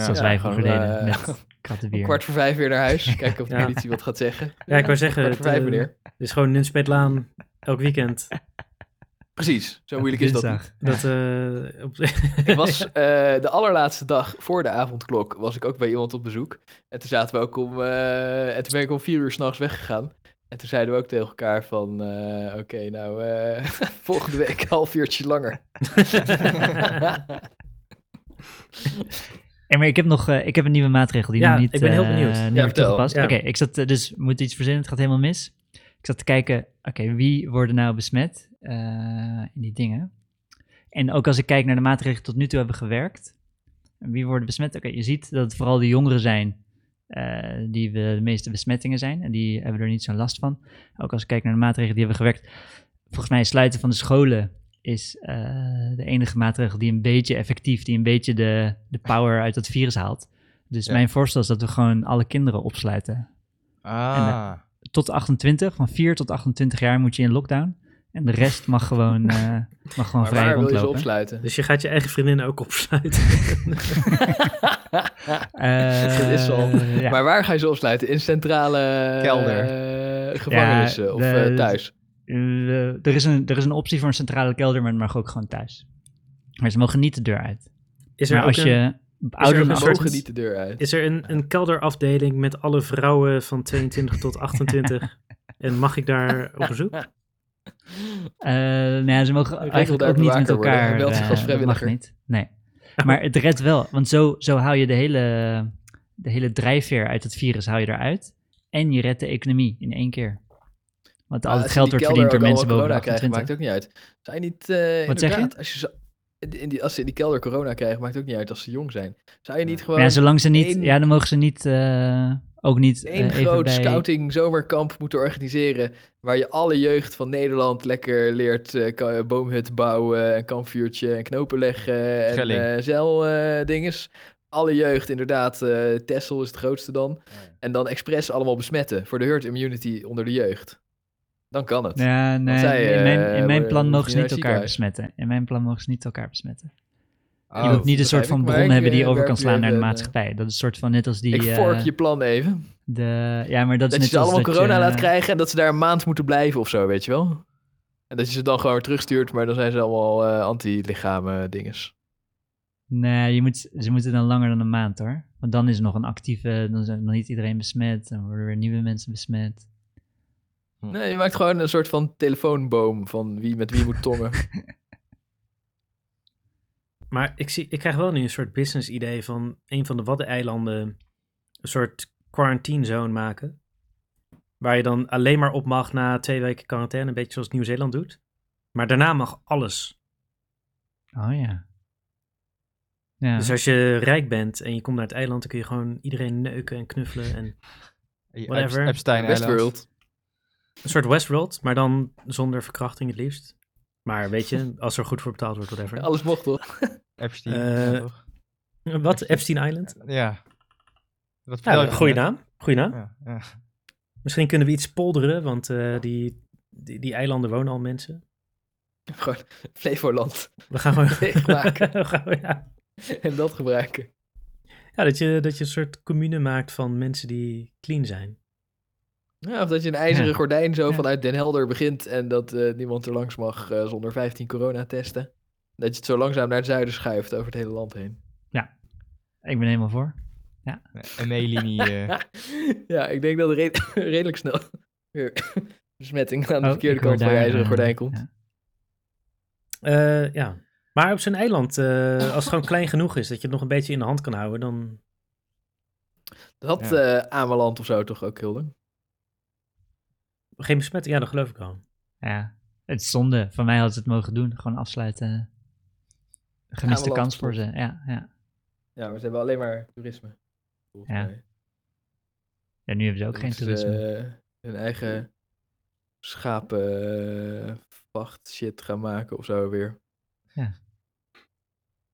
Zoals Ja, wij gewoon, vroeger deden eh, met Om kwart voor vijf weer naar huis. Kijken of de Ja. politie wat gaat zeggen. Ja, ik wou zeggen, Kwart voor vijf, eh, meneer. Het is gewoon Nunspeetlaan elk weekend. Precies, zo moeilijk is dat niet. Dat, eh, op, Ik was eh, de allerlaatste dag voor de avondklok was ik ook bij iemand op bezoek. En toen zaten we ook om, eh, en toen ben ik om vier uur s'nachts weggegaan. En toen zeiden we ook tegen elkaar van, eh, oké, nou, eh, volgende week een half uurtje langer. Maar ik heb nog eh, ik heb een nieuwe maatregel die Ja, nog niet, ik ben heel eh, benieuwd. Ja, toegepast. Oké, ik zat eh, dus moet iets verzinnen, het gaat helemaal mis. Ik zat te kijken, oké, wie worden nou besmet in die dingen? En ook als ik kijk naar de maatregelen die tot nu toe hebben gewerkt, wie worden besmet? Oké, je ziet dat het vooral de jongeren zijn die we de meeste besmettingen zijn en die hebben er niet zo'n last van. Ook als ik kijk naar de maatregelen die hebben gewerkt, volgens mij sluiten van de scholen is de enige maatregel die een beetje effectief, die een beetje de, de power uit dat virus haalt. Dus Ja. mijn voorstel is dat we gewoon alle kinderen opsluiten. Ah. Tot 28, van 4 tot 28 jaar moet je in lockdown. En de rest mag gewoon, eh, mag gewoon Maar vrij waar wil je ze rondlopen. opsluiten? dus je gaat je eigen vriendin ook opsluiten. Eh, Dat is al. ja. Maar waar ga je ze opsluiten? In centrale Kelder. eh, gevangenissen of de- eh, thuis? Eh, er, is een, er is een optie voor een centrale kelder, maar het mag ook gewoon thuis. Maar ze mogen niet de deur uit. Is er Maar ook als een, je ouder ook dan een Ze 18 mogen niet de deur uit. is er een, een kelderafdeling met alle vrouwen van 22 tot 28? en mag ik daar op bezoek? Eh, nou ja, ze mogen eigenlijk ook niet met worden. elkaar. Zich eh, als dat mag niet. Nee. Maar het redt wel, want zo, zo hou je de hele, de hele drijfveer uit het virus hou je eruit. En je redt de economie in één keer. Want al het geld die wordt kelder verdiend door mensen boven de corona krijgen, 28. maakt ook niet uit. Zou je niet, eh Wat zeg je? inderdaad, Als, je zo, in die, als ze in die kelder corona krijgen, maakt ook niet uit als ze jong zijn. Zou je niet gewoon ja, zolang ze niet, één- ja, dan mogen ze niet, eh, ook niet eh, één even groot bij... scouting zomerkamp moeten organiseren, waar je alle jeugd van Nederland lekker leert eh, boomhut bouwen, een kampvuurtje en knopen leggen en Schelling. eh zeildinges. alle jeugd inderdaad, eh Tessel is het grootste dan. En dan expres allemaal besmetten voor de herd immunity onder de jeugd. Dan kan het. Ja, nee, zij, in mijn, eh, in mijn worden- plan mogen ze niet elkaar besmetten. In mijn plan mogen ze niet elkaar besmetten. Oh, je moet niet een soort van bron hebben die eh, over kan slaan naar de eh, maatschappij. Dat is een soort van net als die... Ik eh, fork je plan even. de, ja, maar dat is Dat je net ze allemaal dat corona je- laat krijgen en dat ze daar een maand moeten blijven of zo, weet je wel? En dat je ze dan gewoon weer terugstuurt, maar dan zijn ze allemaal eh, anti-lichamen dinges. Nee, je moet, ze moeten dan langer dan een maand hoor. Want dan is er nog een actieve, dan zijn nog niet iedereen besmet. Dan worden weer nieuwe mensen besmet. Nee, je maakt gewoon een soort van telefoonboom van wie met wie moet tongen. Maar ik, zie, ik krijg wel nu een soort business idee van een van de Waddeneilanden een soort quarantine zone maken. Waar je dan alleen maar op mag na twee weken quarantaine, een beetje zoals Nieuw-Zeeland doet. Maar daarna mag alles. Oh ja. Ja, Dus als je rijk bent en je komt naar het eiland, dan kun je gewoon iedereen neuken en knuffelen. En Whatever. Ep- Epstein. Westworld. Een soort Westworld, maar dan zonder verkrachting het liefst. Maar weet je, als er goed voor betaald wordt, whatever. Alles mocht toch? Epstein, ja, toch? Wat? Epstein Island? Ja. Wat goede naam. Goeie naam. Ja, ja. Misschien kunnen we iets polderen, want eh, die, die, die eilanden wonen al mensen. Gewoon Flevoland. We gaan gewoon... Leegmaken. We gaan- ja. En dat gebruiken. ja, dat je, dat je een soort commune maakt van mensen die clean zijn. Ja, of dat je een ijzeren Ja. gordijn zo Ja. vanuit Den Helder begint en dat eh, niemand er langs mag eh, zonder 15 coronatesten. Dat je het zo langzaam naar het zuiden schuift over het hele land heen. ik ben helemaal voor. Een meelinie. eh, ja, ik denk dat er red- redelijk snel weer besmetting aan de Oh, verkeerde kant van je ijzeren gordijn komt. ja. Eh, ja. Maar op zo'n eiland, eh, als het gewoon klein genoeg is dat je het nog een beetje in de hand kan houden, dan... Dat had Ja. Ameland of zo toch ook, Hilde? Geen besmetting, ja, dat geloof ik wel. Ja, het is zonde. Van mij hadden ze het mogen doen. Gewoon afsluiten. Gemiste kans voor ze. Ja, ja. Ja, maar ze hebben alleen maar toerisme. Ja. mij. ja, nu hebben ze ook geen Moeten ze, toerisme. eh, hun eigen schapenvacht shit gaan maken of zo weer.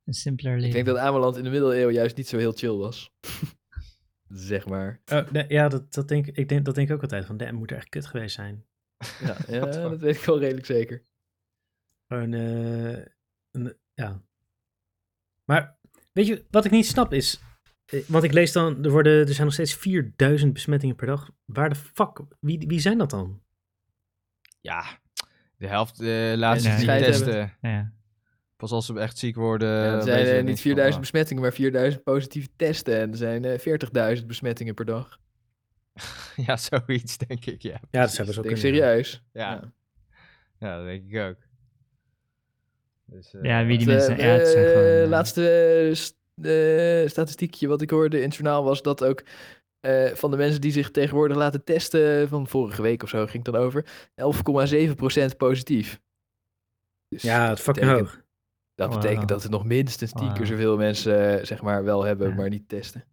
Een simpeler Ik leven. denk dat Ameland in de middeleeuwen juist niet zo heel chill was. zeg maar. Oh, nee, ja, dat, dat, denk, ik denk, dat denk ik ook altijd. Van, damn, moet er echt kut geweest zijn. Ja, dat weet ik wel redelijk zeker. Gewoon, eh, een, ja. Maar, weet je, wat ik niet snap is... eh, Want ik lees dan, er, worden, er zijn nog steeds 4000 besmettingen per dag. Waar de fuck, wie, wie zijn dat dan? ja, de helft uh, laat Mensen zich die testen. Ja. Pas als ze echt ziek worden. Ja, het zijn eh, niet niks van, 4000 ah. besmettingen, maar 4000 positieve testen. En er zijn eh 40.000 besmettingen per dag. Ja, zoiets denk ik, ja. Ja, dat best Ik wel denk kunnen. serieus. Ja. Ja, dat denk ik ook. Dus, eh, Ja, wie die mensen... eh, ja, het zijn eh, gewoon... eh, laatste eh, st- eh, statistiekje wat ik hoorde in het journaal was dat ook eh, van de mensen die zich tegenwoordig laten testen, van vorige week of zo ging het dan over, 11,7% positief. Dus Ja, het fucking hoog. Dat Wauw. betekent dat er nog minstens tien keer Wauw. zoveel mensen eh, zeg maar wel hebben, Ja. maar niet testen.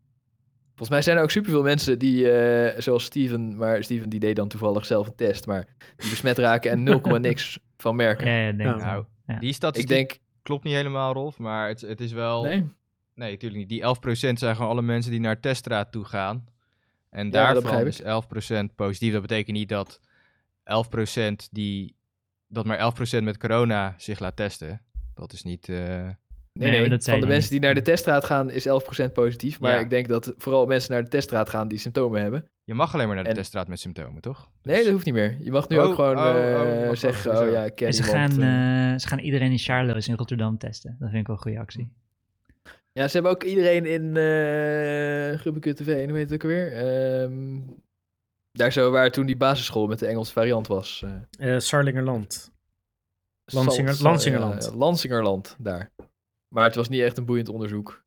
Volgens mij zijn er ook superveel mensen die, eh, zoals Steven, maar Steven die deed dan toevallig zelf een test, maar die besmet raken en 0, niks van merken. Ja, ja, denk Ja. ik Nou. Ja. Die Ik statistiek denk, klopt niet helemaal, Rolf. Maar het, het is wel... nee, Nee, natuurlijk niet. Die 11% zijn gewoon alle mensen die naar teststraat toe gaan. En daarvan is 11% positief. Dat betekent niet dat 11% die... Dat maar 11% met corona zich laat testen. Dat is niet... eh, Nee, Nee, nee, maar dat zei van de mensen die naar de teststraat gaan is 11% positief. Maar Ja. ik denk dat vooral mensen naar de teststraat gaan die symptomen hebben. Je mag alleen maar naar de En- teststraat met symptomen, toch? Nee, dat hoeft niet meer. Je mag nu Oh, ook gewoon oh, oh, eh, zeggen, oh ja, ik ken En ze, iemand. gaan, eh. ze gaan iedereen in Charloes in Rotterdam testen. Dat vind ik wel een goede actie. Ja, ze hebben ook iedereen in uh, TV, hoe heet het ook alweer? Ehm, daar zo waar toen die basisschool met de Engelse variant was. eh, Eh Sarlingerland. Lansinger- Lansingerland. ja, Lansingerland, daar. Maar het was niet echt een boeiend onderzoek.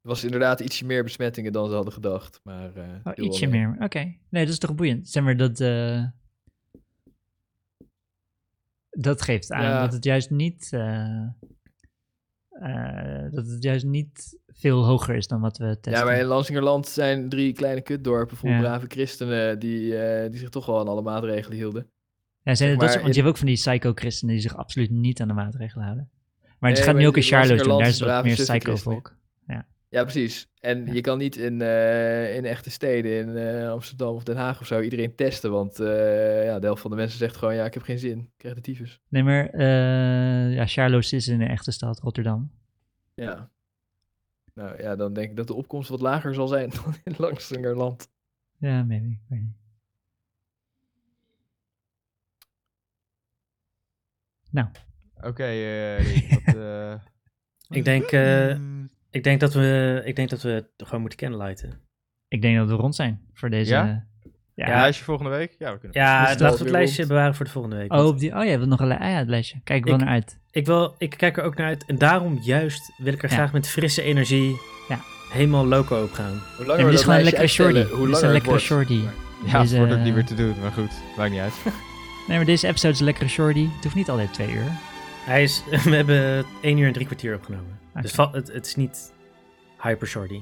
Het was inderdaad ietsje meer besmettingen dan ze hadden gedacht. Maar, eh, Oh, ietsje mee. meer. Oké. Nee, dat is toch boeiend. Zeg maar dat... eh, dat geeft aan Ja. dat het juist niet... eh, dat het juist niet veel hoger is dan wat we testen. Ja, maar in Lansingerland zijn drie kleine kutdorpen vol Ja. brave christenen die, die zich toch wel aan alle maatregelen hielden. Ja, zijn, dat want je hebt ook van die psycho-christenen die zich absoluut niet aan de maatregelen houden. Maar Nee, ze gaan nu ook in Charloes doen, daar is wat meer psycho-volk. Ja, precies. En Ja. je kan niet in, eh, in echte steden, in eh, Amsterdam of Den Haag of zo, iedereen testen. Want eh, ja, de helft van de mensen zegt gewoon, ja, ik heb geen zin. Ik krijg de tyfus. Nee, maar ja, Charloes is in een echte stad, Rotterdam. Ja. Nou ja, dan denk ik dat de opkomst wat lager zal zijn dan in Lansingerland. Ja, maybe. ik weet niet. Oké, eh, eh, Ik denk, eh, ik, denk dat we, ik denk dat we gewoon moeten candlelighten. Ik denk dat we rond zijn voor deze... Ja? Ja? Ja, Ja. lijstje volgende week? Ja, we kunnen. Ja, laten we het lijstje rond. bewaren voor de volgende week. Oh, op die, oh, je hebt nog een li- ah, ja, het lijstje. Kijk ik wel naar uit. ik, wil, ik kijk er ook naar uit. En daarom juist wil ik er Ja. graag met frisse energie Ja. helemaal loco op gaan. Hoe Ja, langer we dit is gewoon een lekkere shorty. hoe Dit is langer een het lekkere shorty. Ja, Deze- het wordt ook niet meer te doen, maar goed, maakt niet uit. Nee, maar deze episode is een lekkere shorty. Het hoeft niet altijd twee uur. Hij is, we hebben 1 uur en drie kwartier opgenomen. Dus het, het is niet hyper shorty.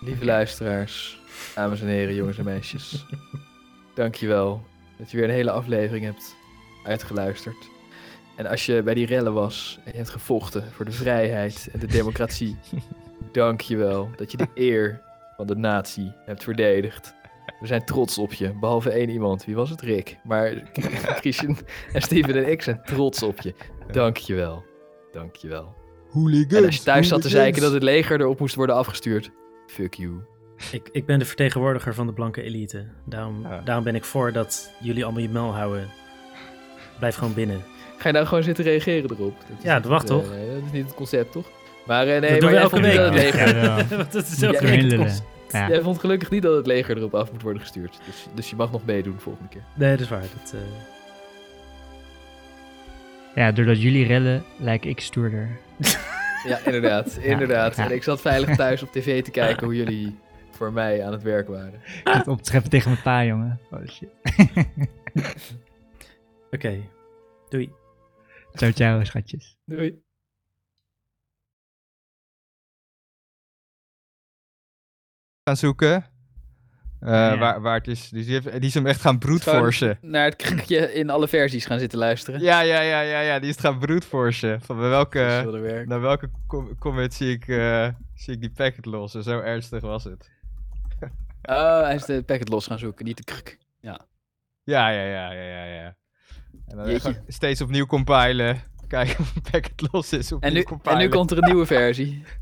Lieve luisteraars, dames en heren, jongens en meisjes. Dankjewel dat je weer een hele aflevering hebt uitgeluisterd. En als je bij die rellen was en je hebt gevochten voor de vrijheid en de democratie, dankjewel dat je de eer van de natie hebt verdedigd. We zijn trots op je, behalve één iemand. Wie was het? Rick. Maar Christian en Steven en ik zijn trots op je. Dankjewel. Dankjewel. Hooligans. En als je thuis zat te zeiken dat het leger erop moest worden afgestuurd, fuck you. Ik, ik ben de vertegenwoordiger van de blanke elite. Daarom, Ja. daarom ben ik voor dat jullie allemaal je mel houden. Blijf gewoon binnen. Ga je nou gewoon zitten reageren erop? Dat is Ja, dat mag eh, toch? dat is niet het concept, toch? Maar eh, nee, dat maar doen we elke week. dat het leger... Ja, dat is elke ja. Ja. Jij vond gelukkig niet dat het leger erop af moet worden gestuurd. Dus, dus je mag nog meedoen volgende keer. Nee, dat is waar. Dat, eh, ja, doordat jullie rellen, lijk ik stoerder. Ja, inderdaad. inderdaad. ja. En ik zat veilig thuis op tv te kijken hoe jullie voor mij aan het werk waren. Het optreffen tegen mijn pa, jongen. Oh shit. Oké. Doei. Ciao, ciao, schatjes. Doei. Gaan zoeken. Eh, Ja. waar, waar het is. Dus die, heeft, die is hem echt gaan broedforsen. Naar het krikje in alle versies gaan zitten luisteren. Ja, ja, ja, ja, ja, die is het gaan broedforsen. Van bij welke, naar welke com- comment zie ik, eh, zie ik die packet lossen? Zo ernstig was het. Oh, hij is de packet los gaan zoeken, niet de kruk. Ja, ja, ja, ja, ja, ja. En dan steeds opnieuw compilen. Kijken of een packet los is. En nu, en nu komt er een nieuwe versie.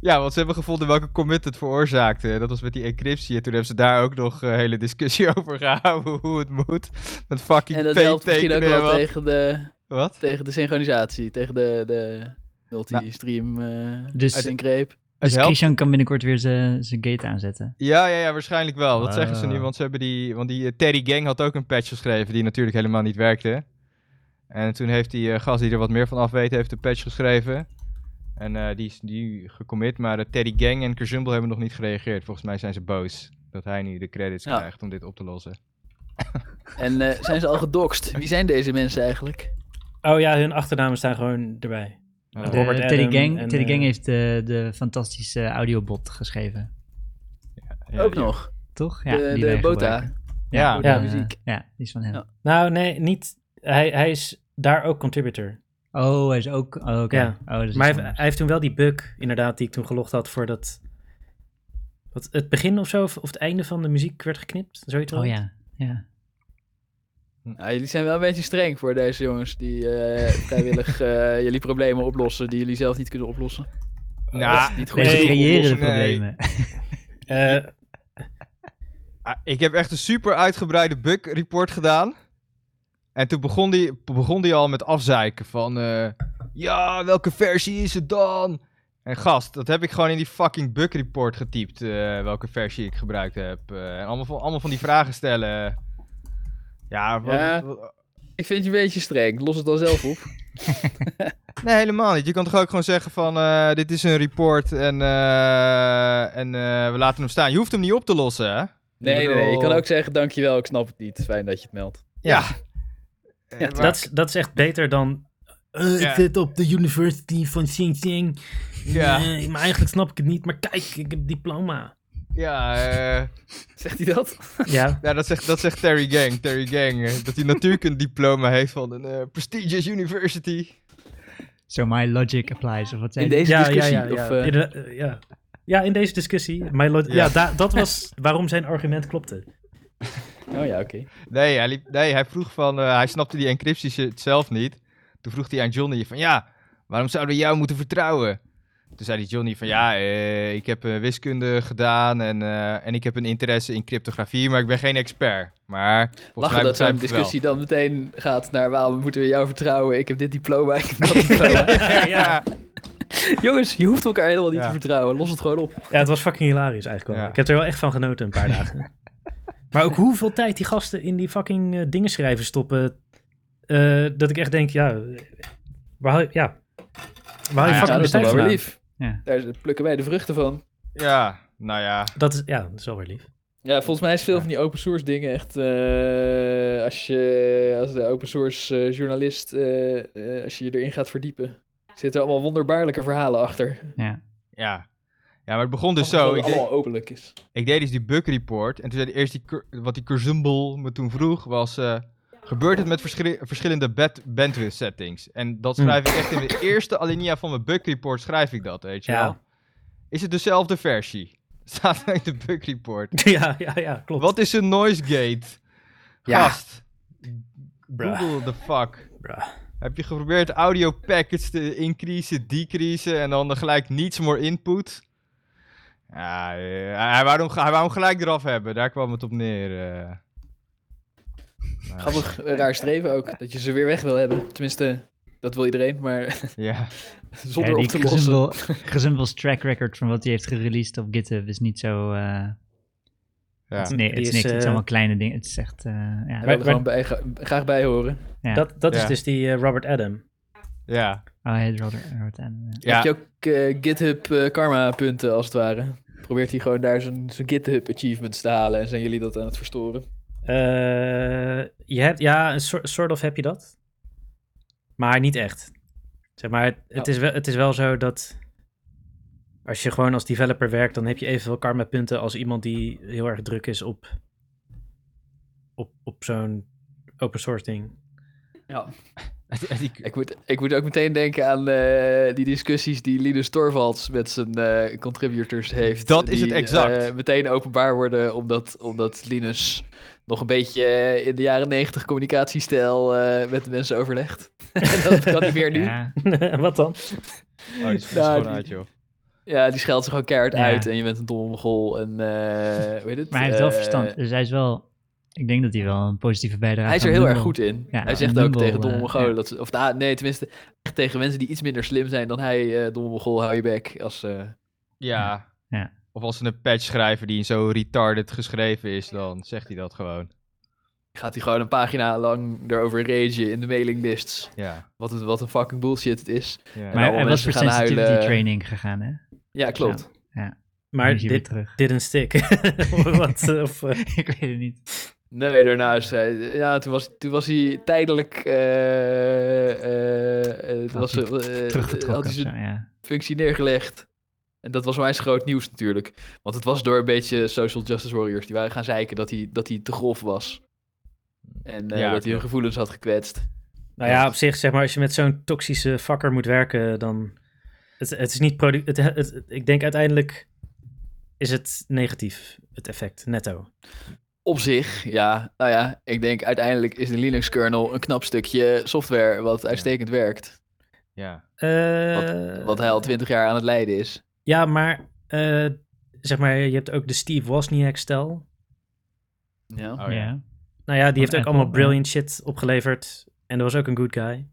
Ja, want ze hebben gevonden welke commit het veroorzaakte. Dat was met die encryptie. En toen hebben ze daar ook nog een hele discussie over gehouden hoe het moet. Met fucking En dat helpt misschien ook wel wat. tegen de, Wat? tegen de synchronisatie, tegen de, de multi-stream eh Dus- syncreep. Het Dus helpt. Christian kan binnenkort weer zijn gate aanzetten. Ja, ja, ja, waarschijnlijk wel. Dat zeggen ze nu, Ah. want ze hebben die... Want die eh, Terry Gang had ook een patch geschreven die natuurlijk helemaal niet werkte. En toen heeft die eh, gast die er wat meer van af weet, heeft een patch geschreven. En eh, die is nu gecommit, maar de Terry Gang en Kerzumble hebben nog niet gereageerd. Volgens mij zijn ze boos dat hij nu de credits Ja. krijgt om dit op te lossen. En eh, zijn ze al gedoxt? Wie zijn deze mensen eigenlijk? Oh ja, hun achternamen staan gewoon erbij. Uh, De Robert Teddy Adam Gang, en, Teddy eh, Gang heeft de, de fantastische audiobot geschreven. ja, ook nog. Toch? Ja, de die de Bota. Ja. Bota Ja. muziek. Ja, die is van hem. Ja. Nou, nee, niet. Hij, hij is daar ook contributor. Oh, hij is ook... Oh, oké. Ja. Oh, dat is Maar hij, heeft- hij heeft toen wel die bug, inderdaad, die ik toen gelogd had voor dat. Wat, het begin of zo, of, of het einde van de muziek werd geknipt. Zoiets Oh ja, ja. Ja, jullie zijn wel een beetje streng voor deze jongens die eh, vrijwillig eh, jullie problemen oplossen die jullie zelf niet kunnen oplossen. Nou, niet goed. Nee, ze Nee, creëren de problemen. Eh, Ah, Ik heb echt een super uitgebreide bug report gedaan. En toen begon die, begon die al met afzeiken van... eh, ja, welke versie is het dan? En gast, dat heb ik gewoon in die fucking bug report getypt. eh, welke versie ik gebruikt heb. eh, en allemaal van, allemaal van die vragen stellen. Ja, wat- Ja. wat- Ik vind je een beetje streng. Los het dan zelf op. nee, helemaal niet. Je kan toch ook gewoon zeggen van... dit is een report en, en we laten hem staan. Je hoeft hem niet op te lossen, hè? Nee, nee, nee. Je kan ook zeggen, dankjewel, ik snap het niet. Fijn dat je het meldt. Ja. Ja, Eh, maar- dat, is, dat is echt beter dan. eh, Ja. Ik zit op de University van Xinjiang. Ja. Maar eigenlijk snap ik het niet. Maar kijk, ik heb diploma. Ja, eh... Zegt hij dat? Ja, Ja, dat zegt, dat zegt Terry Gang. Terry Gang. dat hij natuurlijk een diploma heeft van een prestigious university. So my logic applies, of wat zei In deze ja, ja, discussie? ja. Ja. Of, ja. ja, in deze discussie. My Ja. ja, da- dat was waarom zijn argument klopte. Oh ja, oké. Nee, hij, liep, nee, hij vroeg van... eh, hij snapte die encryptie zelf niet. Toen vroeg hij aan Johnny van... Ja, waarom zouden we jou moeten vertrouwen? toen zei die Johnny van ja, eh, ik heb eh, wiskunde gedaan en, eh, en ik heb een interesse in cryptografie, maar ik ben geen expert. Maar volgens Lachen mij dat zo'n wel. discussie dan meteen gaat naar waarom moeten we jou vertrouwen? Ik heb dit diploma, ik heb dat diploma. ja. Jongens, je hoeft elkaar helemaal niet Ja. te vertrouwen. Los het gewoon op. Ja, het was fucking hilarisch eigenlijk wel. Ja. Ik heb er wel echt van genoten een paar dagen. Maar ook hoeveel tijd die gasten in die fucking eh, dingen schrijven stoppen. eh, dat ik echt denk, ja, waar haal je, ja, waar haal je ja, Ja, fucking dat de tijd wel lief. Ja. Daar plukken wij de vruchten van. ja, nou ja. Dat is, ja, dat is wel weer lief. Ja, volgens mij is veel van die open source dingen echt... eh, als je als de open source eh, journalist, eh, eh, als je je erin gaat verdiepen... zitten allemaal wonderbaarlijke verhalen achter. Ja. Ja. Ja, maar het begon dus zo. het Ik deed, openlijk is. ik deed dus die bug report. En toen zei hij eerst die, wat die Curzumble me toen vroeg, was... eh, gebeurt het met verschillende bed- bandwidth settings? En dat schrijf ik echt in de eerste alinea van mijn bug report, schrijf ik dat, weet je Ja. wel? Is het dezelfde versie? Staat er in de bug report. ja, ja, ja, klopt. Wat is een noise gate? Ja. Gast. Bruh. Google the fuck. Bruh. Heb je geprobeerd audio packets te increasen, decreasen en dan gelijk niets more input? Ja, eh, hij, wou hem, hij wou hem gelijk eraf hebben. Daar kwam het op neer. eh. Nou, Grappig, eh, raar streven ook. Dat je ze weer weg wil hebben. Tenminste, dat wil iedereen, maar Ja, zonder Ja, op die te lossen. Gezumble's track record van wat hij heeft gereleased op GitHub is niet zo... eh, ja. het is, nee, het is is, niks. het eh, is allemaal kleine dingen. Het is echt... eh, ja. Maar- gewoon bij, graag bij horen. ja. Dat, dat is dus die eh, Robert Adam. ja. Oh, hij Robert, Robert Allen, ja. Ja. Heb je ook eh, GitHub eh, karma punten als het ware? Probeert hij gewoon daar zijn, zijn GitHub achievements te halen en zijn jullie dat aan het verstoren? Eh, je hebt, ja, een soort, soort of heb je dat. Maar niet echt. Zeg maar, het, het, Ja. is wel, het is wel zo dat als je gewoon als developer werkt, dan heb je evenveel karma punten als iemand die heel erg druk is op, op, op zo'n open source ding. Ja. Die- Ik moet, ik moet ook meteen denken aan eh, die discussies die Linus Torvalds met zijn eh, contributors heeft. Dat is het exact. eh, meteen openbaar worden omdat, omdat Linus nog een beetje in de jaren negentig communicatiestijl eh, met de mensen overlegt. en dat kan niet meer nu. Ja. Ja. Wat dan? Oh, die is Nou, die- uit, joh. die scheldt zich gewoon keihard Ja. uit en je bent een domme en eh heet het? Maar hij heeft wel verstand. Dus hij is wel... Ik denk dat hij wel een positieve bijdrage Hij is er heel erg goed in. Ja, hij zegt ook tegen domme eh, Mongolen ja. dat ze, of nou, nee, tenminste echt tegen mensen die iets minder slim zijn dan hij, eh domme Mongool, hou je bek. Als, eh, Ja. Ja. Of als ze een patch schrijven die zo retarded geschreven is, dan zegt hij dat gewoon. gaat hij gewoon een pagina lang erover ragen in de mailinglists. Ja. Wat, het, wat een fucking bullshit het is. ja. En Maar hij was voor sensitivity huilen. training gegaan, hè? Ja, klopt. Maar Nu is hij weer dit terug. didn't stick. Wat, of, ik weet het niet. Nee, daarna is hij... Ja, toen was, toen was hij tijdelijk... was, eh, had hij zijn ja. functie neergelegd. En dat was onwijs groot nieuws natuurlijk. Want het was door een beetje social justice warriors. Die waren gaan zeiken dat hij, dat hij te grof was. En Ja, dat hij hun gevoelens had gekwetst. nou ja, op zich, zeg maar, als je met zo'n toxische fucker moet werken, dan... Het, het is niet produ- het, het, het- Ik denk uiteindelijk is het negatief, het effect, netto. Op zich, ja. Nou ja, ik denk uiteindelijk is de Linux-kernel een knap stukje software wat uitstekend werkt. ja. Eh, Wat hij al twintig jaar aan het leiden is. Ja, maar eh, zeg maar, je hebt ook de Steve Wozniak-stel. Ja. Oh, ja. ja. Nou ja, die heeft ook Apple, allemaal ja. brilliant shit opgeleverd. En dat was ook een good guy.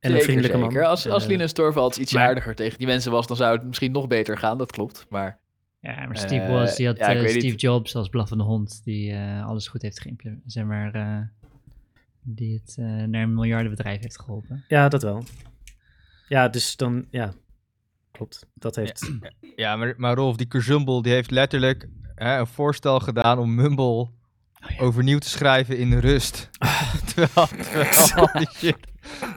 En een vriendelijke man. zeker. Als, als Eh, Linus Torvalds iets maar- aardiger tegen die mensen was, dan zou het misschien nog beter gaan. Dat klopt. Maar Ja, maar Steve Eh, Woz, die had ja, eh, Steve niet. Jobs als blaffende hond, die eh, alles goed heeft geïmplementeerd. Zeg maar, eh, die het eh, naar een miljardenbedrijf heeft geholpen. Ja, dat wel. Ja, dus dan, ja, klopt. Dat heeft... Ja, maar, maar Rolf, die Curzumble, die heeft letterlijk hè, een voorstel gedaan om Mumble overnieuw te schrijven in rust. terwijl, terwijl al die shit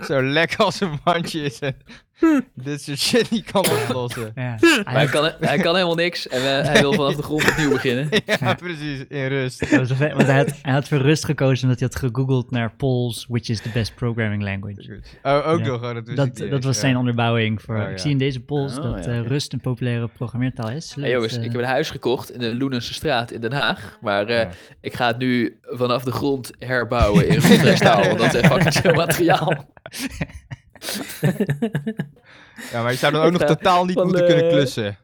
zo lek als een mandje is en dit soort shit niet kan oplossen. Ja, Maar hij, kan, hij kan helemaal niks en eh, hij wil vanaf de grond opnieuw beginnen. ja, precies, in rust. Want hij had, hij had voor rust gekozen omdat hij had gegoogeld naar Pols, which is the best programming language. Oh, ook nog, oh, dat Dat, dat was zijn onderbouwing voor. Oh, Ik zie in deze Pols Oh, dat ja, eh, rust een populaire programmeertaal is. Hey jongens, Dat, ik eh, heb een huis gekocht in de Loenense straat in Den Haag. Maar eh, Ja. ik ga het nu vanaf de grond herbouwen in grondrechtstaal. want dat is echt fucking materiaal. Ja, maar je zou dan ook nog totaal niet van, moeten kunnen eh, klussen.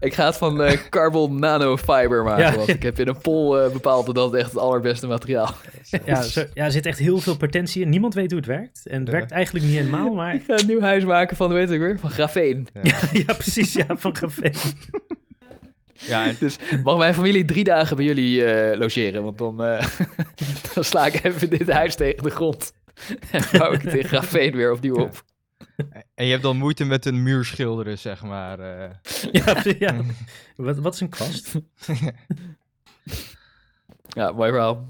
Ik ga het van eh, carbon nanofiber maken. Ja. want ik heb in een poll eh, bepaald dat dat echt het allerbeste materiaal is. ja, zo, ja, er zit echt heel veel potentie in. Niemand weet hoe het werkt. En het Ja. werkt eigenlijk niet helemaal, maar... Ik ga een nieuw huis maken van, weet ik weer, van grafeen. ja, precies. Ja, van café. Ja, en- Dus mag mijn familie drie dagen bij jullie eh, logeren? Want dan, eh, dan sla ik even dit huis tegen de grond. En bouw ik het in grafeen weer opnieuw op. en je hebt dan moeite met een muur schilderen, zeg maar. eh. Ja, ja. Wat, wat is een kwast? Ja, mooi verhaal.